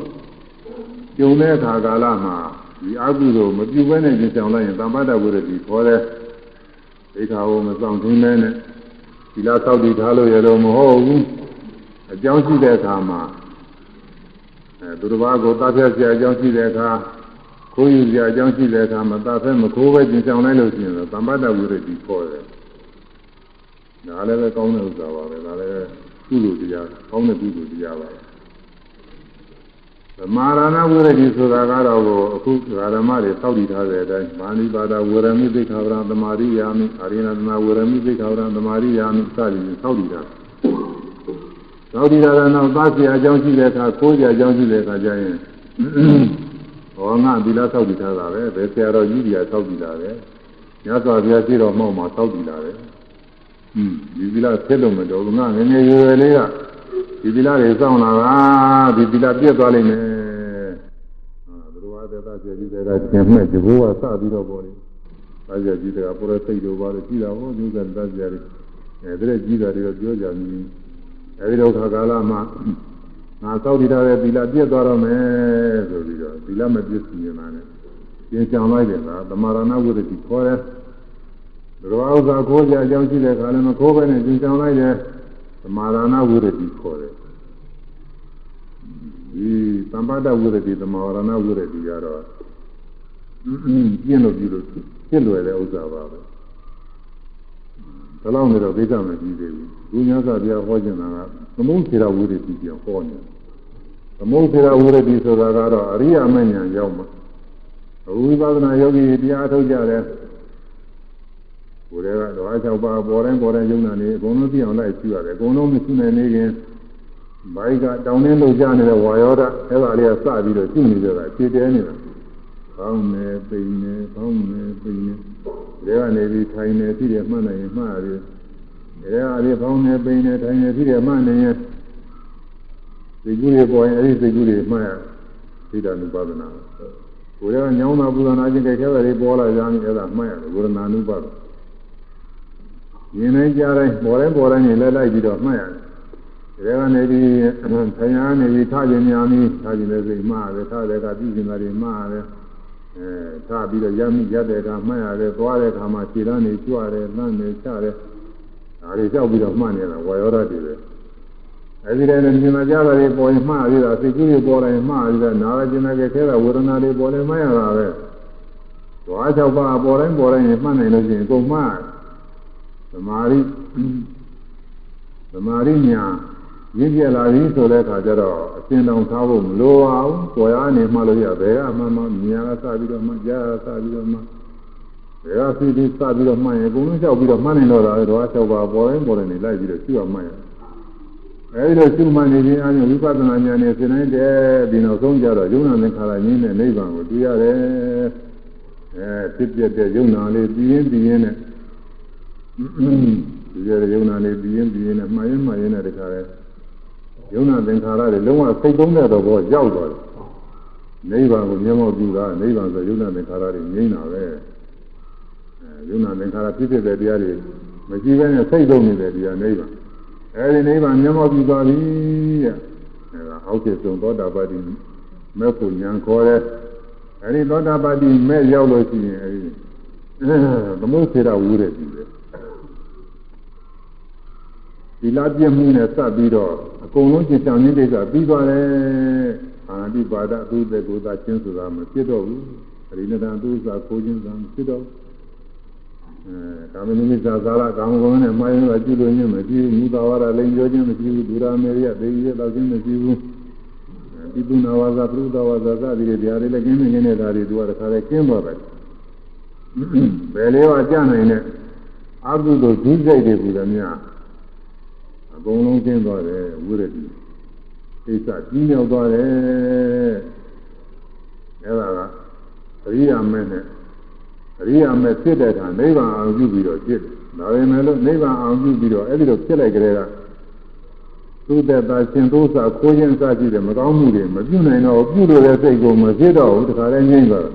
ကျုံတဲ့အခါကာလမှာဒီအကုသိုလ်မပြုဘဲနဲ့ကျင်ဆောင်လိုက်ရင်သံပတ္တဝိရတိခေါ်တယ် ဒိဋ္ဌာကိုမဆောင်သိမဲနဲ့ဒီလားသောက်တည်ထားလို့ရတော့မဟုတ်ဘူးအကြောင်းရှိတဲ့အခါမှာအဲသူတစ်ပါးကိုတတ်ဖြတ်စရာအကြောင်းရှိတဲ့အခါခိုးယူစရာအကြောင်းရှိတဲ့အခါမတတ်ဖဲမခိုးပဲကျင်ဆောင်လိုက်လို့ရှိရင်တော့သမ္ပတ္တဝိရတိခေါ်တယ်ဒါလည်းပဲကောင်းတဲ့ဥစ္စာပါပဲဒါလည်းကုသိုလ်တရားကောင်းတဲ့ကုသိုလ်တရားပါပဲ သမာရဏဝိရတိဆိုတာကတော့အခုဓမ္မတွေသောက်တည်ထားတဲ့အတိုင်းမာနိပါဒဝရမိသိက္ခာပရသမာရိယာမိအာရိဏသနာဝရမိသိက္ခာပရသမာရိယာမိစသည်ဖြင့်သောက်တည်တာသောက်တည်တာကနောက်သားစီအကြောင်းရှိတဲ့အခါကိုးကြအကြောင်းရှိတဲ့အခါကျရင်ဟောငါဒီလားသောက်တည်ထားတာပဲဘယ်ဆရာတော်ကြီးတွေကသောက်တည်တာပဲညသောဘုရားရှိတော်မောက်မှာသောက်တည်တာပဲอืมဒီဒီလားဖြစ်လို့မတော်ဘူးငါငငယ်ရွယ်ရွယ်လေးက ဒီသီလတွေစောင့်လာတာဒီသီလပြည့်သွားလိမ့်မယ်ဟာဘုရားသက်သာကျေကြီးတွေကသင်မဲ့ဒီဘိုးကစပြီးတော့ပေါ်တယ်။ဒါကြကြီးတွေကပေါ်တဲ့စိတ်တို့ပါလို့ကြီးတာဟောဒီကတတ်ကြရတယ်။အဲဒီကြီးတာတွေတော့ပြောကြမြည်။အဲဒီတော့ခါကာလမှာငါစောက်တည်ထားတဲ့သီလပြည့်သွားတော့မယ်ဆိုပြီးတော့သီလမပြည့်စုံနေတာနဲ့ပြင်ချောင်လိုက်တယ်ကသမာရဏဝိရတိခေါ်တယ်။ဘုရားဥစ္စာခိုးကြအကြောင်းရှိတဲ့ခါလည်းမခိုးဘဲနဲ့ပြင်ချောင်လိုက်တယ်။ သမာရဏဝိရတိခေါ်တယ်ဒီသံပါဒဝိရတိသမာရဏဝိရတိကတော့ပြင်းလို့ပြုလို့ပြည့်လွယ်တဲ့ဥစ္စာပါပဲဒါလောက်နေတော့သိကြမကြည့်သေးဘူးဘုရားကတရားဟောခြင်းတာကသမုတ်စေရဝိရတိပြန်ဟောနေသမုတ်စေရဝိရတိဆိုတာကတော့အရိယာမဉ္ဇဉ်ရောက်မှာဝိပဿနာယောဂီတရားထုတ်ကြတယ် ကိုယ်တည်းကတော့အချောက်ပါပေါ်တိုင်းပေါ်တိုင်းယုံနာနေအကုန်လုံးသိအောင်လိုက်ရှိရတယ်အကုန်လုံးမရှိနိုင်နေခင်ဘိုက်ကတောင်းတင်းလို့ကြားနေတဲ့ဝါယောဓအဲ့ဒါလေးကစပြီးတော့ရှိနေကြတာခြေတဲနေတာကောင်းနေပိန်နေကောင်းနေပိန်နေဒါကနေပြီးထိုင်နေပြီးတယ်မှတ်နိုင်ရင်မှတ်ရတယ်ဒါကလေးကောင်းနေပိန်နေထိုင်နေပြီးတယ်မှတ်နိုင်ရင်စိတ်ကူးတွေပေါ်ရင်အဲ့ဒီစိတ်ကူးတွေမှတ်ရသိတာနုပါဒနာကိုယ်ကညောင်းတာပူဇော်နာခြင်းကြိုက်ခဲတာတွေပေါ်လာကြရင်အဲ့ဒါမှတ်ရတယ်ဝေဒနာနုပါဒ မြင်နိုင်ကြတိုင်းပေါ်တိုင်းပေါ်တိုင်းနဲ့လဲလိုက်ပြီးတော့မှတ်ရတယ်ဒါကနေပြီးဆရာနေပြီးထားခြင်းများပြီးထားခြင်းလည်းစိတ်မှားတယ်ထားတဲ့ကပြုခြင်းတွေမှားတယ်အဲထားပြီးတော့ရမိရတဲ့ကမှတ်ရတယ်သွားတဲ့အခါမှာခြေလမ်းနေကြွတယ်လမ်းနေချတယ်ဒါတွေကြောက်ပြီးတော့မှတ်နေတာဝါယောဓာတ်တွေပဲအဲဒီတည်းနဲ့မြင်လာကြတာတွေပေါ်ရင်မှားရတာစိတ်ကူးတွေပေါ်လာရင်မှားရတာနာရခြင်းနဲ့ခဲတာဝေဒနာတွေပေါ်နေမှရတာပဲသွား၆ပါးပေါ်တိုင်းပေါ်တိုင်းမှတ်နိုင်လို့ရှိရင်ကုန်မှား သမာဓိသမာဓိညာရင့်ကျက်လာပြီဆိုတဲ့အခါကျတော့အစဉ်တောင်ထားဖို့မလိုပါဘူး။ပေါ်ရနေမှလို့ရဘယ်ကမှမမြင်ရစပြီးတော့မှကြားရစပြီးတော့မှဘယ်ကစီးပြီးစပြီးတော့မှရင်အကုန်လုံးလျှောက်ပြီးတော့မှနိုင်တော့တာတော့၆ပါးပေါ်တိုင်းပေါ်တိုင်းနေလိုက်ပြီးတော့ရှိအောင်မှရအဲဒီလိုရှိမှနေခြင်းအပြင်ဝိပဿနာဉာဏ်နဲ့သင်နိုင်တယ်ဒီနောက်ဆုံးကြတော့ယုံနာသင်္ခါရငြင်းတဲ့နိဗ္ဗာန်ကိုတွေ့ရတယ်။အဲဖြစ်ပြတဲ့ယုံနာလေးပြီးရင်ပြီးရင်နဲ့ ဒီရယုံနာနေပြီးရင်ပြီးရင်နဲ့မှားရင်မှားရင်နဲ့တခါလဲယုံနာသင်္ခါရတွေလုံးဝစိတ်သုံးတဲ့တော့ဘောရောက်သွားတယ်နိဗ္ဗာန်ကိုမျက်မှောက်ပြုတာနိဗ္ဗာန်ဆိုယုံနာသင်္ခါရတွေငြိမ်းတာပဲအဲယုံနာသင်္ခါရဖြစ်ဖြစ်တဲ့တရားတွေမရှိဘဲနဲ့စိတ်သုံးနေတဲ့တရားနိဗ္ဗာန်အဲဒီနိဗ္ဗာန်မျက်မှောက်ပြုသွားပြီတဲ့အဲဒါအောက်ကျဆုံးသောတာပတိမဲ့ဖို့ဉာဏ်ခေါ်တဲ့အဲဒီသောတာပတိမဲ့ရောက်လို့ရှိရင်အဲဒီသမုစေရဝူတဲ့ပြီပဲ ဒီလာပြည့်မှုနဲ့စပ်ပြီးတော့အကုန်လုံးကျင့်ကြံခြင်းကိစ္စပြီးသွားတယ်အာတိပါဒသူတဲ့ကိုယ်သာချင်းဆိုတာမဖြစ်တော့ဘူးအရိနတန်သူစာကိုချင်းစာမဖြစ်တော့အဲကာမနိမိတ်သာသာရကာမဂုဏ်နဲ့မှားရင်တော့ကြည့်လို့ညမကြည့်ဘူးမူသာဝရလိန်ပြောခြင်းမကြည့်ဘူးဒုရာမေရိယဒေဝိရတော့ခြင်းမကြည့်ဘူးဒီပုနာဝါစာပရုဒဝါစာစသည်တွေတရားတွေလည်းကျင်းနေနေတာတွေသူကတခါလေကျင်းသွားတယ်ဘယ်လေးပါကြနိုင်တဲ့အကုသိုလ်ဒုစိတ်တွေကလည်းများ အကုန်လုံးကျင်းသွားတယ်ဝိရတိကိစ္စကြီးမြောက်သွားတယ်အဲ့ဒါကအရိယာမဲနဲ့အရိယာမဲဖြစ်တဲ့အခါနိဗ္ဗာန်အောင်ပြုပြီးတော့ဖြစ်တယ်ဒါပေမဲ့လို့နိဗ္ဗာန်အောင်ပြုပြီးတော့အဲ့ဒီလိုဖြစ်လိုက်ကြတဲ့ကသူ့တဲ့တာရှင်သုံးစာခိုးခြင်းစကြည့်တယ်မကောင်းမှုတွေမပြုနိုင်တော့ပြုလို့တဲ့စိတ်ကိုမဖြစ်တော့ဘူးတခါလဲငြိမ့်သွားတယ်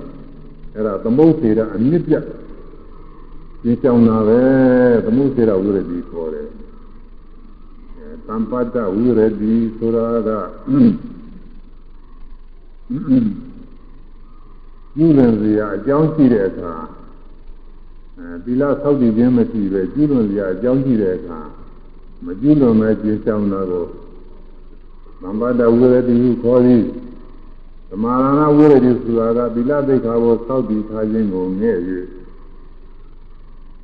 အဲ့ဒါသမုတ်စေတာအမြင့်ပြတ်ရှင်းကြောင်တာပဲသမုတ်စေတာဝိရတိခေါ်တယ်သံ ပါတဝိရတိဆိုတာကပြုလွန်စရာအကြောင်းရှိတဲ့အခါအဲဒီလဆောက်တည်ခြင်းမရှိပဲပြုလွန်စရာအကြောင်းရှိတဲ့အခါမပြုလွန်မဲ့ကျင်းဆောင်တာကိုသံပါတဝိရတိဟုခေါ်သည်သမာရဏဝိရတိဆိုတာကသီလသိက္ခာကိုဆောက်တည်ထားခြင်းကိုငဲ့၍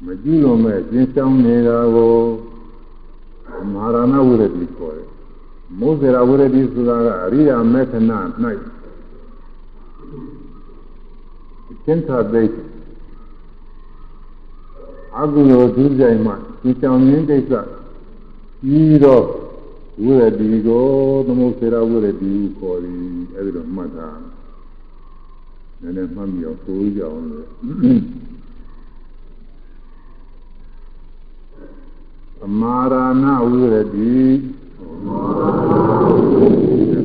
မကြည့်လို့မဲ့ကျင်းဆောင်နေတာကို မဟာရဏဝိရတိခေါ်တယ်။မိုးစေရဝိရတိဆိုတာကအရိယာမေခဏ၌သင်္ခါသိအကုသိုလ်ဒုစရိုက်မှဒီကြောင်ရင်းကိစ္စပြီးတော့ဝိရတိကိုသမုစေရဝိရတိခေါ်သည်အဲဒီလိုမှတ်တာနည်းနည်းမှတ်မိအောင်သိကြအောင်လို့ သမာရဏဝိရတိ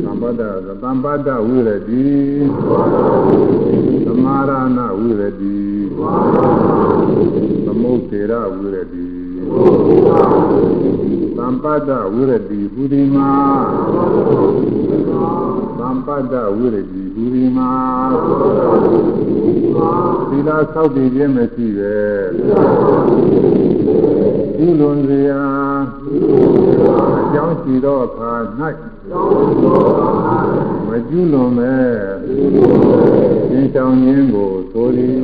သံပတ္တသံပတ္တဝိရတိသမာရဏဝိရတိသမုတ်စေရဝိရတိသံပတ္တဝိရတိဟူဒီမာသံပတ္တဝိရတိဟူဒီမာသီလဆောက်တည်ခြင်းမရှိပဲ ပြုလွန်စရာအကြောင်းရှိသောအခါ၌မကျွလွန်မဲ့သင်ဆောင်ခြင်းကိုဆိုသည်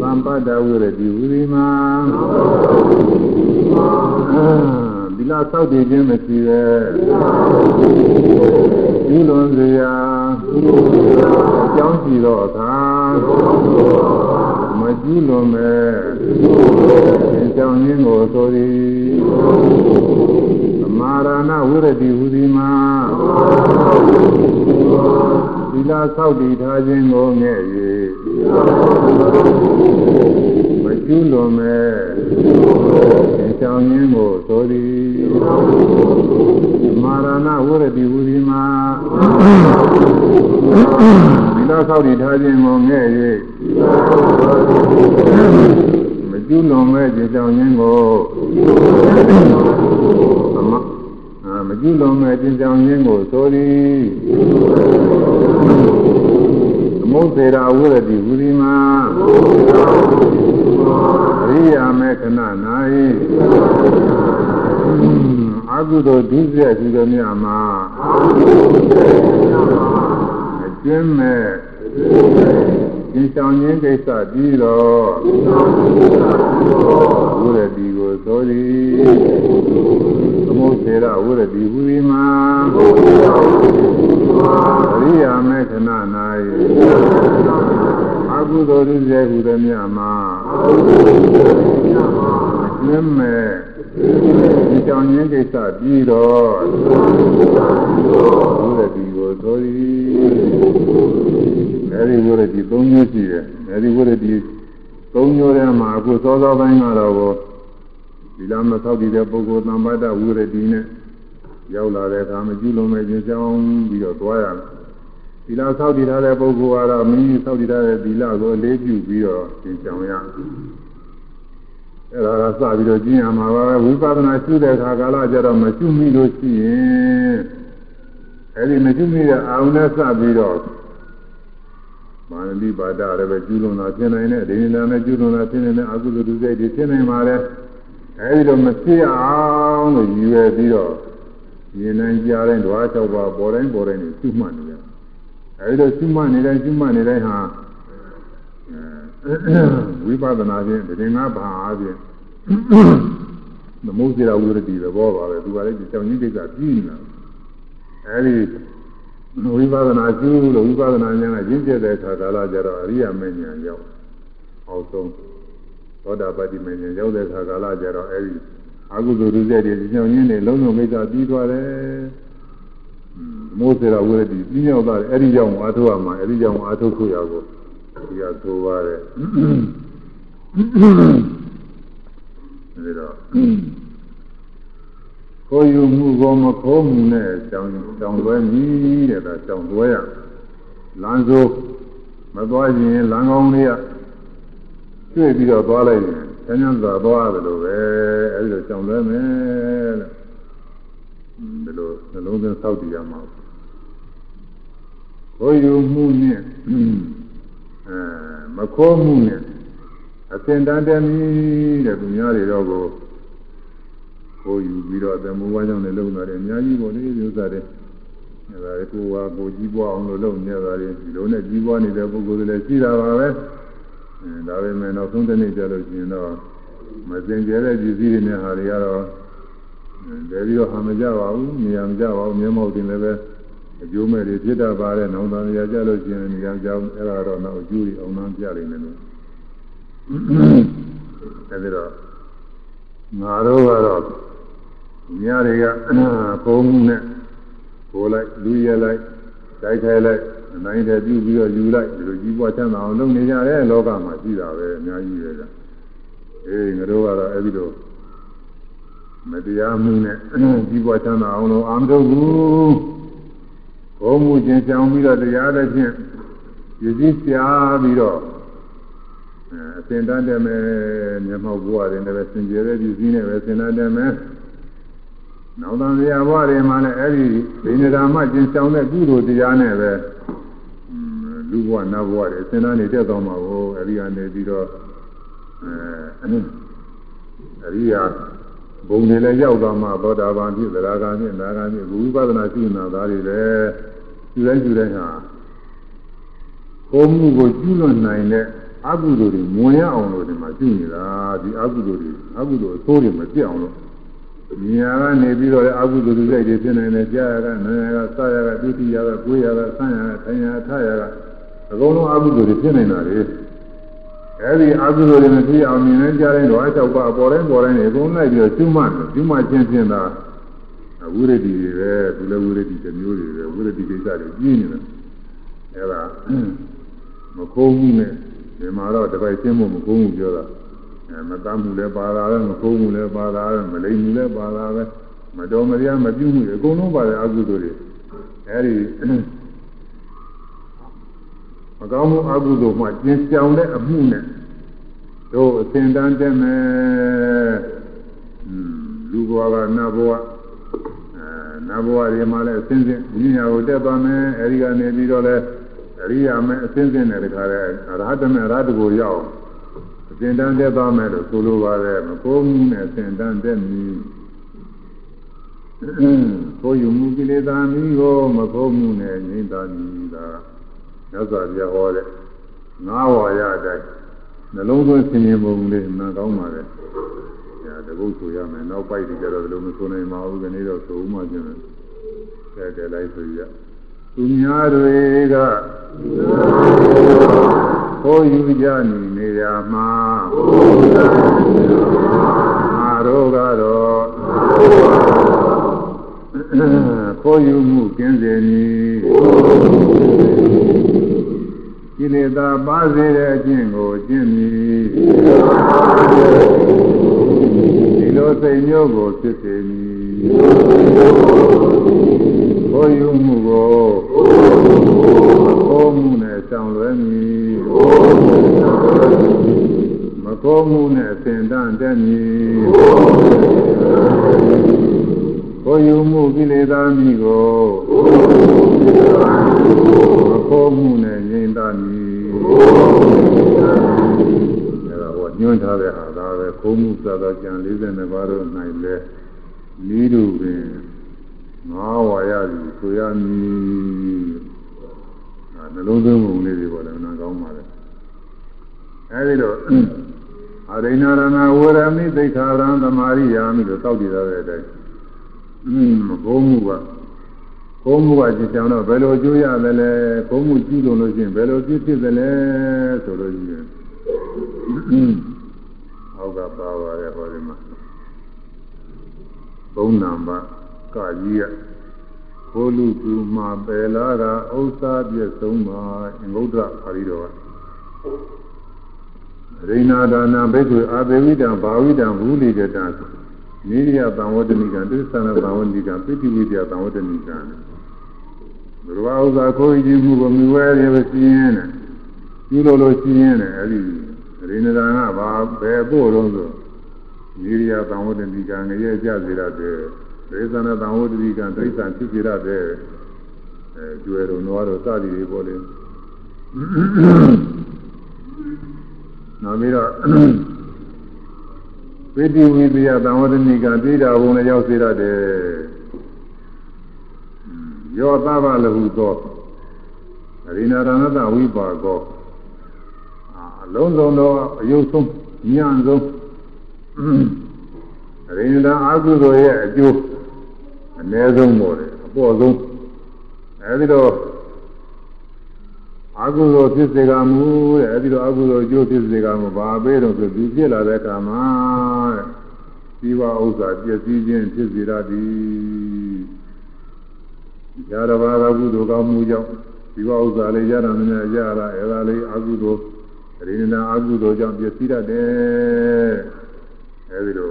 သံပတ္တဝိရတိဝိရိမာဒီလားသောက်တည်ခြင်းမရှိပဲပြုလွန်စရာအကြောင်းရှိသောအခါမ ကျူးလွန်မဲ့သင်ကြောင့်ရင်းကိုဆိုသည်သမာရဏဝိရတိဟူသည်မှာသီလဆောက်တည်ထားခြင်းကိုငဲ့၍မကျူးလွန်မဲ့သင်ကြောင့်ရင်းကိုဆိုသည်သမာရဏဝိရတိဟူသည်မှာသီလဆောက်တည်ထားခြင်းကိုငဲ့၍ မကျူးလွန်မဲ့ကြကြောင်ရင်းကိုသမအာမကျူးလွန်မဲ့ကြကြောင်ရင်းကိုဆိုသည်သမုသေရာဝရတိဝိရိမာအရိယာမေခဏ၌အကုသိုလ်ဒုစရိုက်ရှိသောမြတ်မှာအကျဉ်းမဲ့ ဒီဆောင်ခြင်းကိစ္စပြီးတော့ဝရတိကိုသောသည်သမုသေရဝရတိဟူသည်မှာအရိယာမေခဏ၌အကုသိုလ်ဒုစရိုက်ဟူသည်မြတ်မှာအကျဉ်းမဲ့ဒီကြောင့်ချင်းကိစ္စပြီးတော့ဘုရားဒီကိုဆိုသည် အဲဒီဝရဒီ၃မျိုးရှိတယ်အဲဒီဝရဒီ၃မျိုးထဲမှာအခုစောစောပိုင်းကတော့ဒီလမသောက်တည်တဲ့ပုဂ္ဂိုလ်သံပါဒဝရဒီနဲ့ရောက်လာတဲ့အခါမကျူးလုံးမဲ့ခြင်းကြောင်းပြီးတော့သွားရတယ်ဒီလသောက်တည်ထားတဲ့ပုဂ္ဂိုလ်ကတော့မိမိသောက်တည်ထားတဲ့ဒီလကိုအလေးပြုပြီးတော့သင်ကြောင်ရတယ်အဲ့ဒါကစပြီးတော့ကျင့်ရမှာပါပဲဝိပဿနာရှုတဲ့အခါကာလကျတော့မရှုမိလို့ရှိရင်အဲ့ဒီမရှုမိတဲ့အာရုံနဲ့စပြီးတော့ မာနတိပါဒလည်းပဲကျူးလွန်တာဖြစ်နိုင်တဲ့ဒိဋ္ဌိနာနဲ့ကျူးလွန်တာဖြစ်နေတဲ့အကုသိုလ်ဒုစိတ်တွေဖြစ်နိုင်ပါလေအဲ့ဒီလိုမဖြစ်အောင်လို့ရည်ရွယ်ပြီးတော့ရင်နိုင်ကြားတိုင်းဓဝါ၆ပါးပေါ်တိုင်းပေါ်တိုင်းကိုရှုမှတ်နေရအဲ့ဒီလိုရှုမှတ်နေတိုင်းရှုမှတ်နေတိုင်းဟာဝိပဿနာဖြင့်တည်ငါဘာအပြင်သမုဒ္ဒရာဝိရတိသဘောပါပဲသူကလည်းကြောင်ကြီးကိစ္စပြီးနေတာအဲဒီ ဝိပဿနာကျူးလို့ဝိပဿနာဉာဏ်ကရင့်ကျက်တဲ့အခါကာလကျတော့အရိယာမဉ္ဇဉ်ရောက်အောက်ဆုံးသောတာပတိမဉ္ဇဉ်ရောက်တဲ့အခါကာလကျတော့အဲဒီအကုသိုလ်ဒုစရိုက်တွေကြောင်ကြီးနေလုံးလုံးကိစ္စပြီးသွားတယ်မိုးစေရဝိရတိပြီးရောက်သွားတယ်အဲဒီကြောင့်အာထုရမှာအဲဒီကြောင့်အာထုခုရကိုဒီကဆိုပါတယ်ဒါတော့ ကိုယူမှုကိုမခိုးမှုနဲ့ကြောင်ကြောင်လွဲမိတဲ့ဒါကြောင်လွဲရလမ်းစိုးမသွားရင်လမ်းကောင်းလေးကကျွေ့ပြီးတော့သွားလိုက်ရင်ဆန်းဆန်းသာသွားတယ်လို့ပဲအဲဒီလိုကြောင်လွဲမယ်တဲ့ဒီလိုနှလုံးသွင်းစောက်တည်ရမှာကိုယူမှုနဲ့အဲမခိုးမှုနဲ့အစင်တန်တမီတဲ့သူများတွေတော့ကို ကိုယူပြီးတော့သမုဝါကြောင့်လည်းလုံလာတယ်အများကြီးပေါ့လေဒီဥစ္စာတွေအဲဒါကိုဟာကိုကြီးပွားအောင်လို့လုပ်နေတာတွေဒီလိုနဲ့ကြီးပွားနေတဲ့ပုဂ္ဂိုလ်တွေလည်းရှိတာပါပဲအဲဒါပေမဲ့နောက်ဆုံးတစ်နေ့ကျလို့ရှိရင်တော့မစင်ကြဲတဲ့ပစ္စည်းတွေနဲ့ဟာတွေကတော့တည်းပြီးတော့ဟာမကြပါဘူးနေရာမကြပါဘူးမျက်မှောက်တင်လည်းပဲအကျိုးမဲ့တွေဖြစ်တတ်ပါတယ်နောင်တန်ရကြလို့ရှိရင်နေရာကြောင်းအဲ့ဒါတော့နောက်အကျိုးတွေအောင်နှံပြလိမ့်မယ်လို့အဲဒီတော့ငါတို့ကတော့ ညတွေကပုံမှုနဲ့ကိုလိုက်လူရလိုက်တိုက်ခိုက်လိုက်အနိုင်တည်းပြုပြီးတော့ယူလိုက်ဒီလိုကြီးပွားချမ်းသာအောင်လုပ်နေကြတယ်လောကမှာရှိတာပဲအများကြီးပဲကြာအေးငါတို့ကတော့အဲဒီလိုမတရားမှုနဲ့ကြီးပွားချမ်းသာအောင်လို့အာမထုတ်ဘူးဘုံမှုချင်းကြောင်ပြီးတော့တရားတဲ့ဖြင့်ရည်စည်းပြပြီးတော့အစင်တတ်တယ်မယ်မျက်မှောက်ဘဝတွေနဲ့ပဲစင်ကြယ်တဲ့ဒီစည်းနဲ့ပဲစင်တတ်တယ်မယ် နောက်တန်တရားဘဝတွေမှာလည်းအဲ့ဒီဒိဋ္ဌဓမ္မကျင့်ဆောင်တဲ့ကုသိုလ်တရားနဲ့ပဲလူဘဝနတ်ဘဝတွေစင်တတ်နေတတ်တော်မှာကိုအဲ့ဒီကနေပြီးတော့အဲအဲ့ဒီဟာဘုံတွေလည်းရောက်သွားမှသောတာပန်ဖြစ်သရဂါဖြစ်နာဂါဖြစ်ဝိပဿနာရှိနေတာသားတွေပဲယူတိုင်းယူတိုင်းဟာကိုယ်မှုကိုကျူးလွန်နိုင်တဲ့အကုသိုလ်တွေမဝင်ရအောင်လို့ဒီမှာကျူးနေတာဒီအကုသိုလ်တွေအကုသိုလ်အဆိုးတွေမပြတ်အောင်လို့ မြာကနေပြီးတော့လည်းအကုသိုလ်တွေစိတ်တွေဖြစ်နေတယ်ကြားရကနာရကစရကဒုတိယကကိုယ်ရကဆန်းရကထိုင်ရကထရကအကုန်လုံးအကုသိုလ်တွေဖြစ်နေတာလေအဲဒီအကုသိုလ်တွေမဖြစ်အောင်မြင်နေကြတဲ့တော့အချောက်ပါပေါ်တိုင်းပေါ်တိုင်းအကုန်လိုက်ပြီးတော့ကျွမှတ်တယ်ကျွမှတ်ချင်းချင်းသာဝိရဒိတွေပဲသူလည်းဝိရဒိတစ်မျိုးတွေပဲဝိရဒိကိစ္စတွေပြင်းနေတယ်အဲဒါမခိုးမှုနဲ့ဒီမှာတော့တပိုက်ရှင်းဖို့မခိုးမှုပြောတာအဲ မတမ်းမှုလည်းပါတာပဲမခိုးမှုလည်းပါတာပဲမလိမ်မှုလည်းပါတာပဲမတော်မရမပြုမှုအကုန်လုံးပါတဲ့အကုသိုလ်တွေအဲဒီမကောင်းမှုအကုသိုလ်မှကျင်ကြောင်တဲ့အမှုနဲ့တို့အစဉ်တန်းတက်မယ်လူဘဝကနတ်ဘဝအဲနတ်ဘဝတွေမှာလည်းအစဉ်စဉ်ဉာဏ်ကိုတက်သွားမယ်အဲဒီကနေပြီးတော့လည်းအရိယာမဲအစဉ်စဉ်နဲ့တခါလဲအရဟတမေအရဟတကိုရောက် အစဉ်တန်းတက်သွားမယ်လို့ဆိုလိုပါတယ်မကိုးမှုနဲ့အစဉ်တန်းတက်မည်ကိုယူမှုကိလေသာမိကိုမကိုးမှုနဲ့ငြိမ့်သာမည်သာမြတ်စွာဘုရားဟောတဲ့ငါးဝါရအတိုင်းနှလုံးသွင်းဆင်ခြင်ပုံလေးမှန်ကောင်းပါလေ။ဒါတကုတ်ဆိုရမယ်။နောက်ပိုက်ဒီကြတော့ဒီလိုမဆိုနိုင်ပါဘူး။ဒီနေ့တော့ဆိုဦးမှပြင်မယ်။ကဲကဲလိုက်ဆိုရ။သူများတွေက ကိုယူကြနေနေရမှာငါတို့ကတော့ကိုယူမှုကင်းစေမည်ကိလေသာပါစေတဲ့အကျင့်ကိုကျင့်မည်ဒီလိုစိတ်မျိုးကိုဖြစ်စေမည် ကိုယူမှုကိုကိုမှုနဲ့ဆောင်လွယ်မည်မကိုမှုနဲ့သင်တန်းတက်မည်ကိုယူမှုကိလေသာမိကိုမကိုမှုနဲ့ငြိမ်သာမည်အဲဒါဟောညွှန်းထားတဲ့ဟာဒါပဲကိုမှုသာသောကြံ42ပါးတို့၌လဲ ဤသူပင်ငါဝါရသည်ဆိုရမည်အဲနှလုံးသွင်းပုံလေးတွေပေါ်တယ်နားကောင်းပါလေအဲဒီတော့အရိဏရဏဝရမိသိခာရံသမာရိယာမိလို့တောက်တည်ရတဲ့အတိုင်းอืมဘုံမှုကဘုံမှုကကြည်ချောင်းတော့ဘယ်လိုအကျိုးရသလဲဘုံမှုကြည့်လို့လို့ရှိရင်ဘယ်လိုပြည့်ဖြစ်သလဲဆိုလို့ရှိရင်ဟောက်ကပါပါတယ်ဟောဒီမှာ ဘုံနံပါတ်ကကြီးရဘိုလ်လူသူမှာပယ်လာတာဥစ္စာပြည့်စုံမှာအင်္ဂုတ္တပါဠိတော်ကရိဏဒါနာဘိက္ခုအာသေဝိတံဘာဝိတံဘူလိတတံနိရိယသံဝတ္တနိကံသစ္ဆာနသံဝတ္တနိကံပိဋိဝိတ္တသံဝတ္တနိကံဘုရားဥစ္စာကိုယ်ကြည့်မှုကိုမြွယ်ရပဲရှင်းရင်ပြုလို့လို့ရှင်းရင်အဲဒီရိဏဒါနာဘာဘယ်ပို့တော့ဆို နိရိယသံဝတ္တနိကံငရဲကြစေရတဲ့သေသနာသံဝတ္တနိကံဒိဋ္ဌံဖြစ်စေရတဲ့အဲကျွယ်တော်နွားတော်စသည်တွေပေါ်လေနောက်ပြီးတော့ပိဋိဝိသယသံဝတ္တနိကတိတာဘုံနဲ့ရောက်စေရတယ်ယောသဗ္ဗလဟုသောအရိနာရဏတဝိပါကောအလုံးစုံသောအယုဆုံးညံ့ဆုံး အရိနာအာဟုသောရဲ့အကျိုးအ ਨੇ ဆုံးပေါ်တယ်အပေါ်ဆုံးအဲဒီတော့အကုသိုလ်ဖြစ်စေကမူတဲ့အဲဒီတော့အကုသိုလ်အကျိုးဖြစ်စေကမူဘာပေးတော့ဆိုဒီဖြစ်လာတဲ့အခါမှာတဲ့ဒီဝဥစ္စာပျက်စီးခြင်းဖြစ်စေရသည်ဇာတဘာကကုသိုလ်ကောင်းမှုကြောင့်ဒီဝဥစ္စာလေးရတာများရတာအဲဒါလေးအကုသိုလ်ရိဏအကုသိုလ်ကြောင့်ပျက်စီးတတ်တယ် အဲဒီလို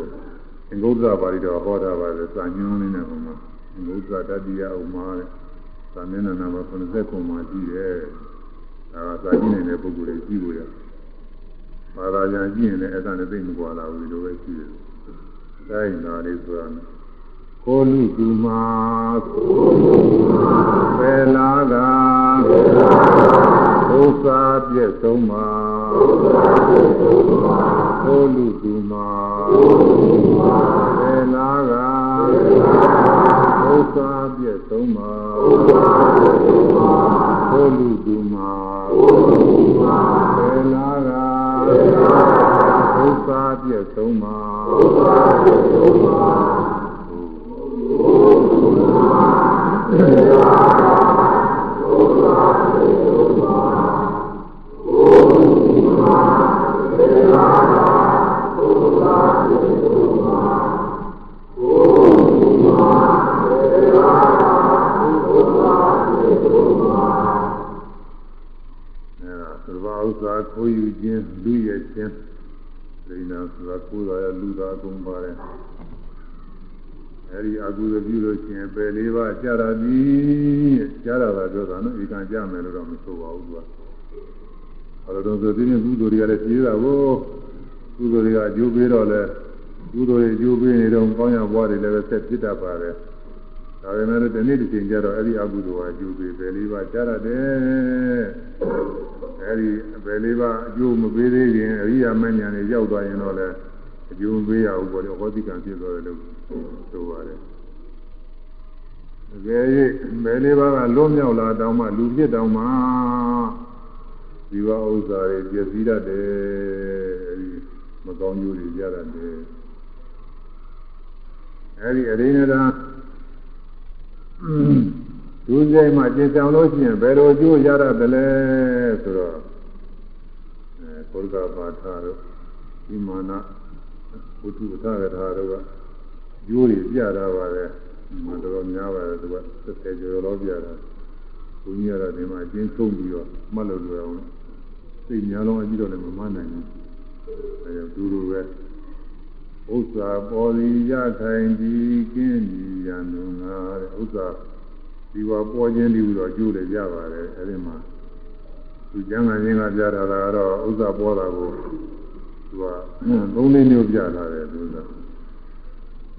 အင်္ဂုတ္တပါဠိတော်ဟောတာပါလေစာညွှန်းလေးနဲ့ဟောမှာအင်္ဂုတ္တတတိယဥမာတဲ့သာမဏေနာမ90ခုမှကြည့်တယ်ဒါကသာကြည့်နေတဲ့ပုဂ္ဂိုလ်တွေကြည့်လို့ရဘာသာပြန်ကြည့်ရင်လည်းအဲ့ဒါနဲ့သိမကွာလာဘူးဒီလိုပဲကြည့်တယ်။တိုင်းနာလေးဆိုတာကိုလူသူမှာပယ်လာကဥစ္စာပြည့်စုံမှာကိုလူသူမှာ ပယ်လာကဥစ္စာပြည့်စုံမှာကိုလူသူမှာပယ်လာကဥစ္စာပြည့်စုံမှာနာ စ္စာခိုးယူခြင်းလူရဲ့ခြင်းဒိနာဆိုတာကိုယ်သာရလူသာကုန်ပါတယ်အဲဒီအကုသိုလ်ပြုလို့ရှိရင်ပယ်လေးပါးကြာတာပြီကြာတာပါပြောတာနော်ဒီကံကြမယ်လို့တော့မဆိုပါဘူးသူကဘာလို့တော့ဆိုဒီနေ့ကုသိုလ်တွေကလည်းပြေးတာကိုကုသိုလ်တွေကအကျိုးပေးတော့လဲကုသိုလ်တွေအကျိုးပေးနေတော့ကောင်းရဘွားတွေလည်းပဲဆက်ဖြစ်တတ်ပါတယ် ဒါပေမဲ့ဒီနေ့ဒီချိန်ကျတော့အဲ့ဒီအကုသိုလ်ကအကျိုးပေးပယ်လေးပါးကြာရတယ်အဲ့ဒီပယ်လေးပါးအကျိုးမပေးသေးရင်အရိယာမဉ္ဇဉ်တွေရောက်သွားရင်တော့လည်းအကျိုးပေးရဘူးပေါ့လေဟောတိကံဖြစ်သွားတယ်လို့ဆိုပါတယ်တကယ်၍ဘယ်လေးပါးကလွတ်မြောက်လာတောင်းမှလူပြစ်တောင်းမှဒီဝဥစ္စာတွေပြည့်စည်တတ်တယ်အဲဒီမကောင်းကျိုးတွေရတတ်တယ်အဲဒီအရင်းနဲ့ ဒုစရိုက်မှကျင်ဆောင်လို့ရှိရင်ဘယ်လိုအကျိုးရတတ်တယ်လဲဆိုတော့အဲကိုယ်ကပါထားတော့ဒီမာနဘုသူပသကထာတို့ကကျိုးတွေပြတာပါပဲမတော်တော်များပါတယ်သူက30ကျော်လောပြတာဘုန်းကြီးကတော့ဒီမှာအချင်းဆုံးပြီးတော့မှတ်လို့လွယ်အောင်သိများလုံးအကြည့်တော့လည်းမမှန်နိုင်ဘူးအဲဒါဒူလိုပဲ ဥစ္စာပေါ်လီရထိုင်ပြီးကင်းပြီးရန်သူငါတဲ့ဥစ္စာဒီဝပေါ်ခြင်းဒီဟူတော့ကျိုးတယ်ရပါတယ်အဲဒီမှာသူကျမ်းဂန်ရင်းကပြတာကတော့ဥစ္စာပေါ်တာကိုသူကသုံးလေးမျိုးပြထားတယ်သူက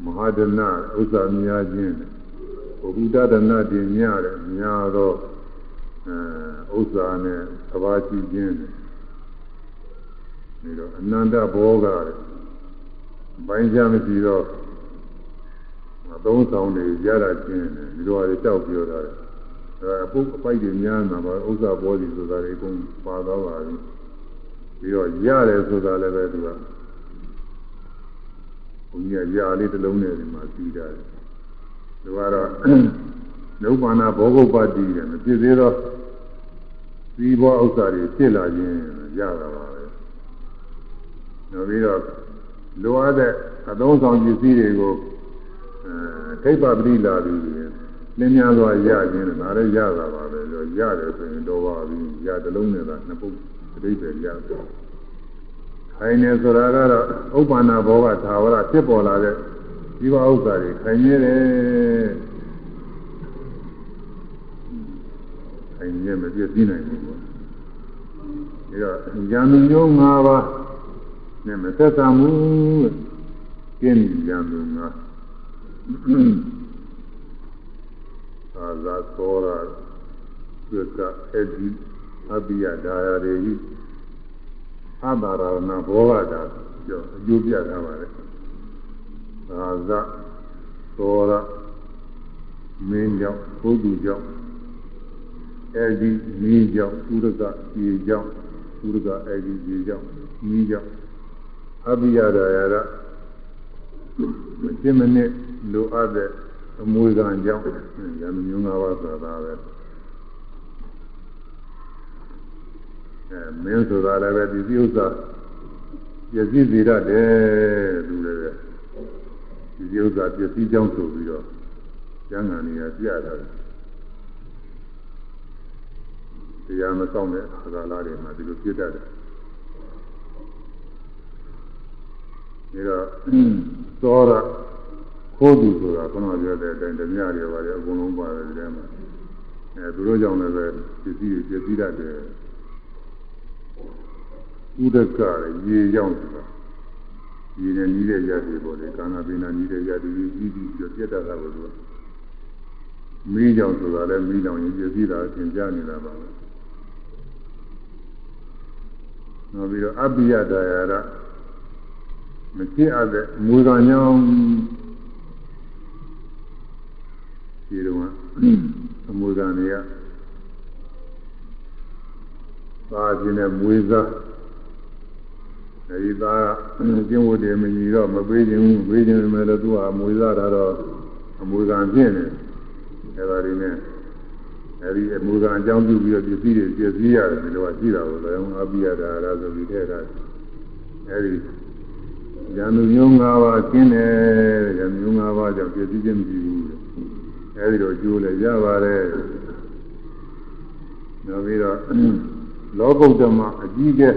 မဟာဒနာဥစ္စာများခြင်းဘုဒ္ဓဒနာတင်များတယ်များတော့အဲဥစ္စာနဲ့သဘာရှိခြင်းဒီတော့အနန္တဘောကတဲ့ ဘိုင်းချမရှိတော့အသုံးဆောင်တွေရတာချင်းတယ်ဒီလိုအရကြောက်ပြောတာတယ်အဲအပုတ်အပိုက်တွေများနေတာပါဥစ္စာဘောစီဆိုတာတွေအကုန်ပါတော့ပါပြီပြီးတော့ရတယ်ဆိုတာလည်းပဲသူကဘုရားရာလေးတစ်လုံးနဲ့ဒီမှာပြီးတာတယ်သူကတော့နုပါဏဘောဂုပ္ပတိတယ်မဖြစ်သေးတော့ဒီဘောဥစ္စာတွေဖြစ်လာခြင်းရတာပါပဲနောက်ပြီးတော့ လိုအပ်တဲ့အသုံးဆောင်ပစ္စည်းတွေကိုအဲထိပ်ပါပရိလာပြီးလင်းများစွာရခြင်းနဲ့ဒါလည်းရတာပါပဲဆိုရတယ်ဆိုရင်တော့ပါပြီရတလုံးနဲ့ကနှစ်ပုတ်အတိတ်ပဲရတယ်ခိုင်နေဆိုတာကတော့ဥပ္ပန္နဘောကသာဝရဖြစ်ပေါ်လာတဲ့ဒီဘဥစ္စာတွေခိုင်နေတယ်ခိုင်နေမပြည့်စည်နိုင်ဘူးပေါ့ဒါတော့ဉာဏ်မျိုး၅ပါး နဲ့မသက်သာမှုကျင်းဉာဏ်မျိုး၅သာသာသောရာသက်ကအဲ့ဒီအဘိယဒါရတွေအဘာရဏဘောဂတာပြောအကျိုးပြထားပါလေသာဇသောရမင်းကြောင့်ဘုသူကြောင့်အဲဒီမင်းကြောင့်ဥရကပြေကြောင့်ဥရကအဲဒီပြေကြောင့်မင်းကြောင့် အဘိယဒါယရမသိမနစ်လိုအပ်တဲ့အမွေခံကြောင့်ရံမျိုး၅ပါးဆိုတာပဲအဲမင်းဆိုတာလည်းပဲဒီဥစ္စာပြည့်စည်စေရတယ်လူလည်းဒီဥစ္စာပြည့်စည်ကြောင်းဆိုပြီးတော့ကျမ်းဂန်ကြီးကပြတာတရားမဆောင်တဲ့အခါလာတွေမှာဒီလိုပြတတ်တယ် ဒါတော့သောရခိုးသူဆိုတာခုနပြောတဲ့အတိုင်းဓမြတွေပါတယ်အကုန်လုံးပါတယ်ဒီထဲမှာအဲသူတို့ကြောင့်လည်းပဲပစ္စည်းတွေပြည့်စည်တတ်တယ်ဥဒကရေရောက်ဆိုတာရေနဲ့နီးတဲ့ရတယ်ပေါ့လေကာနာပိနာနီးတဲ့ရတယ်ကြီးကြီးပြီးတော့ပြတ်တတ်တာကိုသူကမီးကြောင့်ဆိုတာလည်းမီးလောင်ရင်ပြည့်စည်တာသင်ကြားနေတာပါပဲနောက်ပြီးတော့အပိယဒါယရ မကြည့်အပ်တဲ့မူကညောင်းဒီတော့အမူကတွေကသာခြင်းနဲ့မွေးစားအဲဒီသားကျင့်ဝတ်တယ်မညီတော့မပေးခြင်းဘူးပေးခြင်းမယ်လို့သူကအမွေစားတာတော့အမွေကံပြင်းတယ်အဲဒါတွေနဲ့အဲဒီအမူကံအကြောင်းပြုပြီးတော့ပစ္စည်းတွေပစ္စည်းရတယ်ဒီလိုကရှိတာကိုလည်းအပိယတာရဆိုပြီးထည့်တာအဲဒီ ဉာဏ်မျိုး၅ပါးကျင်းတယ်ဉာဏ်မျိုး၅ပါးကြောင့်ပစ္စည်းချင်းမရှိဘူးအဲဒီတော့ကျိုးလည်းရပါတယ်နောက်ပြီးတော့လောကုတ္တမအကြီးကျယ်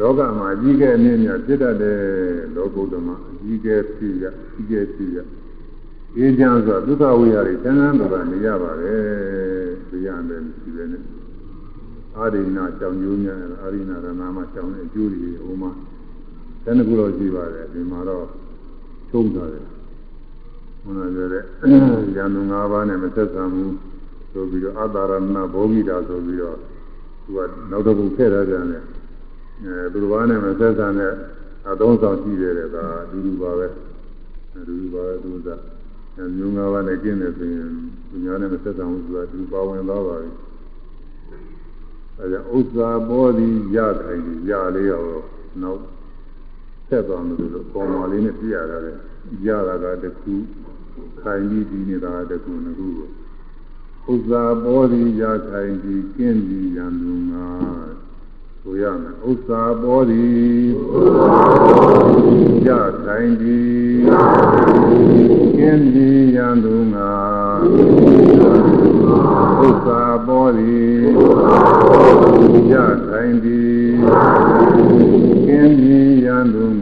လောကမှာအကြီးကဲအမြင့်မြတ်ဖြစ်တတ်တယ်လောကုတ္တမအကြီးကဲဖြစ်ရအကြီးကဲဖြစ်ရအေးချမ်းဆိုဒုက္ခဝိဟာရီချမ်းသာဒုက္ခနေရပါတယ်သိရတယ်ရှိတယ်နဲ့အာရိဏကြောင့်ညိုးများအာရိဏရဏမှာကြောင့်အကျိုးတွေဟိုမှာ တဏှကုလို့ရှိပါတယ်ဒီမှာတော့သုံးထားတယ်ဘုရားပြောတဲ့ဉာဏ်၅ပါးနဲ့မသက်သာဘူးဆိုပြီးတော့အတ္တရဏဘောဂိတာဆိုပြီးတော့သူကနောက်တစ်ခုထည့်ထားကြတယ်အဲသူတစ်ပါးနဲ့မသက်သာတဲ့အသုံးဆောင်ကြည့်တယ်ဒါအတူတူပါပဲအတူတူပါပဲသူကမျိုး၅ပါးနဲ့ကျင့်တယ်ဆိုရင်သူများနဲ့မသက်သာဘူးဆိုတာသူပါဝင်သွားပါပြီအဲဒါဥစ္စာဘောဒီရခိုင်ကြီးရလေးရောနောက် ဆက်သွားမယ်လို့ပုံမှန်လေးနဲ့ပြရတာလေရတာကတခုခိုင်ပြီးပြီးနေတာတခုငခုကိုဥစ္စာဘောဒီရခိုင်ကြီးကျင့်ပြီးရံသူငါဆိုရမယ်ဥစ္စာဘောဒီရခိုင်ကြီးကျင့်ပြီးရံသူငါဥစ္စာဘောဒီရခိုင်ကြီး ကျင့်ပြီးရံသူငါ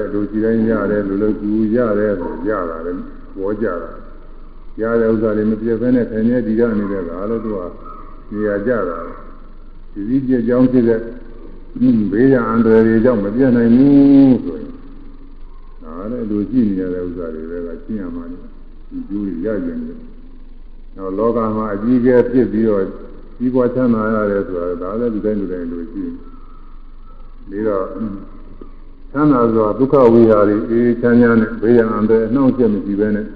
ရတယ်လူကြည့်တိုင်းရတယ်လူလူကူရတယ်ဆိုရတာလေပေါ်ကြတာရတဲ့ဥစ္စာတွေမပြည့်ဘဲနဲ့ခင်ရဲ့ဒီကနေတဲ့ကလို့သူကနေရာကြတာဒီစည်းပြကြောင်းဖြစ်တဲ့ဘေးရန်အန္တရာယ်တွေကြောင့်မပြတ်နိုင်ဘူးဆိုရင်ဒါလည်းလူကြည့်နေရတဲ့ဥစ္စာတွေပဲကရှင်းရမှာလေဒီကျိုးရကြတယ်နောက်လောကမှာအကြီးအကဲဖြစ်ပြီးတော့ကြီးပွားချမ်းသာရတယ်ဆိုတာဒါလည်းဒီတိုင်းဒီတိုင်းလို့ရှိပြီးတော့ ချမ်းသာစွာဒုက္ခဝိဟာရီအေးချမ်းချမ်းနဲ့ဘေးရန်အန္တရာယ်အနှောင့်အယှက်မရှိဘဲနဲ့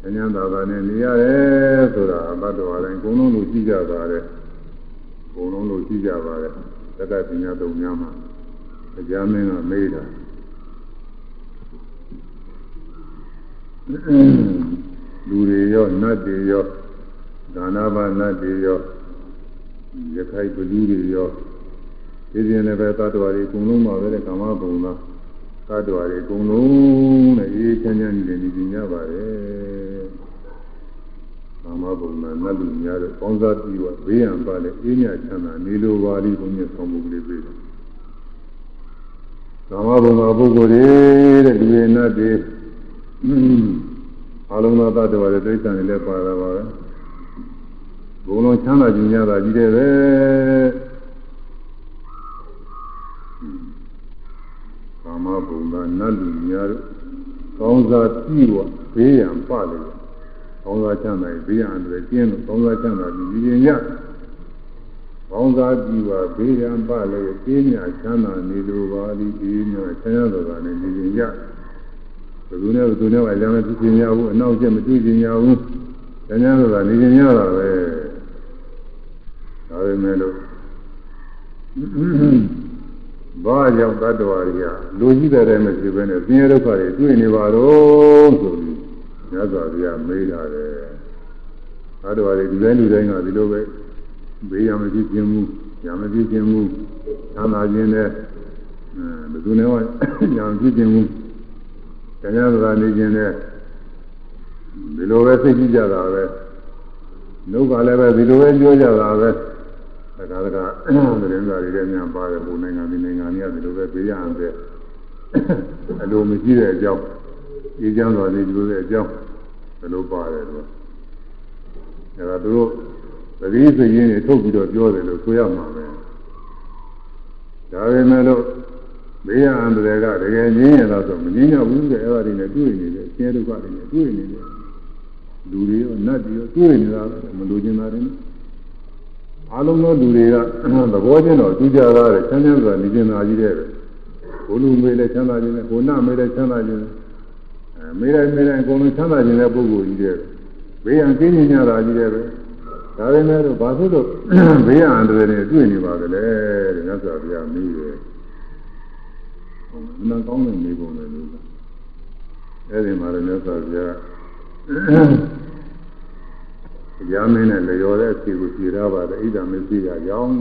ချမ်းသာသာနဲ့နေရတယ်ဆိုတာဘတ်တော်တိုင်းအကုန်လုံးလို့ရှိကြပါတယ်အကုန်လုံးလို့ရှိကြပါတယ်သက္ကပညာတုံများမှာတရားမင်းကမေးတာလူတွေရောနတ်တွေရောဒါနဘာနတ်တွေရောရခိုင်ဘလူတွေရော ဒီပြင်လည်းပဲသတ္တဝါတွေအကုန်လုံးပါပဲကာမဘုံသားသတ္တဝါတွေအကုန်လုံးနဲ့အေးချမ်းချမ်းနေနေကြရပါတယ်ကာမဘုံသားနတ်လူများတဲ့ပေါင်းစားပြီးတော့ဘေးရန်ပါလေအေးမြချမ်းသာနေလိုပါလိဘုန်းကြီးဆောင်မှုကလေးပြေးတယ်ကာမဘုံသားပုဂ္ဂိုလ်တွေတဲ့ဒီနတ်တွေအလုံးစုံသတ္တဝါတွေတိဋ္ဌာန်တွေလည်းပါတာပါပဲဘုံလုံးချမ်းသာခြင်းရတာကြီးတယ်ပဲကာ မဘုံကနတ်လူများတို့ကောင်းစားပြီးတော့ဘေးရန်ပလေကောင်းစားချမ်းသာဘေးရန်တွေကျင်းလို့ကောင်းစားချမ်းသာပြီးဒီရင်ရဘောင်းစားကြည့်ပါဘေးရန်ပါလေပြင်းညာချမ်းသာနေလိုပါသည်အေးညာချမ်းသာတော်ကလည်းနေရင်ရဘယ်သူနဲ့ဘယ်သူနဲ့မှလည်းမသိချင်ရဘူးအနောက်ကျမတွေ့ချင်ရဘူးချမ်းသာတော်ကနေရင်ရတာပဲဒါပေမဲ့လို့ ဘာကြောင့်တတ္တဝါတွေကလူကြီးတဲ့မရှိဘဲနဲ့ဆင်းရဲဒုက္ခတွေတွေ့နေပါတော့ဆိုပြီးမြတ်စွာဘုရားမေးလာတယ်တတ္တဝါတွေဒီတိုင်းလူတိုင်းကဒီလိုပဲဘေးရမကြည့်ခြင်းမူရမကြည့်ခြင်းမူသံသာခြင်းနဲ့အဲဘယ်သူနဲ့မှရမကြည့်ခြင်းမူတရားစကားနေခြင်းနဲ့ဒီလိုပဲသိကြည့်ကြတာပဲနှုတ်ကလည်းပဲဒီလိုပဲပြောကြတာပဲ တခါတခါသတင်းစာတွေလည်းများပါတယ်ဘုံနိုင်ငံဒီနိုင်ငံကြီးကဒီလိုပဲပေးရအောင်ပဲအလိုမရှိတဲ့အကြောင်းအေးချမ်းတော်လေးဒီလိုတဲ့အကြောင်းဘယ်လိုပါတယ်လို့အဲဒါသူတို့သတိစရင်တွေထုတ်ပြီးတော့ပြောတယ်လို့ဆိုရမှာပဲဒါပေမဲ့လို့ဘေးရအန္တရာယ်ကတကယ်ငြင်းရတော့ဆိုမငြင်းရဘူးတဲ့အဲ့ဒါတွေနဲ့တွေ့နေတယ်ဆင်းရဲဒုက္ခတွေနဲ့တွေ့နေတယ်လူတွေရောနတ်တွေရောတွေ့နေတာမလို့ကျင်တာတွေ အားလုံးသောလူတွေကသဘောချင်းတော့သူကြတာတဲ့ချမ်းချမ်းစွာနေကျင်တာကြီးတဲ့ဘုလူမေးလဲချမ်းသာခြင်းနဲ့ဘုနာမေးလဲချမ်းသာခြင်းအဲမေးလိုက်မေးလိုက်အကုန်လုံးချမ်းသာခြင်းတဲ့ပုဂ္ဂိုလ်ကြီးတဲ့ဘေးရန်ကင်းကျင်ကြတာကြီးတဲ့ပဲဒါပေမဲ့တော့ဘာဖြစ်လို့ဘေးရန်အန္တရာယ်နဲ့တွေ့နေပါသလဲတဲ့မြတ်စွာဘုရားမေးတယ်ဟုတ်မနာကောင်းတဲ့မေးပုံပဲလို့အဲ့ဒီမှာလည်းမြတ်စွာဘုရား ရာမင်းနဲ့လျော်တဲ့အစီကိုဖြေထားပါတယ်ဣဒ္ဓမရှိရကြောင်း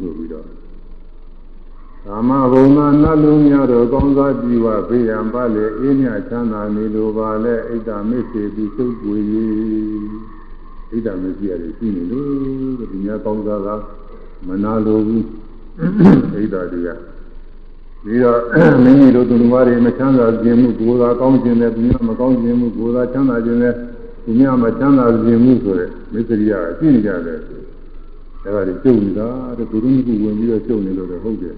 ဆိုပြီးတော့ကာမဘုံသာနတ်လူများတို့ကောင်းစားကြည်ဝဘေးရန်ပါလေအေးမြချမ်းသာနေလိုပါလေဣဒ္ဓမရှိပြီးသုတ်ပွေဣဒ္ဓမရှိရတယ်ရှိနေလို့ဒီများကောင်းစားတာမနာလိုဘူးဣဒ္ဓတွေကပြီးတော့မိမိတို့သူတော်ဘာတွေမချမ်းသာခြင်းမှုကိုယ်သာကောင်းခြင်းနဲ့သူများမကောင်းခြင်းမှုကိုယ်သာချမ်းသာခြင်းနဲ့သူများမချမ်းသာခြင်းမှုဆိုတဲ့ မစ္စရိယအရှိနေကြတယ်အဲဒါတွေကျုပ်နေတာတဲ့သူတို့ကဝင်ပြီးတော့ကျုပ်နေလို့တော့ဟုတ်တယ်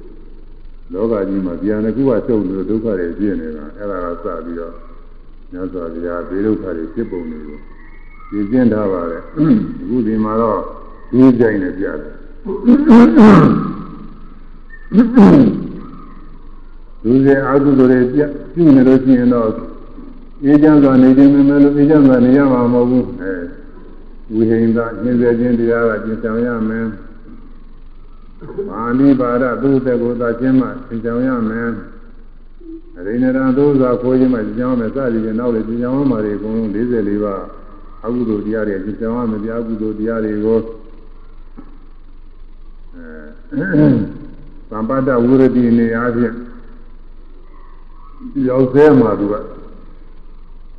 လောကကြီးမှာဗျာနှစ်ခုကကျုပ်နေလို့ဒုက္ခတွေပြည့်နေတာအဲဒါကစပြီးတော့မြတ်စွာဘုရားဘေးဒုက္ခတွေဖြစ်ပုံတွေကိုပြည့်ကျင်းထားပါတယ်အခုဒီမှာတော့ဒီကြိုင်နဲ့ပြတယ်လူတွေအကုသိုလ်တွေပြပြုနေလို့ရှိရင်တော့အေးချမ်းစွာနေခြင်းမမယ်လို့အေးချမ်းစွာနေရမှာမဟုတ်ဘူးအဲ ဝိဟိန္ဒညင်စေခြင်းတရားကကျင့်ဆောင်ရမယ်မာနိပါဒသုတကိုသာခြင်းမှကျင့်ဆောင်ရမယ်အရိဏရံသိုးစွာခိုးခြင်းမှကျင့်ဆောင်ရမယ်စသည်ဖြင့်နောက်လေကျင့်ဆောင်မှာတွေအကုန်လုံး44ပါးအကုသိုလ်တရားတွေကျင့်ဆောင်ရမယ်တရားကုသိုလ်တရားတွေကိုအဲသံပါဒဝိရတိနေအားဖြင့်ရောက်သေးမှာသူက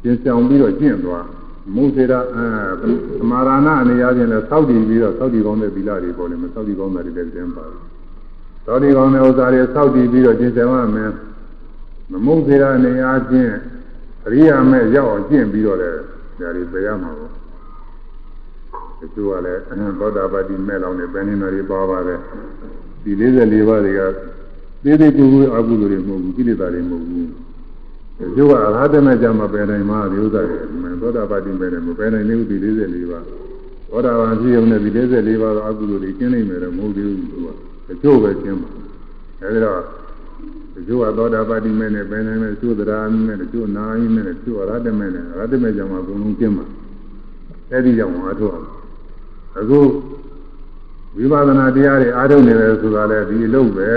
ကျင်ဆောင်ပြီးတော့ကျင့်သွား မုစေရအဲသမာရဏအနေအချင်းလဲသောက်တည်ပြီးတော့သောက်တည်ကောင်းတဲ့ဗီလာတွေပေါ်နေမှာသောက်တည်ကောင်းတာတွေလည်းတင်ပါတယ်သောက်တည်ကောင်းတဲ့ဥစ္စာတွေသောက်တည်ပြီးတော့ကျင့်ဆောင်ရမယ်မမုစေရအနေအချင်းအရိယာမဲ့ရောက်အောင်ကျင့်ပြီးတော့လည်းဒါတွေပြရမှာပေါ့ဒီလိုကလည်းသောတာပတိမဲ့လောင်နေပဲနေတော်တွေပါပါတယ်ဒီ44ပါးတွေကသေးသေးကူကူအကုသိုလ်တွေမဟုတ်ဘူးကိလေသာတွေမဟုတ်ဘူး ကျိုးကအရဟတမေကြမှာပယ်နိုင်မှာဒီဥစ္စာတွေသောတာပတိပဲတယ်မပယ်နိုင်ဘူးဒီ44ပါးသောတာပန်ဖြစ်ုံနဲ့ဒီ44ပါးသောအကုသိုလ်တွေကျင်းနိုင်မယ်တော့မဟုတ်သေးဘူးသူကကျိုးပဲကျင်းမှာအဲဒီတော့ကျိုးကသောတာပတိမဲနဲ့ပယ်နိုင်မယ်ကျိုးတရားမဲနဲ့ကျိုးနာယီမဲနဲ့ကျိုးအရဟတမေနဲ့အရဟတမေကြမှာအကုန်လုံးကျင်းမှာအဲဒီကြောင့်အားထုတ်အောင်အခုဝိပဿနာတရားတွေအားထုတ်နေတယ်ဆိုတာလည်းဒီအလုပ်ပဲ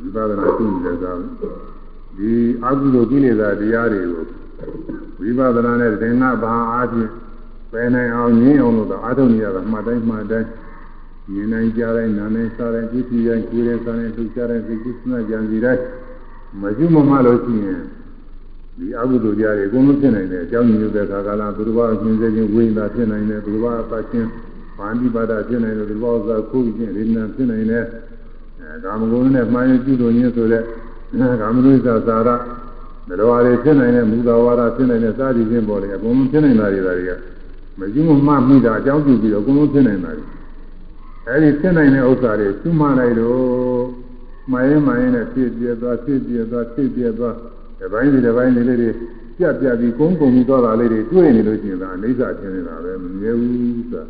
ဝိပဿနာသိနေတယ်ဆို ဒီအကုသိုလ်ကိလေသာတရားတွေကိုဝိပဿနာနဲ့သင်္ကဘာအားဖြင့်ပယ်နိုင်အောင်ငြင်းအောင်လို့အားထုတ်နေရတာမှတ်တိုင်းမှတ်တိုင်းမြင်နိုင်ကြတိုင်းနားနိုင်စားတိုင်းကြည့်ကြည့်တိုင်းကိုယ်ရဲ့စားတိုင်းလှုပ်ရှားတိုင်းသိကုသနာကြံစီတိုင်းမရှိမမှလို့ရှိရင်ဒီအကုသိုလ်တရားတွေအကုန်လုံးဖြစ်နိုင်တယ်အကြောင်းညွှန်တဲ့ခါကလာသူတော်ဘာအရှင်စေခြင်းဝိညာဉ်ဖြစ်နိုင်တယ်သူတော်ဘာအပတ်ချင်းပါဠိပါဒဖြစ်နိုင်တယ်သူတော်ဘာဥစ္စာခုခြင်းရင်းနာဖြစ်နိုင်တယ်အဲကာမဂုဏ်နဲ့မှားရင်ပြုလို့ညင်းဆိုတဲ့ ကာမဂုဏ်သာသာရမတော်ရည်ဖြစ်နိုင်တဲ့မူသာဝါဒဖြစ်နိုင်တဲ့စာသည်ချင်းပေါ်လေအကုန်လုံးဖြစ်နိုင်တာတွေကမရှိမမှမိတာအကြောင်းပြုပြီးတော့အကုန်လုံးဖြစ်နိုင်တာတွေအဲဒီဖြစ်နိုင်တဲ့ဥစ္စာတွေသူ့မှလိုက်တော့မှရင်မှရင်နဲ့ဖြစ်ပြသွားဖြစ်ပြသွားဖြစ်ပြသွားဒီပိုင်းဒီပိုင်းလေးလေးတွေပြပြပြီးကုန်းကုံပြီးသွားတာလေးတွေတွေ့နေလို့ရှိရင်ဒါအိဋ္ဌာချင်းနေတာပဲမမြဲဘူးဆိုတာ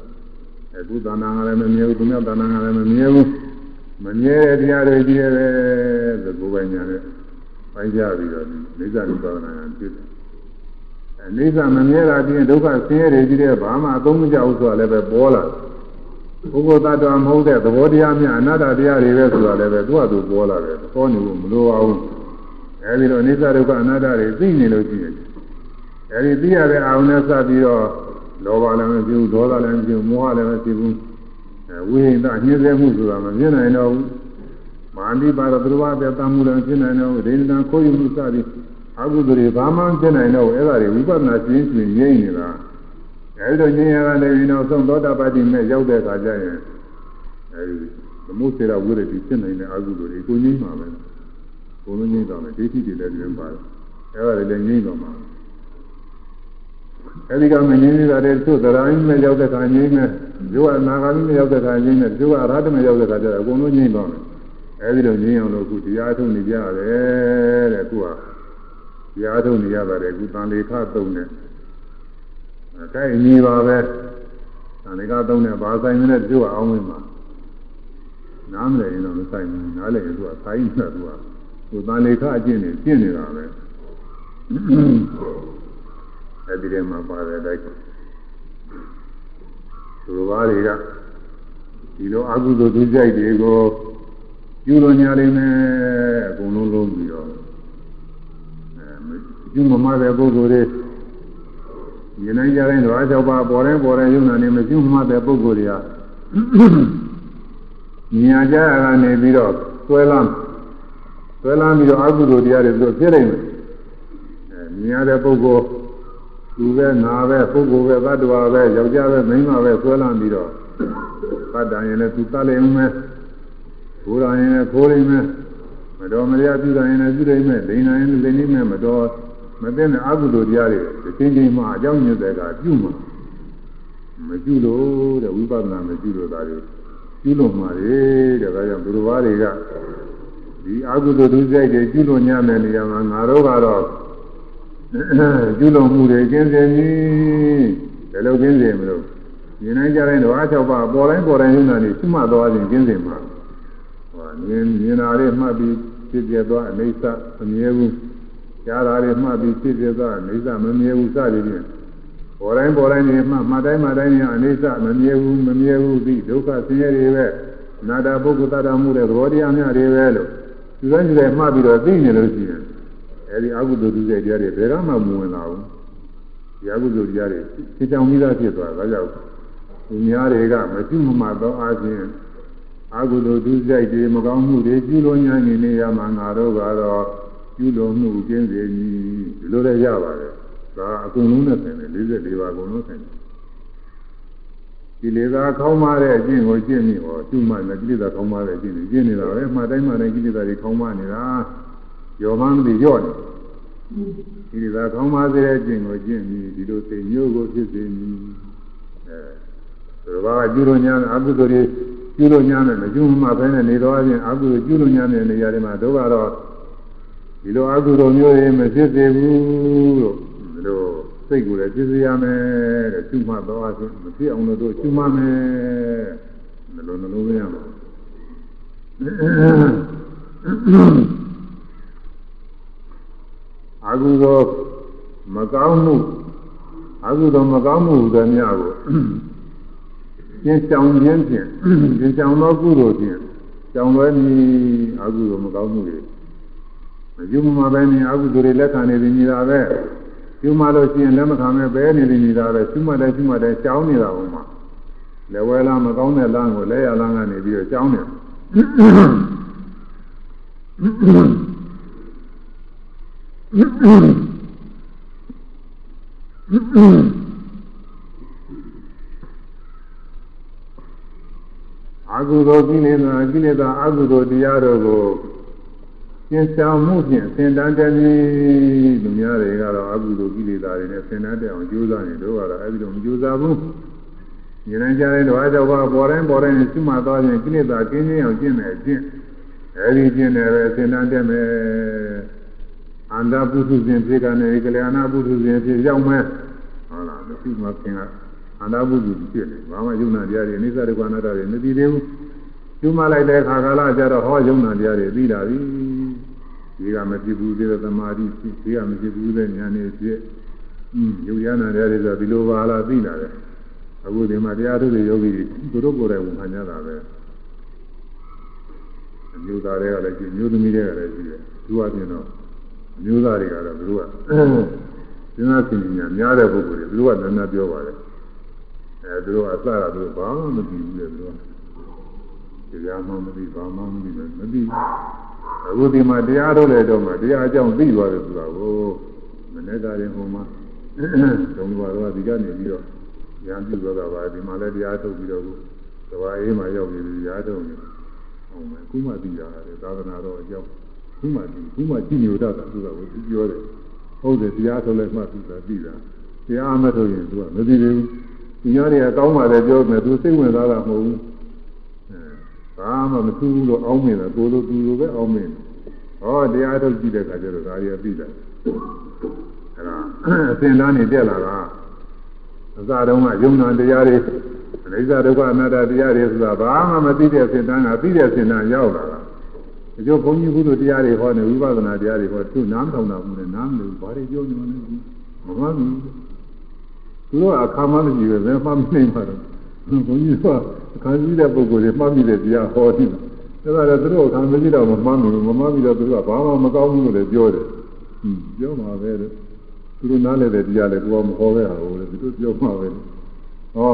အခုသာနာကလည်းမမြဲဘူးသူများသာနာကလည်းမမြဲဘူး မမြဲတဲ့တရားတွေကြီးရဲဆိုကိုယ်ပိုင်ညာနဲ့ပိုင်းကြပြီးတော့နိစ္စနိဗ္ဗာန်ကဖြစ်တယ်အဲနိစ္စမမြဲတာပြင်ဒုက္ခဆင်းရဲတွေကြီးတဲ့ဘာမှအသုံးမကျဘူးဆိုတာလည်းပဲပေါ်လာပုဂ္ဂိုလ်တ attva မဟုတ်တဲ့သဘောတရားများအနတ္တတရားတွေပဲဆိုတာလည်းပဲသူ့အတူပေါ်လာတယ်ပေါ်နေဖို့မလိုပါဘူးအဲဒီတော့အနိစ္စဒုက္ခအနတ္တတွေသိနေလို့ရှိရင်အဲဒီသိရတဲ့အာရုံနဲ့စပြီးတော့လောဘလည်းမရှိဘူးဒေါသလည်းမရှိဘူးမောဟလည်းမရှိဘူးအဲ ဝိဟိတညှင်းဆဲမှုဆိုတာမဖြစ်နိုင်တော့ဘူးမာနိပါဒသရဝတတမှုလည်းဖြစ်နိုင်တော့ဘူးဒိဋ္ဌံခိုးယူမှုစသည်အကုသိုလ်တွေဘာမှဖြစ်နိုင်တော့ဘူးအဲ့ဒါတွေဝိပဿနာရှင်းရှင်းငြိမ့်နေတာအဲဒီတော့ငြိမ့်ရတာလည်းပြီးတော့သုံးသောတာပတိမဲ့ရောက်တဲ့အခါကျရင်အဲဒီသမုစေရဝိရတိဖြစ်နိုင်တဲ့အကုသိုလ်တွေကိုငြိမ့်မှာပဲကိုယ်လုံးငြိမ့်တော့မယ်ဒိဋ္ဌိတွေလည်းပြင်ပါတယ်အဲ့ဒါတွေလည်းငြိမ့်တော့မှာ အဲဒီကမငြင်းနေတာတဲ့သူသရာယိမဲ့ရောက်တဲ့ခါငြင်းမယ်သူကအနာဂါမိမဲ့ရောက်တဲ့ခါငြင်းမယ်သူကအရဟတမဲ့ရောက်တဲ့ခါကျတော့အကုန်လုံးငြင်းသွားမယ်အဲဒီလိုငြင်းအောင်လို့အခုတရားထုတ်နေကြရတယ်တဲ့အခုကတရားထုတ်နေရပါတယ်အခုတန်လေခသုံးနဲ့အဲဒါအညီပါပဲတန်လေခသုံးနဲ့ဘာဆိုင်နေလဲသူကအောင်းဝင်မှာနားမလည်ရင်တော့မဆိုင်ဘူးနားလည်ရင်သူကဆိုင်နေတာသူကသူတန်လေခအကျင့်နေကျင့်နေတာပဲ အဲဒီထဲမှာပါတယ်တိုက်သူတော်ဘာတွေကဒီလိုအကုသိုလ်သူကြိုက်တွေကိုယူလို့ညာလိမ့်မယ်အကုန်လုံးလုံးပြီးတော့အဲယူမမတဲ့ပုဂ္ဂိုလ်တွေဉာဏ်နိုင်ကြတဲ့ဓဝါ၆ပါးပေါ်တိုင်းပေါ်တိုင်းယုံနာနေမယူမတဲ့ပုဂ္ဂိုလ်တွေကညာကြရတာနေပြီးတော့ဆွဲလမ်းဆွဲလမ်းပြီးတော့အကုသိုလ်တရားတွေသူဖြစ်နေတယ်အဲမြင်ရတဲ့ပုဂ္ဂိုလ် သူပဲငါပဲပုဂ္ဂိုလ်ပဲသတ္တဝါပဲယောက်ျားပဲမိန်းမပဲဆွဲလမ်းပြီးတော့သတ္တန်ရင်လည်းသူတတ်လိမ့်မယ်ဘုရားရင်လည်းခိုးလိမ့်မယ်မတော်မရပြုတာရင်လည်းပြုလိမ့်မယ်ဒိဋ္ဌာရင်လည်းဒိဋ္ဌိမယ်မတော်မသိတဲ့အကုသိုလ်တရားတွေဒီချင်းချင်းမှအကြောင်းညွှန်တဲ့ကပြုမှာမပြုလို့တဲ့ဝိပဿနာမပြုလို့ဒါတွေပြုလို့မှာလေတဲ့ဒါကြောင့်ဘုရားတွေကဒီအကုသိုလ်ဒုစရိုက်တွေပြုလို့ညမယ်နေရာမှာငါတို့ကတော့ ကျူးလွန်မှုတွေကျင်းစင်ပြီဘယ်လိုကျင်းစင်မလို့မြင်နိုင်ကြတဲ့ဓဝါ၆ပါးပေါ်တိုင်းပေါ်တိုင်းယုံနာနေရှိမှသွားခြင်းကျင်းစင်မှာဟောမြင်မြင်တာလေးမှတ်ပြီးဖြစ်ပြသွားအိဋ္ဌမမြဲဘူးကြားတာလေးမှတ်ပြီးဖြစ်ပြသွားအိဋ္ဌမမြဲဘူးစသည်ဖြင့်ပေါ်တိုင်းပေါ်တိုင်းနေမှမှတ်တိုင်းမှတ်တိုင်းနေအိဋ္ဌမမြဲဘူးမမြဲဘူးဒီဒုက္ခဆင်းရဲတွေပဲနာတာပုဂ္ဂိုလ်တ attva မှုတဲ့သဘောတရားများတွေပဲလို့ဒီတိုင်းဒီတိုင်းမှတ်ပြီးတော့သိနေလို့ရှိရင် အဲဒီအကုသိုလ်ဒုစရိုက်တရားတွေဘယ်ကမှမဝင်လာဘူးဒီအကုသိုလ်တရားတွေသိချောင်ပြီးသားဖြစ်သွားတာကြောင့်ဒီများတွေကမကျွမမှသောအားဖြင့်အကုသိုလ်ဒုစရိုက်တွေမကောင်းမှုတွေကျူးလွန်ညာနေနေရမှာငါတို့ကတော့ကျူးလွန်မှုကျင်းစေမည်ဒီလိုလည်းရပါတယ်ဒါအကုန်လုံးနဲ့ဆိုင်တယ်44ပါးအကုန်လုံးဆိုင်တယ်ကိလေသာခေါင်းမတဲ့အကျင့်ကိုကျင့်မိဟောကျွမှလည်းကိလေသာခေါင်းမတဲ့အကျင့်ကိုကျင့်နေတာပဲမှတ်တိုင်းမှတိုင်းကိလေသာတွေခေါင်းမနေတာ ရောမှန်းပြီးရော့နေဒီလိုသာကောင်းပါစေတဲ့ကျင့်ကိုကျင့်ပြီးဒီလိုသိမျိုးကိုဖြစ်စေမည်အဲဒါကကျူလို့ညာအကုသိုလ်တွေကျူလို့ညာနဲ့မကျူမှဘဲနဲ့နေတော့အချင်းအကုသိုလ်ကျူလို့ညာတဲ့နေရာတွေမှာတို့ကတော့ဒီလိုအကုသိုလ်မျိုးတွေမဖြစ်စေဘူးလို့ဒီလိုစိတ်ကိုလည်းဖြစ်စေရမယ်တဲ့ကျူမှတော့အချင်းမဖြစ်အောင်လို့တို့ကျူမှမယ်ဒီလိုနှလုံးသွင်းရမှာ အကုသိုလ်မကောင်းမှုအကုသိုလ်မကောင်းမှုတွေများကိုကျင်းဆောင်ခြင်းဖြင့်ကျင်းဆောင်သောကုသိုလ်ဖြင့်ကြောင်လွဲမည်အကုသိုလ်မကောင်းမှုတွေမယူမပဲနေအကုသိုလ်တွေလက်ခံနေပြီနေတာပဲယူမလို့ရှိရင်လက်မခံမဲ့ပဲနေနေနေတာပဲရှိမှတယ်ရှိမှတယ်ကြောင်းနေတာဘုံမှာလက်ဝဲလားမကောင်းတဲ့လမ်းကိုလက်ရလမ်းကနေပြီးတော့ကြောင်းနေ အကုသိုလ်ကိလေသာကိလေသာအကုသိုလ်တရားတို့ကိုကျင့်ဆောင်မှုဖြင့်သင်တန်းတည်းလူများတွေကတော့အကုသိုလ်ကိလေသာတွေနဲ့သင်တန်းတဲ့အောင်ကြိုးစားနေတော့ကတော့အဲဒီလိုမကြိုးစားဘူးဉာဏ်ကြတဲ့တော့အကြောက်ပါပေါ်တိုင်းပေါ်တိုင်းရှိမှသွားရင်ကိလေသာကင်းခြင်းအောင်ကျင့်မယ်ကျင့်အဲဒီကျင့်တယ်ပဲသင်တန်းတဲ့မယ် အန္တပုထုဇဉ်ဖြစ်ကနေကလျာဏပုထုဇဉ်ဖြစ်ရောက်မယ်ဟုတ်လားမရှိမခင်ကအန္တာပုဂ္ဂိုလ်ဖြစ်တယ်ဘာမှယုံနာတရားတွေအနိစ္စဒုက္ခအနတ္တတွေမသိသေးဘူးကျူးမလိုက်တဲ့ခါကာလကျတော့ဟောယုံနာတရားတွေသိလာပြီဒီကမဖြစ်ဘူးသေးတဲ့သမာဓိဖြစ်ဒီကမဖြစ်ဘူးတဲ့ဉာဏ်နဲ့ဖြစ်อืมယုံရနာတရားတွေဆိုဒီလိုပါလားသိလာတယ်အခုဒီမှာတရားထုတ်တဲ့ယောဂီတွေသူတို့ကိုယ်တိုင်ဝန်ခံကြတာပဲအမျိုးသားတွေကလည်းရှိမျိုးသမီးတွေကလည်းရှိတယ်သူကပြင်တော့ အမျိုးသားတွေကတော့သူတို့ကစဉ်းစားသိဉာဏ်များတဲ့ပုဂ္ဂိုလ်တွေသူတို့ကလည်းများပြောပါတယ်အဲသူတို့ကအစတာသူတို့ဘာမှမသိဘူးလေသူတို့တရားမှမသိဘာမှမသိမသိအခုဒီမှာတရားထုတ်တဲ့တော့မှတရားအကြောင်းသိသွားတယ်ဆိုတာကိုမနေ့ကရင်ဟိုမှာဒုံဘာတော့ဒီကနေပြီးတော့ရံပြုတော့တာပါဒီမှာလည်းတရားထုတ်ပြီးတော့သဘာအေးမှာရောက်ပြီးတရားထုတ်နေဟုတ်မယ်ခုမှသိရတယ်သာသနာတော်အကြောင်း ခုမှသိခုမှကြည့်ညိုတတ်တာဆိုတာကိုသူပြောတယ်ဟုတ်တယ်တရားထုတ်လိုက်မှသိတာသိတာတရားမထုတ်ရင်သူကမသိသေးဘူးဒီညတွေကကောင်းပါလေပြောမယ်သူစိတ်ဝင်စားတာမဟုတ်ဘူးအဲဘာမှမသူဘူးလို့အောင်းမြင်တယ်ကိုလိုသူလိုပဲအောင်းမြင်ဟောတရားထုတ်ကြည့်တဲ့အခါကျတော့ဒါရီသိတယ်အဲဒါအစဉ်သားနေတက်လာတာအစတုန်းကယုံနာတရားတွေအနိစ္စဒုက္ခအနတ္တတရားတွေဆိုတာဘာမှမသိတဲ့စဉ်တန်းကသိတဲ့စဉ်တန်းရောက်လာတာ ဒီလိုဘုန်းကြီးဘုလိုတရားတွေဟောနေဝိပဿနာတရားတွေဟောသူနားမထောင်တာဘူးလေနားမလို့ဘာတွေပြောနေလဲမမှန်ဘူးသူတို့အခါမှမရှိပဲဘယ်မှမနိုင်ပါတော့ဘုန်းကြီးကအခါကြီးတဲ့ပုဂ္ဂိုလ်တွေမှတ်မိတဲ့တရားဟောတယ်ဒါကလည်းသူတို့အခါမရှိတော့မမှန်ဘူးမမှန်ပြီးတော့သူကဘာမှမကောင်းဘူးလို့လည်းပြောတယ်ဟွန်းပြောမှာပဲလို့သူတို့နားလည်တဲ့တရားလည်းကိုယ်ကမဟောခဲ့တာဟုတ်လေသူတို့ပြောမှာပဲဟော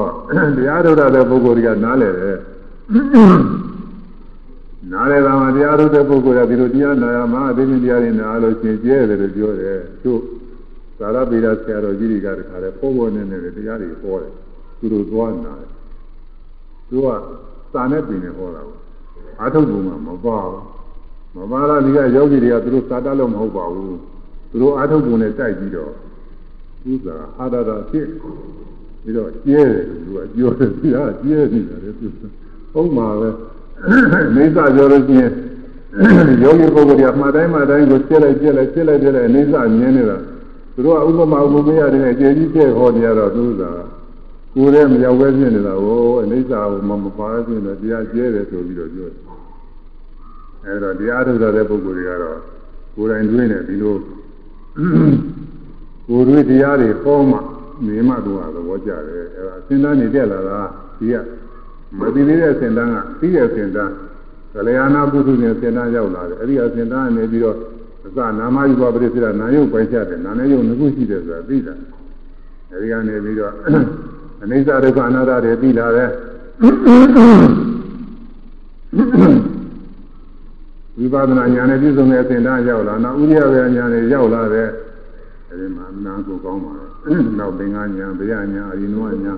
တရားထုတ်တဲ့ပုဂ္ဂိုလ်တွေကနားလည်တယ် နားလည်တာမှတရားထုတ်တဲ့ပုဂ္ဂိုလ်ကဒီလိုတရားနာရမှာအသိဉာဏ်တရားတွေနားလို့ရှင်ကျဲတယ်လို့ပြောတယ်သူသာရပေရဆရာတော်ကြီးတွေကတခါလဲပေါ်ပေါ်နေနေတရားတွေဟောတယ်သူတို့သွားနာတယ်သူကစာနဲ့ပြင်နေဟောတာကိုအာထုတ်ပုံမှာမပါဘူးမပါလားဒီကယောဂီတွေကသူတို့စာတတ်လို့မဟုတ်ပါဘူးသူတို့အာထုတ်ပုံနဲ့တိုက်ပြီးတော့ဥစ္စာအာဒတာဖြစ်ပြီးတော့ကျဲတယ်သူကပြောတယ်သူကကျဲနေတာလေသူဟုတ်မှာပဲ နေစာပြောလို့ရှိရင်ယောဂီပုဂ္ဂိုလ်တွေကမှတ်တိုင်းမှတ်တိုင်းကိုကျဲလိုက်ကျဲလိုက်ကျဲလိုက်ကျဲလိုက်နေစာမြင်နေတာသူတို့ကဥပမာဥပမာရတယ်အကျေကြီးကျဲဟောနေရတော့သူကကိုယ်လည်းမရောက်ပဲဖြစ်နေတာကိုအိဋ္ဌာကိုမမပါဖြစ်နေတရားကျဲတယ်ဆိုပြီးတော့ပြောတယ်အဲဒါတရားထုတ်တဲ့ပုဂ္ဂိုလ်တွေကတော့ကိုယ်တိုင်တွေ့နေဒီလိုကိုယ်တွေ့တရားတွေဟောမှနေမှသူကသဘောကျတယ်အဲဒါစဉ်းစားနေတက်လာတာဒီက မသိသေးတဲ့စဉ်းစားကပြီးတဲ့စဉ်းစားကလျာဏပုထုဇဉ်စဉ်းစားရောက်လာတယ်အဲဒီအစဉ်းစားကနေပြီးတော့အစနာမယူပါပရိစ္ဆေဒနာယုတ်ပိုင်ချတယ်နာနဲ့ယုတ်ငခုရှိတယ်ဆိုတာသိတာအဲဒီကနေပြီးတော့အနိစ္စဒုက္ခအနတ္တတွေသိလာတယ်ဝိပဿနာဉာဏ်နဲ့ပြည့်စုံတဲ့အစဉ်သားရောက်လာနောက်ဥရိယဝေဉာဏ်နဲ့ရောက်လာတဲ့အဲဒီမှာနာကိုကောင်းပါတယ်နောက်သင်္ကဉာဏ်ဗျာဉာဏ်အရိနဝဉာဏ်လေကိ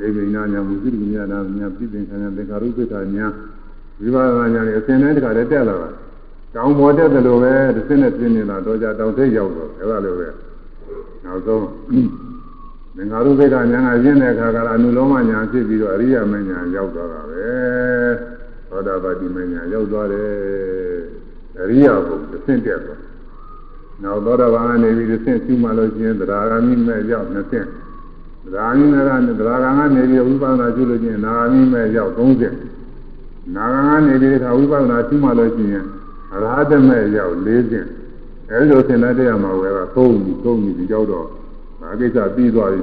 နာဉာဏ်မုသိဉာဏ်ဉာဏ်ဉာဏ်ပြည့်စုံဉာဏ်သင်္ခါရုပ္ပခဉာဏ်ဝိပဿနာဉာဏ်နဲ့အစဉ်နဲ့တခါတည်းတက်လာတာတောင်ပေါ်တက်တယ်လို့ပဲတစ်စင်းနဲ့ပြင်းနေတာတော့ကြတောင်ထိပ်ရောက်တော့အဲလိုပဲနောက်ဆုံးသင်္ခါရုပ္ပခဉာဏ်ကရင်းတဲ့အခါကအနုလောမဉာဏ်ဖြစ်ပြီးတော့အရိယမဉာဏ်ရောက်သွားတာပဲသောတာပတိမဉာဏ်ရောက်သွားတယ်အရိယဘုတစ်ဆင့်တက်သွားနောက်သောတာပန်ကနေပြီးတစ်ဆင့်ရှိမှလို့ရှိရင်သရဂာမိမဲ့ရောက်နှစ်ဆင့် သရဂာမိမဲ့ကနေသရဂာကနေပြီးဝိပဿနာကျุလို့ရှိရင်နာဂာမိမဲ့ရောက်30နာဂာကနေပြီးခါဝိပဿနာရှိမှလို့ရှိရင်အရဟတမဲ့ရောက်40အဲဒီလိုသင်တဲ့တရားမှာဝယ်ကသုံးပြီးသုံးပြီးဒီရောက်တော့ဒါကိစ္စပြီးသွားပြီ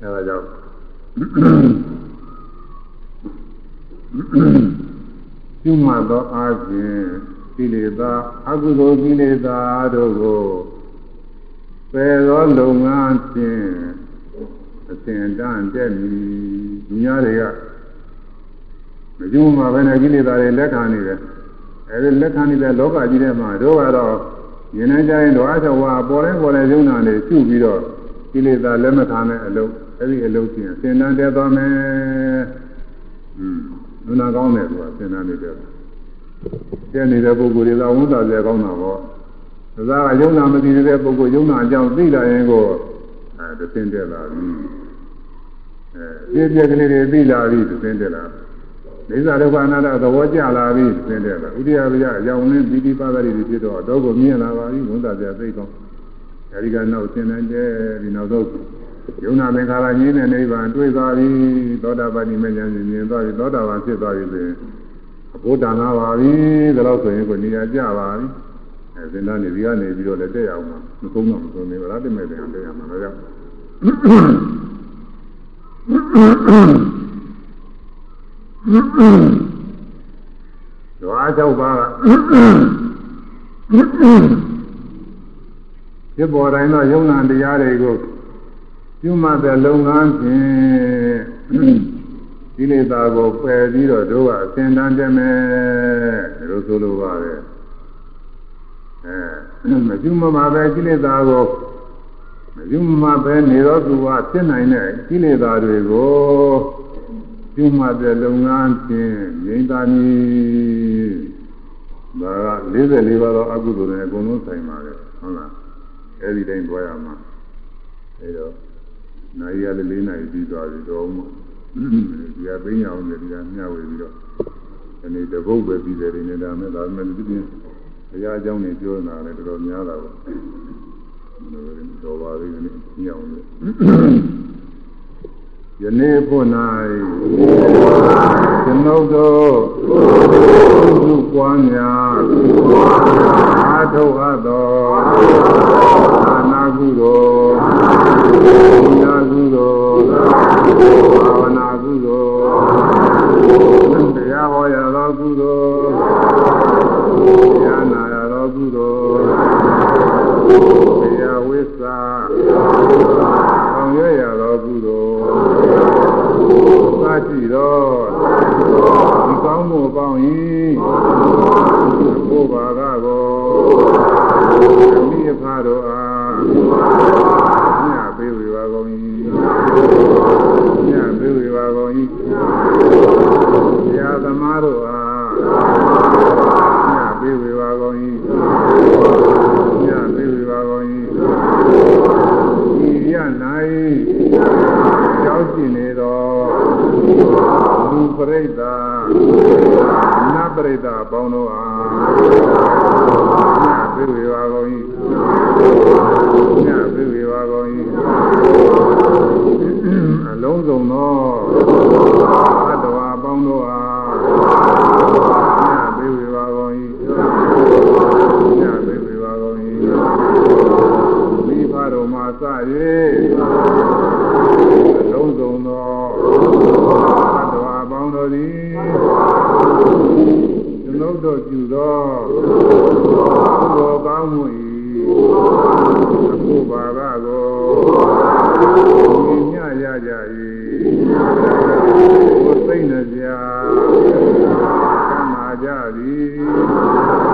အဲဒါကြောင့်ကျွမှသောအားဖြင့်ကိလေသာအကုသိုလ်ကိလေသာတို့ကိုပယ်သောလုပ်ငန်းဖြင့် အစဉ်တန်တက်မည်။ညာတွေကမကျွမ်းမှာပဲနဲ့ကိလေသာတွေလက်ခံနေတယ်။အဲဒီလက်ခံနေတဲ့လောကကြီးထဲမှာတို့ကတော့ရင်နေကြရင်တော့အချဝါပေါ်လဲပေါ်လဲယုံနာနေရှုပြီးတော့ကိလေသာလက်မခံတဲ့အလုပ်အဲဒီအလုပ်ချင်းအစဉ်တန်တက်သွားမယ်။อืมလူနာကောင်းတယ်သူကအစဉ်တန်နေတယ်ကျက်နေတဲ့ပုဂ္ဂိုလ်တွေသာဝန်တာကြကောင်းတာပေါ့ဒါကယုံနာမသိတဲ့ပုဂ္ဂိုလ်ယုံနာအကြောင်းသိလာရင်ကိုအဲသင်တက်လာပြီအဲ ပြည့်ပြည့်ကလေးတွေသိလာပြီသင်တက်လာဒိသဒုက္ခအနာတ္တသဘောကျလာပြီသင်တက်လာဥဒိယဗျာအကြောင်းနဲ့ပြီးပြီးပါပါတွေဖြစ်တော့တော့ကိုမြင်လာပါပြီဝန်တာကြသိကောင်းအဲဒီကနောက်သင်နိုင်တယ်ဒီနောက်တော့ယုံနာသင်္ခါရငြင်းတဲ့နိဗ္ဗာန်တွေ့သွားပြီသောတာပတိမဉ္ဇဉ်မြင်သွားပြီသောတာပန်ဖြစ်သွားပြီဆိုရင်အဘုဒ္ဓနာပါပြီဒါလို့ဆိုရင်ကိုနေရာကျပါပြီအဲသင်္ဍနေဒီကနေပြီးတော့လည်းတက်ရအောင်မသုံးတော့မသုံးနေပါလားတမဲ့တယ်တက်ရမှာတော့ရောက် ဒွါ၆ပါးကဖြစ်ပေါ်တိုင်းသောယုံနာတရားတွေကိုပြုမှတ်တဲ့လုပ်ငန်းဖြင့်ဒီလေသာကိုပယ်ပြီးတော့တို့ကအစင်တန်းတယ်မယ်လို့ဆိုလိုပါတယ်အဲမပြုမမှာပဲကိလေသာကိုမ ပြုမမှာပဲနေတော့သူကဖြစ်နိုင်တဲ့ကိလေသာတွေကိုပြုမှတ်တဲ့လုပ်ငန်းဖြင့်ငြိမ်းသာနည်းဒါက44ပါးသောအကုသိုလ်တွေအကုန်လုံးဆိုင်ပါတယ်ဟုတ်လားအဲဒီတိုင်းတွားရမှာအဲတော့နိုင်ရတဲ့၄နိုင်ပြီးသွားပြီတော့မှဒီကသိညာအောင်လည်းဒီကမျှဝေပြီးတော့ဒီနေ့တပုတ်ပဲပြီးတယ်ဒီနေ့ဒါမဲ့ဒါမဲ့ဒီပြင်ဘုရားအကြောင်းတွေပြောနေတာလည်းတော်တော်များတာပေါ့ တော်ပါသေးတယ်ညောင်းလို့ယနေ့ဖို့၌ကျွန်ုပ်တို့သုပွားများအာထုတ်အပ်သောအာနာကုသိုလ်ညာကုသိုလ်ဘာဝနာကုသိုလ်တရားဟောရသောကုသိုလ်တရားနာရသောကုသိုလ်တရားဝိသဆောင်ရွက်ရသောကုသိုလ် သာရှိသောဒီကောင်းမှုပေါင်း၏ဘုရားကကိုမိဖတို့အားညပေးဝေပါကုန်၏ညပေးဝေပါကုန်၏ဆရာသမားတို့အားညပေးဝေပါကုန်၏ညပေးဝေပါကုန်၏ဤရ၌ရောက်ရှိနေသော လူပရိသတ်နတ်ပရိသတ်အပေါင်းတို့အားညပေးဝေပါကုန်၏ညပေးဝေပါကုန်၏အလုံးစုံသောသတ္တဝါအပေါင်းတို့အားညပေးဝေပါကုန်၏ညပေးဝေပါကုန်၏မိဖတော်မှာစ၍အလုံးစုံသောသတ္တဝါအပေါ င်းတို့သည်ကျွန်ုပ်တို့ပြုသောဘုရားကောင်းမှု၏အခုပါကကိုမြင်ညရကြ၏ကိုသိမ့်နေကြကမ်းမာကြသည်ဖြစ်ပါစေကုန်သတည်း